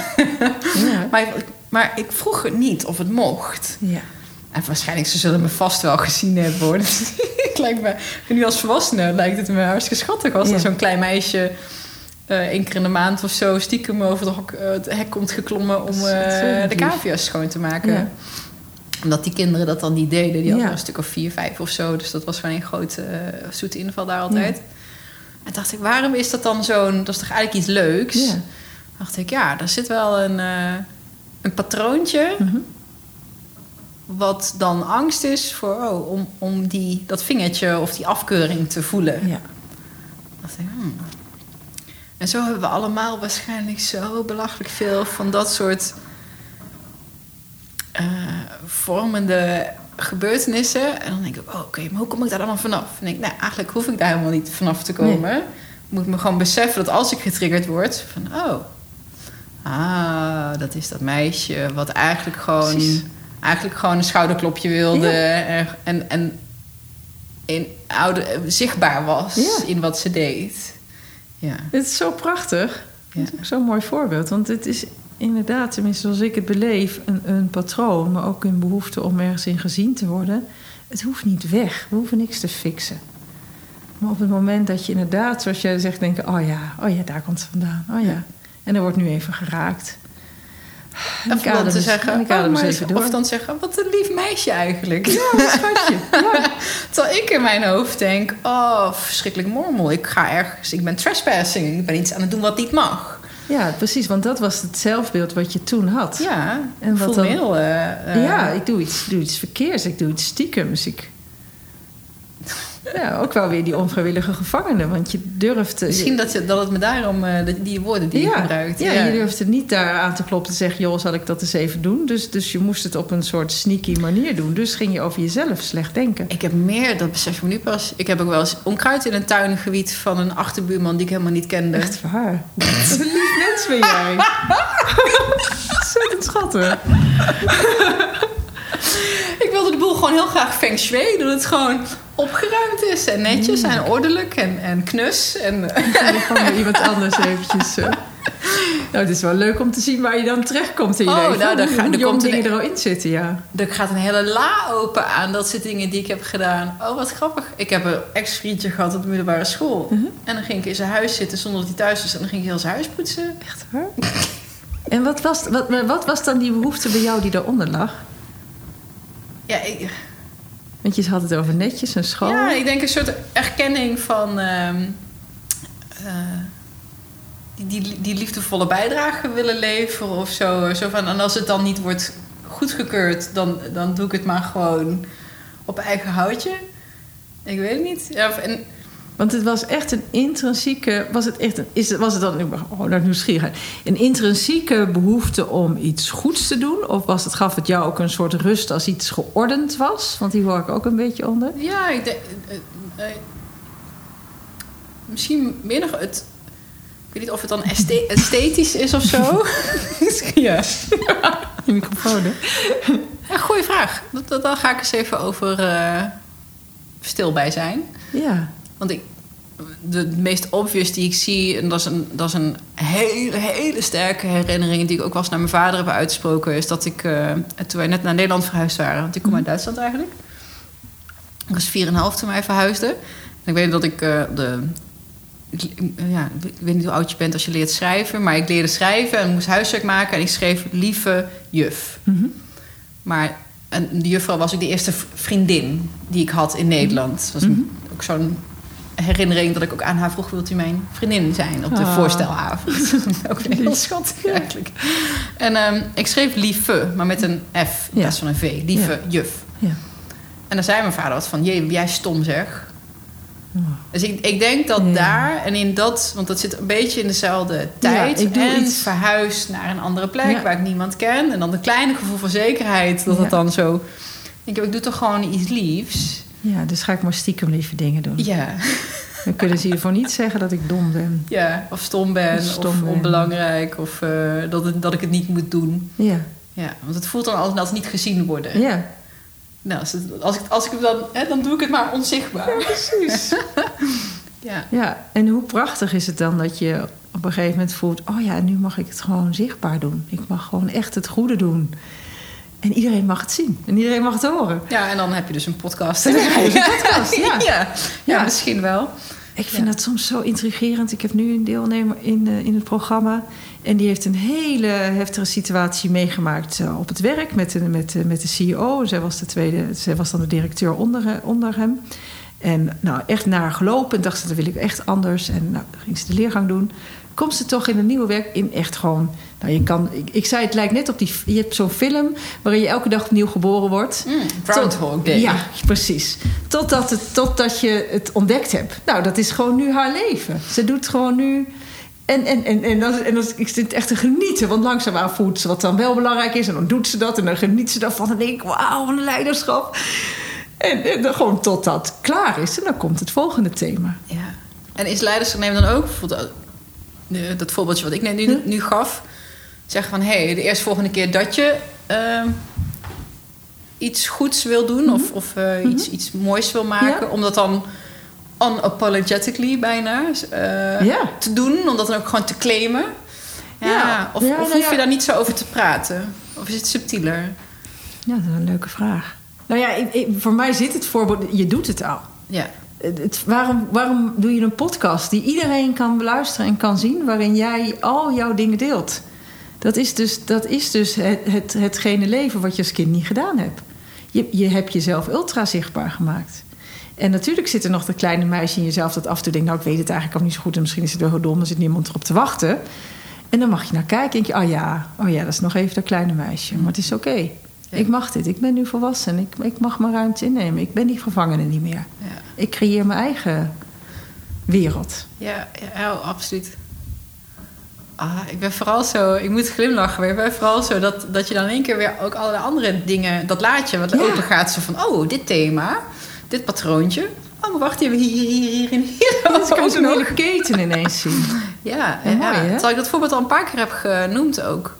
Ja. maar, maar ik vroeg het niet of het mocht. Ja. En waarschijnlijk, ze zullen me vast wel gezien hebben hoor. Het lijkt me, nu als volwassene lijkt het me hartstikke schattig als Ja. zo'n klein meisje eh één keer in de maand of zo stiekem over het, hok- eh, het hek komt geklommen om eh, de cavia's schoon te maken. Ja. Omdat die kinderen dat dan niet deden. Die hadden Ja. een stuk of vier, vijf of zo. Dus dat was gewoon een grote zoete inval daar altijd. En dacht ik, waarom is dat dan zo'n... Dat is toch eigenlijk iets leuks? Dacht ik, ja, daar zit wel een, een patroontje... Mhm. Wat dan angst is voor, oh, om, om die, dat vingertje of die afkeuring te voelen. Ja. dacht ik, hmm. En zo hebben we allemaal waarschijnlijk zo belachelijk veel van dat soort eh, vormende gebeurtenissen. En dan denk ik, oh, oké, maar hoe kom ik daar dan vanaf? En denk ik, nou, eigenlijk hoef ik daar helemaal niet vanaf te komen. Ik moet me gewoon beseffen dat als ik getriggerd word, van, oh, ah, dat is dat meisje wat eigenlijk gewoon, Precies. Eigenlijk gewoon een schouderklopje wilde Ja. en, en, in oude, zichtbaar was Ja. in wat ze deed. Ja. Het is zo prachtig. Ja. Het is ook zo'n mooi voorbeeld. Want het is inderdaad, tenminste zoals ik het beleef, een, een patroon, maar ook een behoefte om ergens in gezien te worden. Het hoeft niet weg. We hoeven niks te fixen. Maar op het moment dat je inderdaad, zoals jij zegt, denkt: oh ja, oh ja, daar komt het vandaan. Oh ja. En er wordt nu even geraakt. En Of dan te zeggen, en ik oh, adem eens maar- even door. of dan zeggen, wat een lief meisje eigenlijk. Ja, een schatje. Ja. Terwijl ik in mijn hoofd denk, oh, verschrikkelijk mormel. Ik ga ergens, ik ben trespassing. Ik ben iets aan het doen wat niet mag. ja, precies. Want dat was het zelfbeeld wat je toen had. Ja, En ik wat dan- heel... eh, eh, ja, ik doe iets, doe iets verkeers. Ik doe iets stiekems. Ik... Ja, ook wel weer die onvrijwillige gevangene. Want je durft... te- Misschien dat, je, dat het me daarom, eh, die- woorden die je ja, gebruikt. Ja, je durft er niet daar aan te kloppen te zeggen... joh, zal ik dat eens even doen? Dus, dus je moest het op een soort sneaky manier doen. Dus ging je over jezelf slecht denken. Ik heb meer, dat besef ik nu pas. Ik heb ook wel eens onkruid in een tuingebied van een achterbuurman die ik helemaal niet kende. Echt waar. Wat een lief mens ben jij. Ontzettend schattig. Ik wilde de boel gewoon heel graag feng shui. Dat het gewoon opgeruimd is en netjes Mm. en ordelijk en, en knus. En, En gewoon weer iemand anders eventjes... eh. Nou, het is wel leuk om te zien waar je dan terechtkomt in je Oh, leven. nou, daar ga- hoe er komt een- dingen er al in zitten, ja. er gaat een hele la open aan dat soort dingen die ik heb gedaan. Oh, wat grappig. Ik heb een ex-vriendje gehad op de middelbare school. Mhm. En dan ging ik in zijn huis zitten zonder dat hij thuis was. En dan ging ik heel zijn huis poetsen. Echt waar? En wat was, wat, wat was dan die behoefte bij jou die daaronder lag? Ja, ik, Want je had het over netjes en schoon. ja, ik denk een soort erkenning van... ehm, eh, die, die, die liefdevolle bijdrage willen leveren of zo. zo van, en als het dan niet wordt goedgekeurd, dan, dan doe ik het maar gewoon op eigen houtje. Ik weet het niet. Ja, of- en, Want het was echt een intrinsieke... Was het, echt een, is het, was het dan... Oh, nou, nieuwsgierigheid. Een intrinsieke behoefte om iets goeds te doen? Of was het, gaf het jou ook een soort rust als iets geordend was? Want die hoor ik ook een beetje onder. Ja, ik denk. eh, eh, misschien meer nog het... Ik weet niet of het dan esthe- esthetisch is of zo. ja. Je microfoon, hè? ja, goeie vraag. Dat, dat, daar ga ik eens even over eh, stil bij zijn. Ja. Want ik, de, de meest obvious die ik zie, en dat is, een, dat is een hele, hele sterke herinnering die ik ook wel eens naar mijn vader heb uitgesproken, is dat ik, eh, toen wij net naar Nederland verhuisd waren, want ik kom uit Duitsland eigenlijk. Ik was 4,5 toen wij verhuisden. En ik weet dat ik eh, de. ik- Ja, ik weet niet hoe oud je bent als je leert schrijven, maar ik leerde schrijven en moest huiswerk maken en ik schreef lieve juf. Mhm. Maar en die juffrouw was ook de eerste vriendin die ik had in Nederland. Dat was een- ook zo'n herinnering dat ik ook aan haar vroeg... wilt u mijn vriendin zijn op de Ah. voorstelavond. ook heel schattig eigenlijk. En ehm, ik schreef lieve, maar met een F in Ja. plaats van een V. Lieve juf. Ja. En dan zei mijn vader wat van... jee, jij stom zeg. Oh. Dus ik, ik denk dat Ja. daar en in dat... want dat zit een beetje in dezelfde tijd... ik doe en iets. verhuisd naar een andere plek Ja. waar ik niemand ken... en dan een kleine gevoel van zekerheid... dat Ja. het dan zo... Ik, ik doe toch gewoon iets liefs. Ja, dus ga ik maar stiekem lieve dingen doen. Ja, Dan kunnen ze hiervoor niet zeggen dat ik dom ben. ja. of stom ben, Of stom of ben. onbelangrijk... of eh, dat, het, dat ik het niet moet doen. Ja. Ja, want het voelt dan als, als niet gezien worden. Ja. Nou, als, het- als, ik, als ik het dan... Hè, dan doe ik het maar onzichtbaar. Precies. Ja, Ja, en hoe prachtig is het dan dat je op een gegeven moment voelt... oh ja, nu mag ik het gewoon zichtbaar doen. Ik mag gewoon echt het goede doen. En iedereen mag het zien. En iedereen mag het horen. ja, en dan heb je dus een podcast. En dan heb je een podcast, ja. ja. ja, misschien wel. Ik vind Ja. dat soms zo intrigerend. Ik heb nu een deelnemer in, eh, in het programma. En die heeft een hele heftige situatie meegemaakt eh, op het werk met de, met, met de CEO. Zij was, de tweede, zij was dan de directeur onder, eh, onder hem. En nou, echt naar gelopen. En dacht ze, dat wil ik echt anders. En nou, ging ze de leergang doen. Komt ze toch in een nieuwe werk in echt gewoon... Nou, je kan, ik, ik zei, het lijkt net op die... Je hebt zo'n film waarin je elke dag opnieuw geboren wordt. Mm, Groundhog Day. Ja, precies. Totdat, het, totdat je het ontdekt hebt. Nou, dat is gewoon nu haar leven. Ze doet gewoon nu. En, en, en, en, dat, en dat, ik zit echt te genieten. Want langzaamaan voelt ze wat dan wel belangrijk is. En dan doet ze dat. En dan geniet ze daarvan. En denk ik, wauw, een leiderschap. En, en dan gewoon totdat klaar is. En dan komt het volgende thema. Ja. En is leiderschap nemen dan ook, bijvoorbeeld dat voorbeeldje wat ik net nu, Hm? nu gaf, zeggen van hé, hey, de eerstvolgende keer dat je ehm, iets goeds wil doen of, of eh, iets, iets moois wil maken, Mhm. Ja. om dat dan unapologetically bijna eh, Ja. te doen, om dat dan ook gewoon te claimen. Ja, Ja. Of, of nou hoef je daar niet zo over te praten? Of is het subtieler? Ja, dat is een leuke vraag. Nou ja, ik, ik- voor mij zit het voorbeeld... Je doet het al. Ja. Het- waarom, waarom doe je een podcast die iedereen kan beluisteren en kan zien, waarin jij al jouw dingen deelt? Dat is dus, dat is dus het, het, hetgene leven wat je als kind niet gedaan hebt. Je, je hebt jezelf ultra zichtbaar gemaakt. En natuurlijk zit er nog dat kleine meisje in jezelf dat af en toe denkt: Nou, ik weet het eigenlijk al niet zo goed en misschien is het wel heel dom, er zit niemand erop te wachten. En dan mag je naar kijken en denk je: Oh ja, oh ja, dat is nog even dat kleine meisje. Maar het is oké. Ja. Ik mag dit. Ik ben nu volwassen. Ik, ik mag mijn ruimte innemen. Ik ben die gevangene niet meer. Ja. Ik creëer mijn eigen wereld. Ja, ja, ja, absoluut. Ah, ik ben vooral zo, ik moet glimlachen, maar ik ben vooral zo dat, dat je dan in één keer weer ook allerlei andere dingen, dat laadje wat Ja. open gaat, zo van, oh, dit thema, dit patroontje. Oh, maar wacht, hier, hier, hier, hier en hier. Dus ik kan zo'n hele keten ineens zien. Ja, Ja, ja, mooi, hè? terwijl ik dat voorbeeld al een paar keer heb genoemd ook.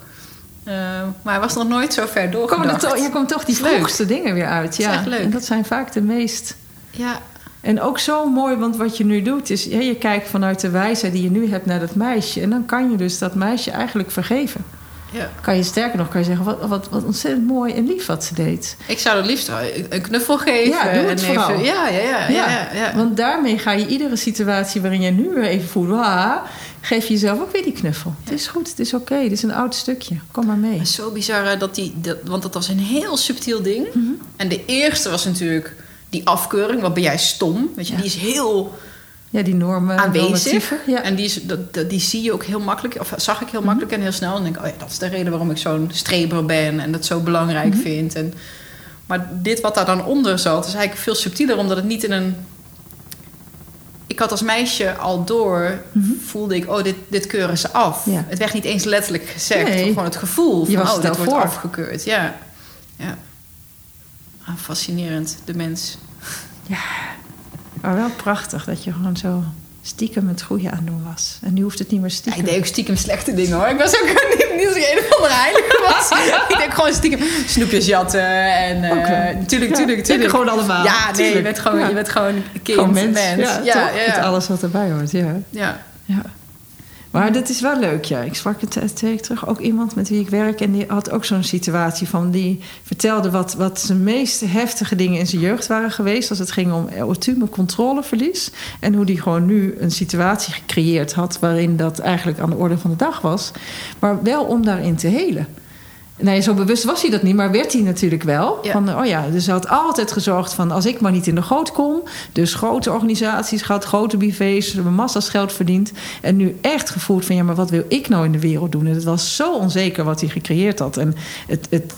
Eh, maar hij was nog nooit zo ver Komen er toch, je komt toch die Dat vroegste dingen weer uit. is Ja. echt leuk. En dat zijn vaak de meest. Ja, En ook zo mooi, want wat je nu doet is... Ja, je kijkt vanuit de wijsheid die je nu hebt naar dat meisje. En dan kan je dus dat meisje eigenlijk vergeven. ja. Kan je sterker nog kan je zeggen... wat, wat, wat ontzettend mooi en lief wat ze deed. Ik zou het liefst een knuffel geven. Ja, doe het en vooral. even, ja, ja, ja, ja, ja. Want daarmee ga je iedere situatie waarin je nu weer even voelt... "Ah", geef je jezelf ook weer die knuffel. Het is goed, het is oké. Dit is een oud stukje. Kom maar mee. Het zo bizar dat die, dat, want dat was een heel subtiel ding. Mhm. En de eerste was natuurlijk die afkeuring, wat ben jij stom? Weet je, Ja. die is heel Ja, die normen. aanwezig. Ja. En die, is, dat, dat- die zie je ook heel makkelijk, of zag ik heel Mhm. makkelijk en heel snel. En denk ik, oh ja, dat is de reden waarom ik zo'n streber ben en dat zo belangrijk Mhm. vind. En, maar dit wat daar dan onder zat, is eigenlijk veel subtieler, omdat het niet in een. Ik had als meisje al door, voelde ik, oh, dit, dit keuren ze af. Mhm. Ja. Het werd niet eens letterlijk gezegd, Nee. gewoon het gevoel van, oh, dit wordt afgekeurd. Ja, ja. Ah, fascinerend, de mens. Maar wel prachtig dat je gewoon zo stiekem het goede aan doen was. En nu hoeft het niet meer Ja, stiekem. ik deed ook stiekem slechte dingen hoor. Ik was ook niet, niet als ik een of andere heilige was. ik deed gewoon stiekem snoepjes jatten. En wel. eh tuurlijk, Ja, tuurlijk, tuurlijk. gewoon allemaal. Ja, nee, je bent gewoon, Ja. je bent gewoon kind, Gewoon mens. mens. Ja, ja, ja, Met ja. alles wat erbij hoort, ja. ja. Maar dat is wel leuk, ja. Ik sprak het terug ook iemand met wie ik werk... en die had ook zo'n situatie van... die vertelde wat, wat zijn meest heftige dingen in zijn jeugd waren geweest... als het ging om autisme controleverlies. En hoe die gewoon nu een situatie gecreëerd had... waarin dat eigenlijk aan de orde van de dag was. Maar wel om daarin te helen. Nee, zo bewust was hij dat niet, maar werd hij natuurlijk wel. Ja. Van, oh ja, dus hij had altijd gezorgd van... als ik maar niet in de goot kom... dus grote organisaties gehad, grote hebben massa's geld verdiend. En nu echt gevoeld van... ja, maar wat wil ik nou in de wereld doen? En het was zo onzeker wat hij gecreëerd had. En het, het,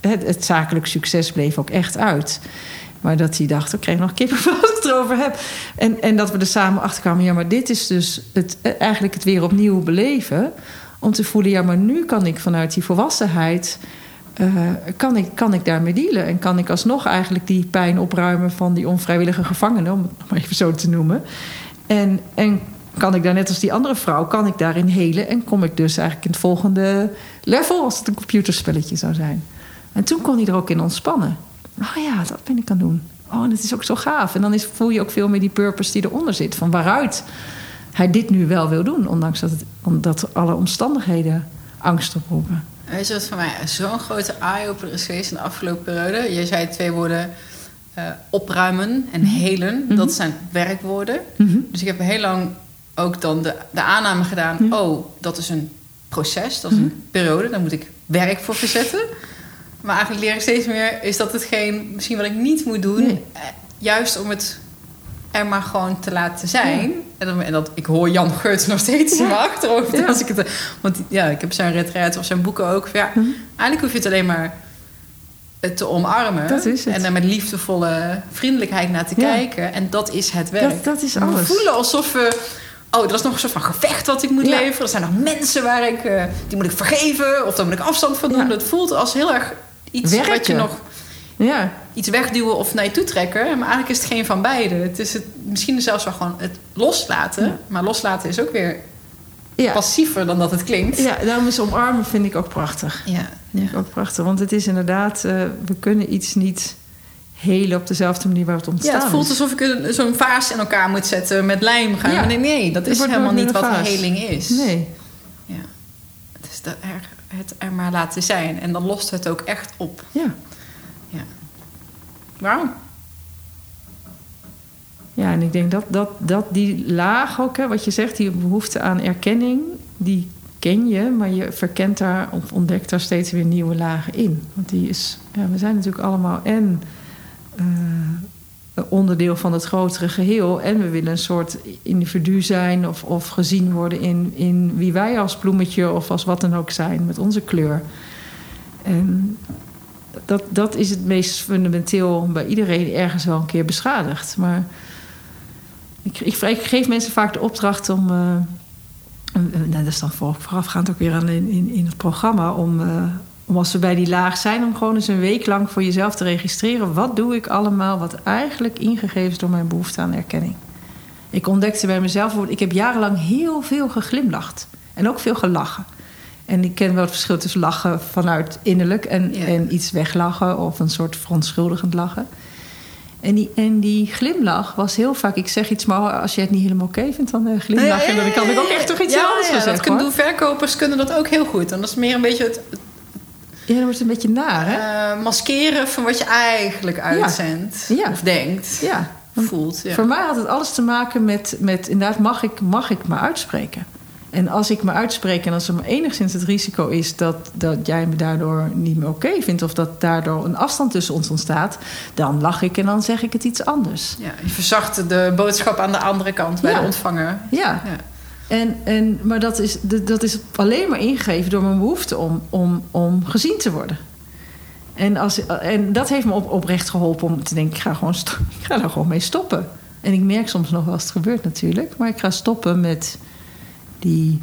het, het zakelijk succes bleef ook echt uit. Maar dat hij dacht, ik nog kippenvel als ik het erover heb. En, en dat we er samen achter kwamen... ja, maar dit is dus het, eigenlijk het weer opnieuw beleven... om te voelen, ja, maar nu kan ik vanuit die volwassenheid... eh, kan, ik, kan ik daarmee dealen? En kan ik alsnog eigenlijk die pijn opruimen... van die onvrijwillige gevangenen, om het nog maar even zo te noemen. En, en kan ik daar net als die andere vrouw... kan ik daarin helen en kom ik dus eigenlijk in het volgende level... als het een computerspelletje zou zijn. En toen kon hij er ook in ontspannen. Oh ja, dat ben ik aan het doen. Oh, en het is ook zo gaaf. En dan is, voel je ook veel meer die purpose die eronder zit. Van waaruit hij dit nu wel wil doen. Ondanks dat, het, omdat alle omstandigheden angst oproepen. Weet je wat voor mij zo'n grote eye-opener is geweest in de afgelopen periode? Je zei twee woorden, eh, opruimen en helen. Dat zijn werkwoorden. Dus ik heb heel lang ook dan de, de aanname gedaan... oh, dat is een proces, dat is een periode. Daar moet ik werk voor verzetten. Maar eigenlijk leer ik steeds meer... is dat hetgeen misschien wat ik niet moet doen... Nee. eh, juist om het er maar gewoon te laten zijn. En, dan, en dat, ik hoor Jan Geurts nog steeds in mijn achterhoofd. Ja. Als ik het, want ja, ik heb zijn retreat of zijn boeken ook. Ja, Eigenlijk hoef je het alleen maar eh, te omarmen. Dat is het. En daar met liefdevolle vriendelijkheid naar te kijken. En dat is het werk. Dat, dat is We alles. voelen alsof we... Oh, er is nog een soort van gevecht wat ik moet leveren. Er zijn nog mensen waar ik... eh, die moet ik vergeven. Of daar moet ik afstand van doen. Dat voelt als heel erg iets wat je nog... Ja, Iets wegduwen of naar je toe trekken. Maar eigenlijk is het geen van beide. Het is het, misschien zelfs wel gewoon het loslaten. Ja. Maar loslaten is ook weer ja. passiever dan dat het klinkt. ja, daarom is omarmen vind ik ook prachtig. Ja, Vind ik ook prachtig. Want het is inderdaad, eh, we kunnen iets niet helen op dezelfde manier waar het ontstaan Ja, het voelt alsof ik zo'n vaas in elkaar moet zetten met lijm gaan. Ja. Nee, nee, dat is helemaal niet wat een heling is. Nee. Ja. Het is dat er, het er maar laten zijn. En dan lost het ook echt op. Ja. Ja. Wauw. Ja, en ik denk dat, dat, dat die laag ook, hè, wat je zegt, die behoefte aan erkenning, die ken je, maar je verkent daar of ontdekt daar steeds weer nieuwe lagen in. Want die is, ja, we zijn natuurlijk allemaal en eh, onderdeel van het grotere geheel, en we willen een soort individu zijn of, of gezien worden in, in wie wij als bloemetje of als wat dan ook zijn, met onze kleur. En dat, dat is het meest fundamenteel bij iedereen ergens wel een keer beschadigd. Maar ik, ik, geef mensen vaak de opdracht om. en- en dat is dan voor- voorafgaand ook weer aan in, in, in het programma. Om, eh, om als we bij die laag zijn, om gewoon eens een week lang voor jezelf te registreren. Wat doe ik allemaal wat eigenlijk ingegeven is door mijn behoefte aan erkenning? Ik ontdekte bij mezelf, ik heb jarenlang heel veel geglimlacht. En ook veel gelachen. En ik ken wel het verschil tussen lachen vanuit innerlijk en, Ja. en iets weglachen of een soort verontschuldigend lachen. En die, en die glimlach was heel vaak, ik zeg iets, maar als je het niet helemaal oké vindt, dan eh, glimlach je. Dan kan ik ook echt toch iets anders ja, zeggen. dat kunnen doen. Verkopers kunnen dat ook heel goed. En dat is meer een beetje het Ja, dan wordt het een beetje naar, hè? eh, maskeren van wat je eigenlijk uitzendt. Of denkt. ja. Voelt. Ja. Voor mij had het alles te maken met, met inderdaad, mag ik, mag ik me uitspreken? En als ik me uitspreek en als er maar enigszins het risico is dat, dat jij me daardoor niet meer oké vindt, of dat daardoor een afstand tussen ons ontstaat, dan lach ik en dan zeg ik het iets anders. Ja, je verzacht de boodschap aan de andere kant bij Ja. de ontvanger. Ja, Ja. En, en, maar dat is, dat is alleen maar ingegeven door mijn behoefte om, om, om gezien te worden. En, als, en dat heeft me op, oprecht geholpen om te denken: ik ga, gewoon ik ga daar gewoon mee stoppen. En ik merk soms nog wel als het gebeurt natuurlijk, maar ik ga stoppen met die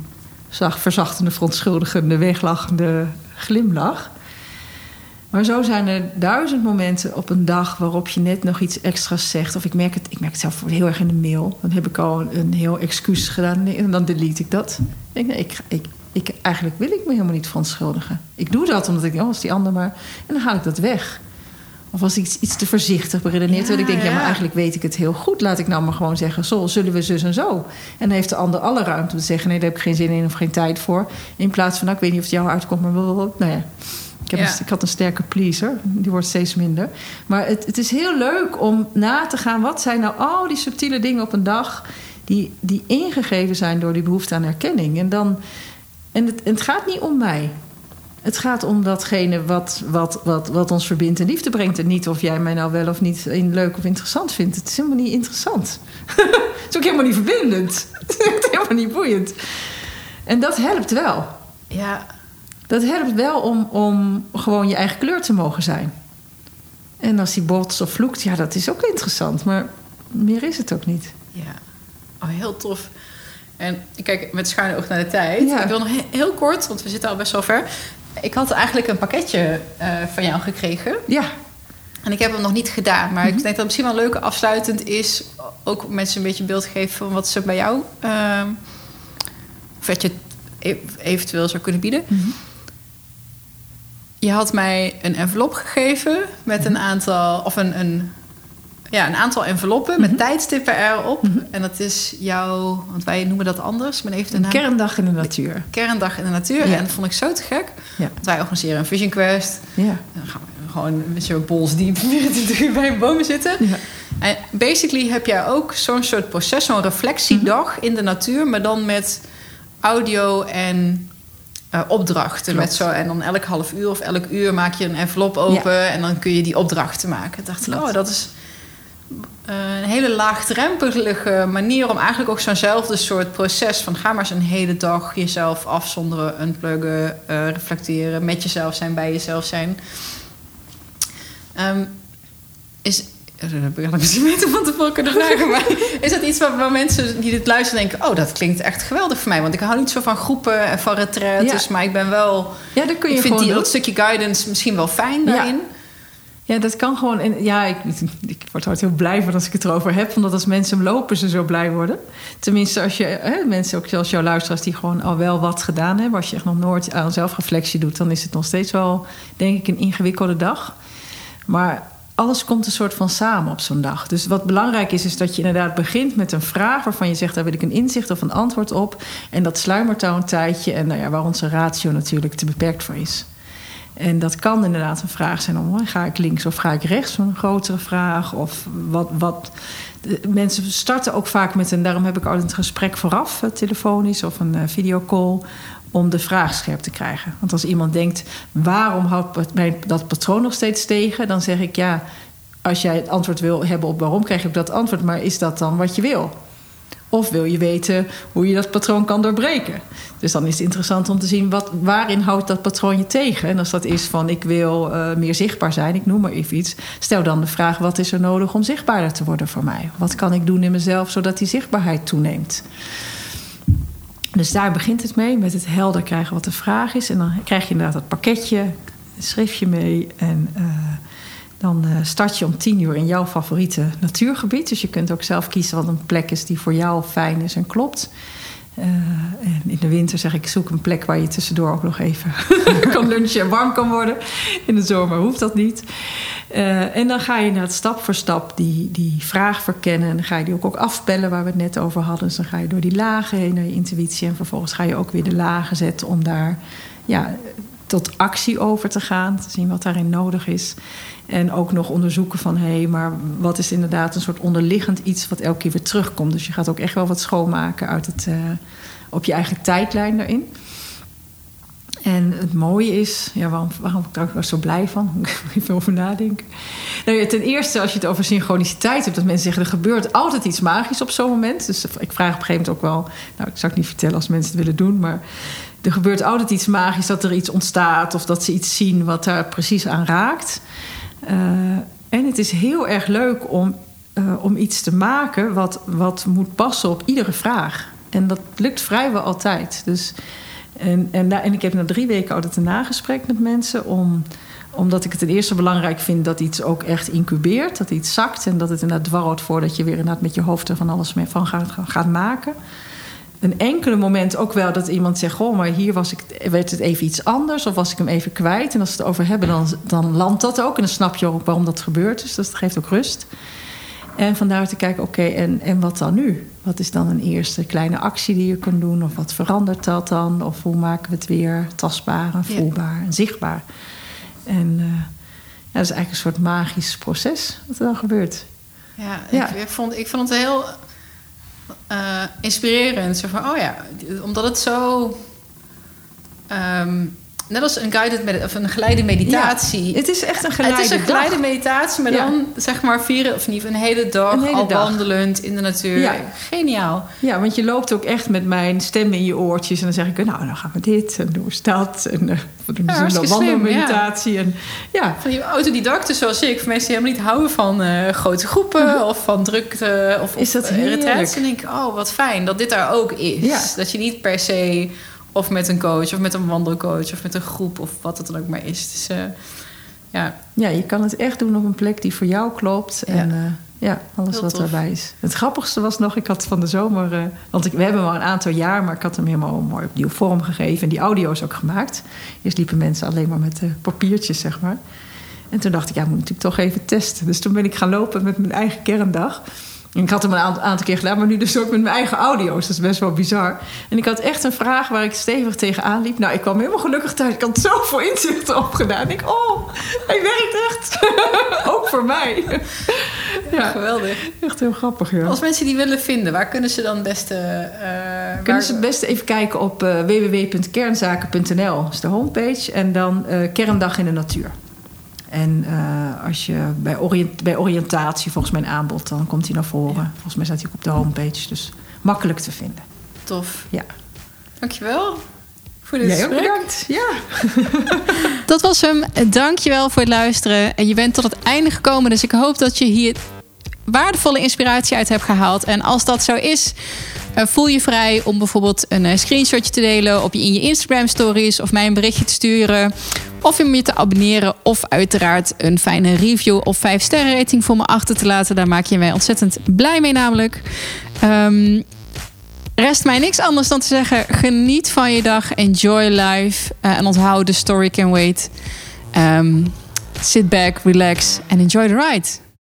zacht, verzachtende, verontschuldigende, weglachende glimlach. Maar zo zijn er duizend momenten op een dag waarop je net nog iets extra's zegt. Of ik merk het, ik merk het zelf heel erg in de mail. Dan heb ik al een, heel excuus gedaan en dan delete ik dat. Ik, nee, ik, ik, ik, eigenlijk wil ik me helemaal niet verontschuldigen. Ik doe dat omdat ik, oh, als die ander maar. En dan haal ik dat weg. Of als ik iets, iets te voorzichtig beredeneerd ja, ik denk, ja. maar eigenlijk weet ik het heel goed. Laat ik nou maar gewoon zeggen, zo zullen we zus en zo. En dan heeft de ander alle ruimte om te zeggen, nee, daar heb ik geen zin in of geen tijd voor. In plaats van, nou, ik weet niet of het jou uitkomt, maar nou ja. Ik, heb ik had een sterke pleaser, die wordt steeds minder. Maar het, het is heel leuk om na te gaan, wat zijn nou al die subtiele dingen op een dag die, die ingegeven zijn door die behoefte aan erkenning. En dan. En het, en het gaat niet om mij. Het gaat om datgene wat, wat, wat, wat ons verbindt en liefde brengt. En niet of jij mij nou wel of niet leuk of interessant vindt. Het is helemaal niet interessant. het is ook helemaal niet verbindend. Het is helemaal niet boeiend. En dat helpt wel. Ja. Dat helpt wel om, om gewoon je eigen kleur te mogen zijn. En als die bots of vloekt, ja, dat is ook interessant. Maar meer is het ook niet. Ja, oh, heel tof. En ik kijk met schuine oog naar de tijd. Ik wil nog heel kort, want we zitten al best wel ver. Ik had eigenlijk een pakketje uh, van jou gekregen. Ja. En ik heb hem nog niet gedaan. Maar ik denk dat het misschien wel leuk afsluitend is... ook om mensen een beetje beeld te geven van wat ze bij jou... Uh, of wat je e-, eventueel zou kunnen bieden. Mm -hmm. Je had mij een envelop gegeven met een aantal... of een, een ja, een aantal enveloppen met mhm. tijdstippen erop. Mm En dat is jouw, want wij noemen dat anders. Maar even de naam. Kerndag in de natuur. Kerndag in de natuur. En dat vond ik zo te gek. Ja. Want wij organiseren een Vision Quest. Ja. Dan gaan we gewoon met zo'n bols diep 24 uur bij een bomen zitten. Ja. En basically heb jij ook zo'n soort proces, zo'n reflectiedag mhm. in de natuur, maar dan met audio en uh, opdrachten. Met zo, en dan elk half uur of elk uur maak je een envelop open en dan kun je die opdrachten maken. Ik dacht ik, oh, dat is een hele laagdrempelige manier om eigenlijk ook zo'nzelfde soort proces van ga maar eens een hele dag jezelf afzonderen, unpluggen, uh, reflecteren, met jezelf zijn, bij jezelf zijn. Um, is, dat heb ik misschien van tevoren kunnen vragen. maar is dat iets waar, waar, mensen die dit luisteren denken... oh, dat klinkt echt geweldig voor mij. Want ik hou niet zo van groepen en van retraites. Ja. Maar ik ben wel... Ja, dan kun je ik vind die, dat stukje guidance misschien wel fijn daarin. Ja. Ja, dat kan gewoon. En ja, ik, ik word altijd heel blij van als ik het erover heb. Omdat als mensen lopen, ze zo blij worden. Tenminste, als je hè, mensen, ook zoals jouw luisteraars, die gewoon al wel wat gedaan hebben. Als je echt nog nooit aan zelfreflectie doet, dan is het nog steeds wel, denk ik, een ingewikkelde dag. Maar alles komt een soort van samen op zo'n dag. Dus wat belangrijk is, is dat je inderdaad begint met een vraag waarvan je zegt: daar wil ik een inzicht of een antwoord op. En dat sluimert dan een tijdje. En nou ja, waar onze ratio natuurlijk te beperkt voor is. En dat kan inderdaad een vraag zijn om ga ik links of ga ik rechts, een grotere vraag. Of wat, wat. Mensen starten ook vaak met een, daarom heb ik altijd een gesprek vooraf, eh, telefonisch of een uh, videocall, om de vraag scherp te krijgen. Want als iemand denkt, waarom houdt mij dat patroon nog steeds tegen, dan zeg ik ja, als jij het antwoord wil hebben op waarom, krijg ook dat antwoord, maar is dat dan wat je wil? Of wil je weten hoe je dat patroon kan doorbreken? Dus dan is het interessant om te zien wat, waarin houdt dat patroon je tegen. En als dat is van ik wil uh, meer zichtbaar zijn, ik noem maar even iets. Stel dan de vraag wat is er nodig om zichtbaarder te worden voor mij? Wat kan ik doen in mezelf zodat die zichtbaarheid toeneemt? Dus daar begint het mee, met het helder krijgen wat de vraag is. En dan krijg je inderdaad dat pakketje, een schriftje mee en... Uh, dan eh, start je om tien uur in jouw favoriete natuurgebied. Dus je kunt ook zelf kiezen wat een plek is die voor jou fijn is en klopt. Uh, en in de winter zeg ik, zoek een plek waar je tussendoor ook nog even kan lunchen en warm kan worden. In de zomer hoeft dat niet. Uh, en dan ga je naar stap voor stap die, die vraag verkennen. En dan ga je die ook, ook afbellen waar we het net over hadden. Dus dan ga je door die lagen heen naar je intuïtie. En vervolgens ga je ook weer de lagen zetten om daar ja, tot actie over te gaan. Te zien wat daarin nodig is. En ook nog onderzoeken van hé, hey, maar wat is inderdaad een soort onderliggend iets wat elke keer weer terugkomt. Dus je gaat ook echt wel wat schoonmaken uit het, uh, op je eigen tijdlijn daarin. En het mooie is, ja, waarom, waarom ik daar zo blij van? Even over nadenken. Nou ten eerste, als je het over synchroniciteit hebt, dat mensen zeggen er gebeurt altijd iets magisch op zo'n moment. Dus ik vraag op een gegeven moment ook wel, nou, ik zou het niet vertellen als mensen het willen doen, maar er gebeurt altijd iets magisch dat er iets ontstaat of dat ze iets zien wat daar precies aan raakt. Uh, en het is heel erg leuk om, uh, om iets te maken wat, wat moet passen op iedere vraag. En dat lukt vrijwel altijd. Dus, en, en, en ik heb na drie weken altijd een nagesprek met mensen om, omdat ik het ten eerste belangrijk vind dat iets ook echt incubeert, dat iets zakt en dat het inderdaad dwarrelt voordat je weer inderdaad met je hoofd er van alles mee van gaat, gaat maken. Een enkele moment ook wel dat iemand zegt: Goh, maar hier was ik, werd het even iets anders, of was ik hem even kwijt. En als we het over hebben, dan, dan landt dat ook. En dan snap je ook waarom dat gebeurt. Dus dat geeft ook rust. En vandaar te kijken, oké, en, en wat dan nu? Wat is dan een eerste kleine actie die je kunt doen? Of wat verandert dat dan? Of hoe maken we het weer tastbaar en voelbaar en zichtbaar? En uh, ja, dat is eigenlijk een soort magisch proces wat er dan gebeurt. Ja, ja. Ik, vond, ik vond het heel uh, inspirerend. Zo van, oh ja, omdat het zo... Um, net als een guided med of een geleide meditatie. het is echt een geleide Het is een geleide meditatie, maar dan zeg maar vieren of niet een hele dag een hele al dag. wandelend in de natuur. Geniaal. Ja, want je loopt ook echt met mijn stem in je oortjes en dan zeg ik, nou, dan gaan we dit en doen we dat en uh, we doen ja, een wandelmeditatie en ja. Van die autodidacten zoals ik, voor mensen die helemaal niet houden van uh, grote groepen of van drukte of, is dat retreats, en denk ik, oh, wat fijn dat dit daar ook is. Dat je niet per se of met een coach, of met een wandelcoach, of met een groep, of wat het dan ook maar is. Dus, uh, ja. ja, je kan het echt doen op een plek die voor jou klopt. Ja. En uh, ja, alles wat erbij is. Het grappigste was nog, ik had van de zomer... Uh, want ik, we hebben hem al een aantal jaar, maar ik had hem helemaal mooi opnieuw vorm gegeven. En die audio's ook gemaakt. Eerst liepen mensen alleen maar met papiertjes, zeg maar. En toen dacht ik, ja, moet natuurlijk toch even testen. Dus toen ben ik gaan lopen met mijn eigen kerndag ik had hem een aantal keer gedaan, maar nu dus ook met mijn eigen audio's. Dat is best wel bizar. En ik had echt een vraag waar ik stevig tegenaan liep. Nou, ik kwam helemaal gelukkig thuis. Ik had zoveel inzichten opgedaan. Ik, oh, hij werkt echt. ook voor mij. ja, geweldig. Echt heel grappig, ja. Als mensen die willen vinden, waar kunnen ze dan het beste... Uh, kunnen ze het beste even kijken op uh, www.kernzaken.nl. Dat is de homepage. En dan uh, Kerndag in de Natuur. En uh, als je bij, bij oriëntatie, volgens mijn aanbod, dan komt hij naar voren. Volgens mij staat hij ook op de homepage, dus makkelijk te vinden. Tof. Ja. Dankjewel voor dit Jij gesprek. bedankt. Ja. dat was hem. Dankjewel voor het luisteren. En je bent tot het einde gekomen, dus ik hoop dat je hier waardevolle inspiratie uit hebt gehaald. En als dat zo is, eh, voel je vrij om bijvoorbeeld een eh, screenshotje te delen op je, in je Instagram stories of mij een berichtje te sturen. Of om je te abonneren of uiteraard een fijne review of 5 sterren rating voor me achter te laten. Daar maak je mij ontzettend blij mee namelijk. Um, rest mij niks anders dan te zeggen: geniet van je dag, enjoy life uh, en onthoud the story can wait. Um, sit back, relax and enjoy the ride.